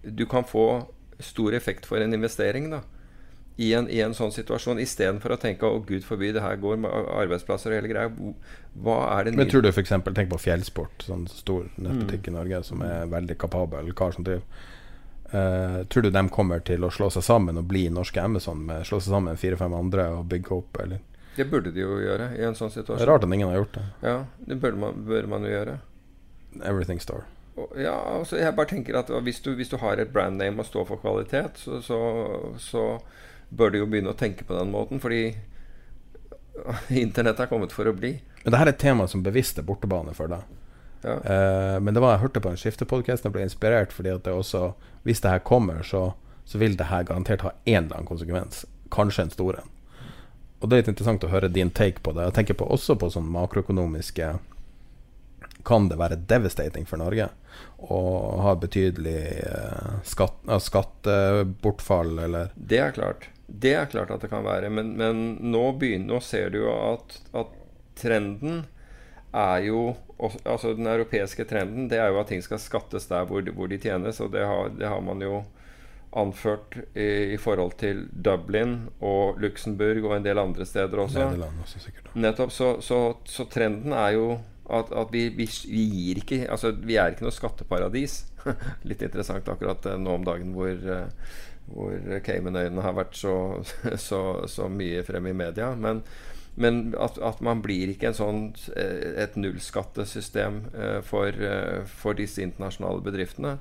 du kan få stor effekt for en investering. da i en, i en sånn situasjon, istedenfor å tenke 'Å, gud forby, det her går med arbeidsplasser og hele greia'. Hva er det Men tror du f.eks. Tenk på Fjellsport, sånn stor nettbutikk i Norge som er veldig kapabel kar som driver. Uh, tror du de kommer til å slå seg sammen og bli norske Amazon med slå seg sammen fire-fem andre og bygge opp? Eller? Det burde de jo gjøre i en sånn situasjon. Det er rart at ingen har gjort det. Ja, det burde man, bør man jo gjøre. Everything Star. Ja, altså jeg bare tenker at hvis du, hvis du har et brand name og står for kvalitet, så, så, så bør du jo begynne å tenke på den måten. Fordi internett er kommet for å bli. Men det her er et tema som bevisst er bortebane for deg. Ja. Eh, men det var jeg hørte på en skiftepodkast og ble inspirert fordi at det også Hvis det her kommer, så, så vil det her garantert ha en eller annen konsekvens. Kanskje en stor en. Og det er litt interessant å høre din take på det. Jeg tenker på, også på sånn makroøkonomiske Kan det være devastating for Norge å ha betydelig eh, skatt, skattebortfall, eller Det er klart. Det er klart at det kan være. Men, men nå, begynner, nå ser du jo at, at trenden er jo Altså den europeiske trenden det er jo at ting skal skattes der hvor, hvor de tjenes, og det har, det har man jo anført i, i, forhold til Dublin og Luxembourg og en del andre steder også. Også sikkert. Nettopp. Så, så, så trenden er jo at, at vi, vi, vi, gir ikke Altså, vi er ikke noe skatteparadis. Litt interessant akkurat eh, nå om dagen hvor, eh, hvor Caymanøyene har vært så, så, så, mye fremme i media. Men, men at, at, man blir ikke en sånn, eh, et nullskattesystem for, for disse internasjonale bedriftene.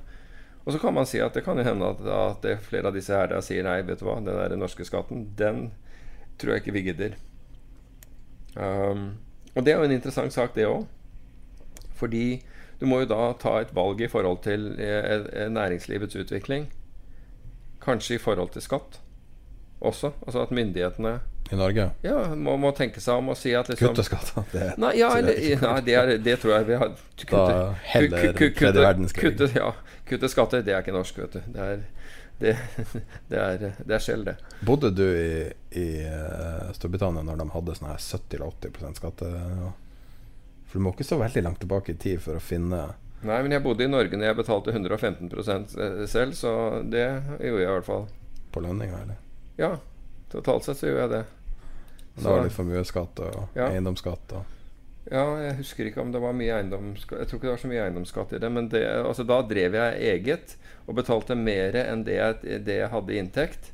Og så kan man si at det kan jo hende at, at flere av disse her der sier nei, vet du hva, den der norske skatten, den tror jeg ikke vi gidder. Um, og det er jo en interessant sak, det òg. Fordi du må jo da ta et valg i forhold til eh, eh, næringslivets utvikling. Kanskje i forhold til skatt også. Altså at myndighetene i Norge? Ja, må, må tenke seg om og si at liksom Kutte skatter? Det, nei, ja, eller, nei det, er, det, tror jeg vi har kutte, Da heller tredje verdenskrig. Kutte, ja, kutte skatter, det er ikke norsk, vet du. Det er, det, det er, det er skjell, det. Bodde du i, i uh, Storbritannia når de hadde sånn her 70-80% skatte? For du må ikke så veldig langt tilbake i tid for å finne Nei, men jeg bodde i Norge når jeg betalte 115 eh, selv, så det gjorde jeg i hvert fall. På lønninga, eller? Ja. Totalt sett så gjorde jeg det. Så, da var det litt formuesskatt og ja. eiendomsskatt og ja, jeg husker ikke om det var mye eiendomsskatt Jeg tror ikke det var så mye eiendomsskatt i det. Men det, altså, da drev jeg eget og betalte mer enn det jeg, det jeg hadde i inntekt.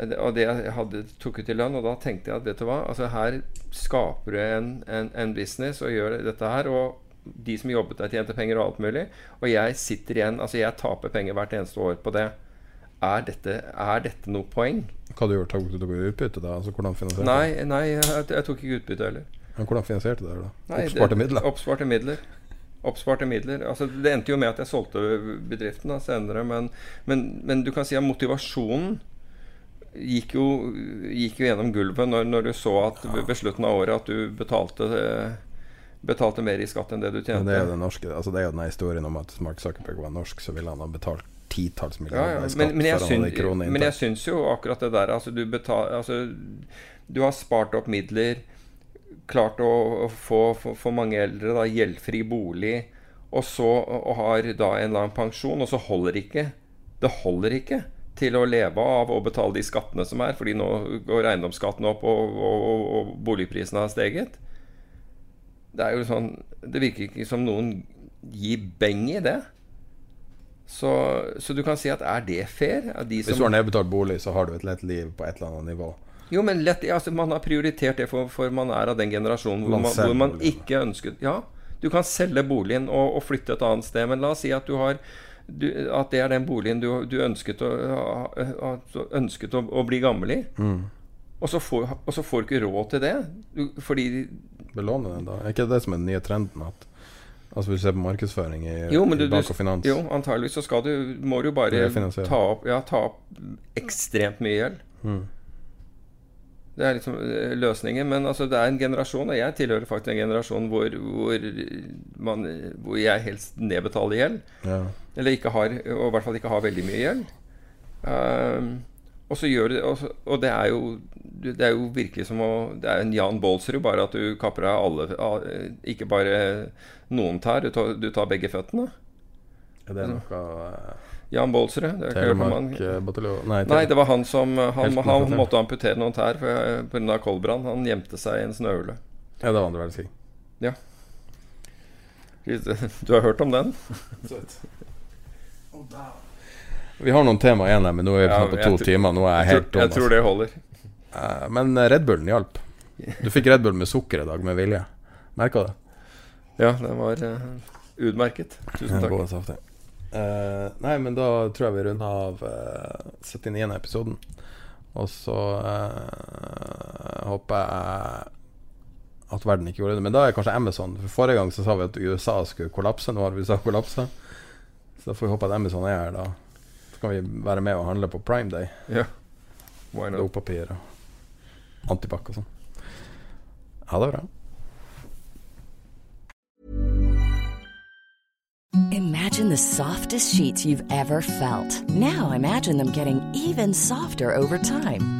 Og det jeg hadde, tok ut i lønn. Og da tenkte jeg at vet du hva, altså her skaper du en, en, en business og gjør dette her. Og de som jobbet der, tjente penger og alt mulig. Og jeg sitter igjen Altså jeg taper penger hvert eneste år på det. Er dette, er dette noe poeng? Hva du gjorde? Tok du utbytte da? Altså hvordan finansierte Nei, nei jeg, jeg tok ikke utbytte heller. Men hvordan finansierte du det? da? Nei, oppsparte midler? Oppsparte midler. Oppsparte midler. Altså, det endte jo med at jeg solgte bedriften da, senere, men, men, men, du kan si at motivasjonen gikk jo, gikk jo gjennom gulvet når, når, du så at ved slutten av året at du betalte, betalte mer i skatt enn det du tjente. Men det er jo den, norske, altså det er jo den historien om at Mark Zuckerberg var norsk, så ville han ha betalt titalls milliarder ja, ja. Men, men, jeg syns, men jeg syns jo akkurat det der altså du, betal, altså, du har spart opp midler klart å, få for mange eldre da, gjeldfri bolig, og så og har da en lang pensjon, og så holder ikke Det holder ikke til å leve av og betale de skattene som er, fordi nå går eiendomsskatten opp og, og, og boligprisene har steget. Det er jo sånn Det virker ikke som noen gir beng i det. Så, så, du kan si at er det fair? Hvis du har nedbetalt bolig, så har du et lett liv på et eller annet nivå. Jo, men lett, altså, man har prioritert det, for, for, man er av den generasjonen hvor man, hvor man ikke ønsket Ja, du kan selge boligen og, og, flytte et annet sted, men la oss si at du har du, at det er den boligen du, du ønsket, å, ønsket å, å, bli gammel i. Mm. Og, så får, og, så får, du ikke råd til det. Du, fordi Belåne den, da. Er ikke det som er den nye trenden? At Altså du ser på markedsføring i, jo, i bank og finans Jo, antageligvis så skal du må du bare ta opp, ja, ta opp ekstremt mye gjeld. Mm. Det er liksom eh, løsningen. Men altså, det er en generasjon, og jeg tilhører faktisk en generasjon hvor, hvor, man, hvor jeg helst nedbetaler gjeld. Ja. Eller ikke har, og i hvert fall ikke har veldig mye gjeld. Um, og, så gjør det, og, og, det er jo det er jo virkelig som å Det er en Jan Baalsrud, bare at du kapper av alle Ikke bare noen tær, du tar, du tar begge føttene. Er det noe Jan Baalsrud. Eh, nei, nei, det var han som eh, Han, han måtte amputere noen tær pga. koldbrann. Han gjemte seg i en snøhule. Ja, det var andre verdenskrig. Ja. Du har hørt om den? Vi har noen tema igjen her, men nå er vi ja, på to timer. Nå er jeg helt dum. Jeg tror det holder. Uh, men Red Bullen hjalp. Du fikk Red Bull med sukker i dag, med vilje. Merka det? Ja, den var uh, utmerket. Tusen takk. Uh, nei, men da tror jeg vi runder av uh, 79. episoden. Og så håper jeg at verden ikke gjorde det. Men da er kanskje Amazon For Forrige gang så sa vi at USA skulle kollapse. Nå har USA kollapsa. Så da får vi håpe at Amazon er her da. Så kan vi være med og handle på Prime Day. Ja. Dopapir og antibac og sånn. Ha det bra. Imagine the softest sheets you've ever felt. Now imagine them getting even softer over time.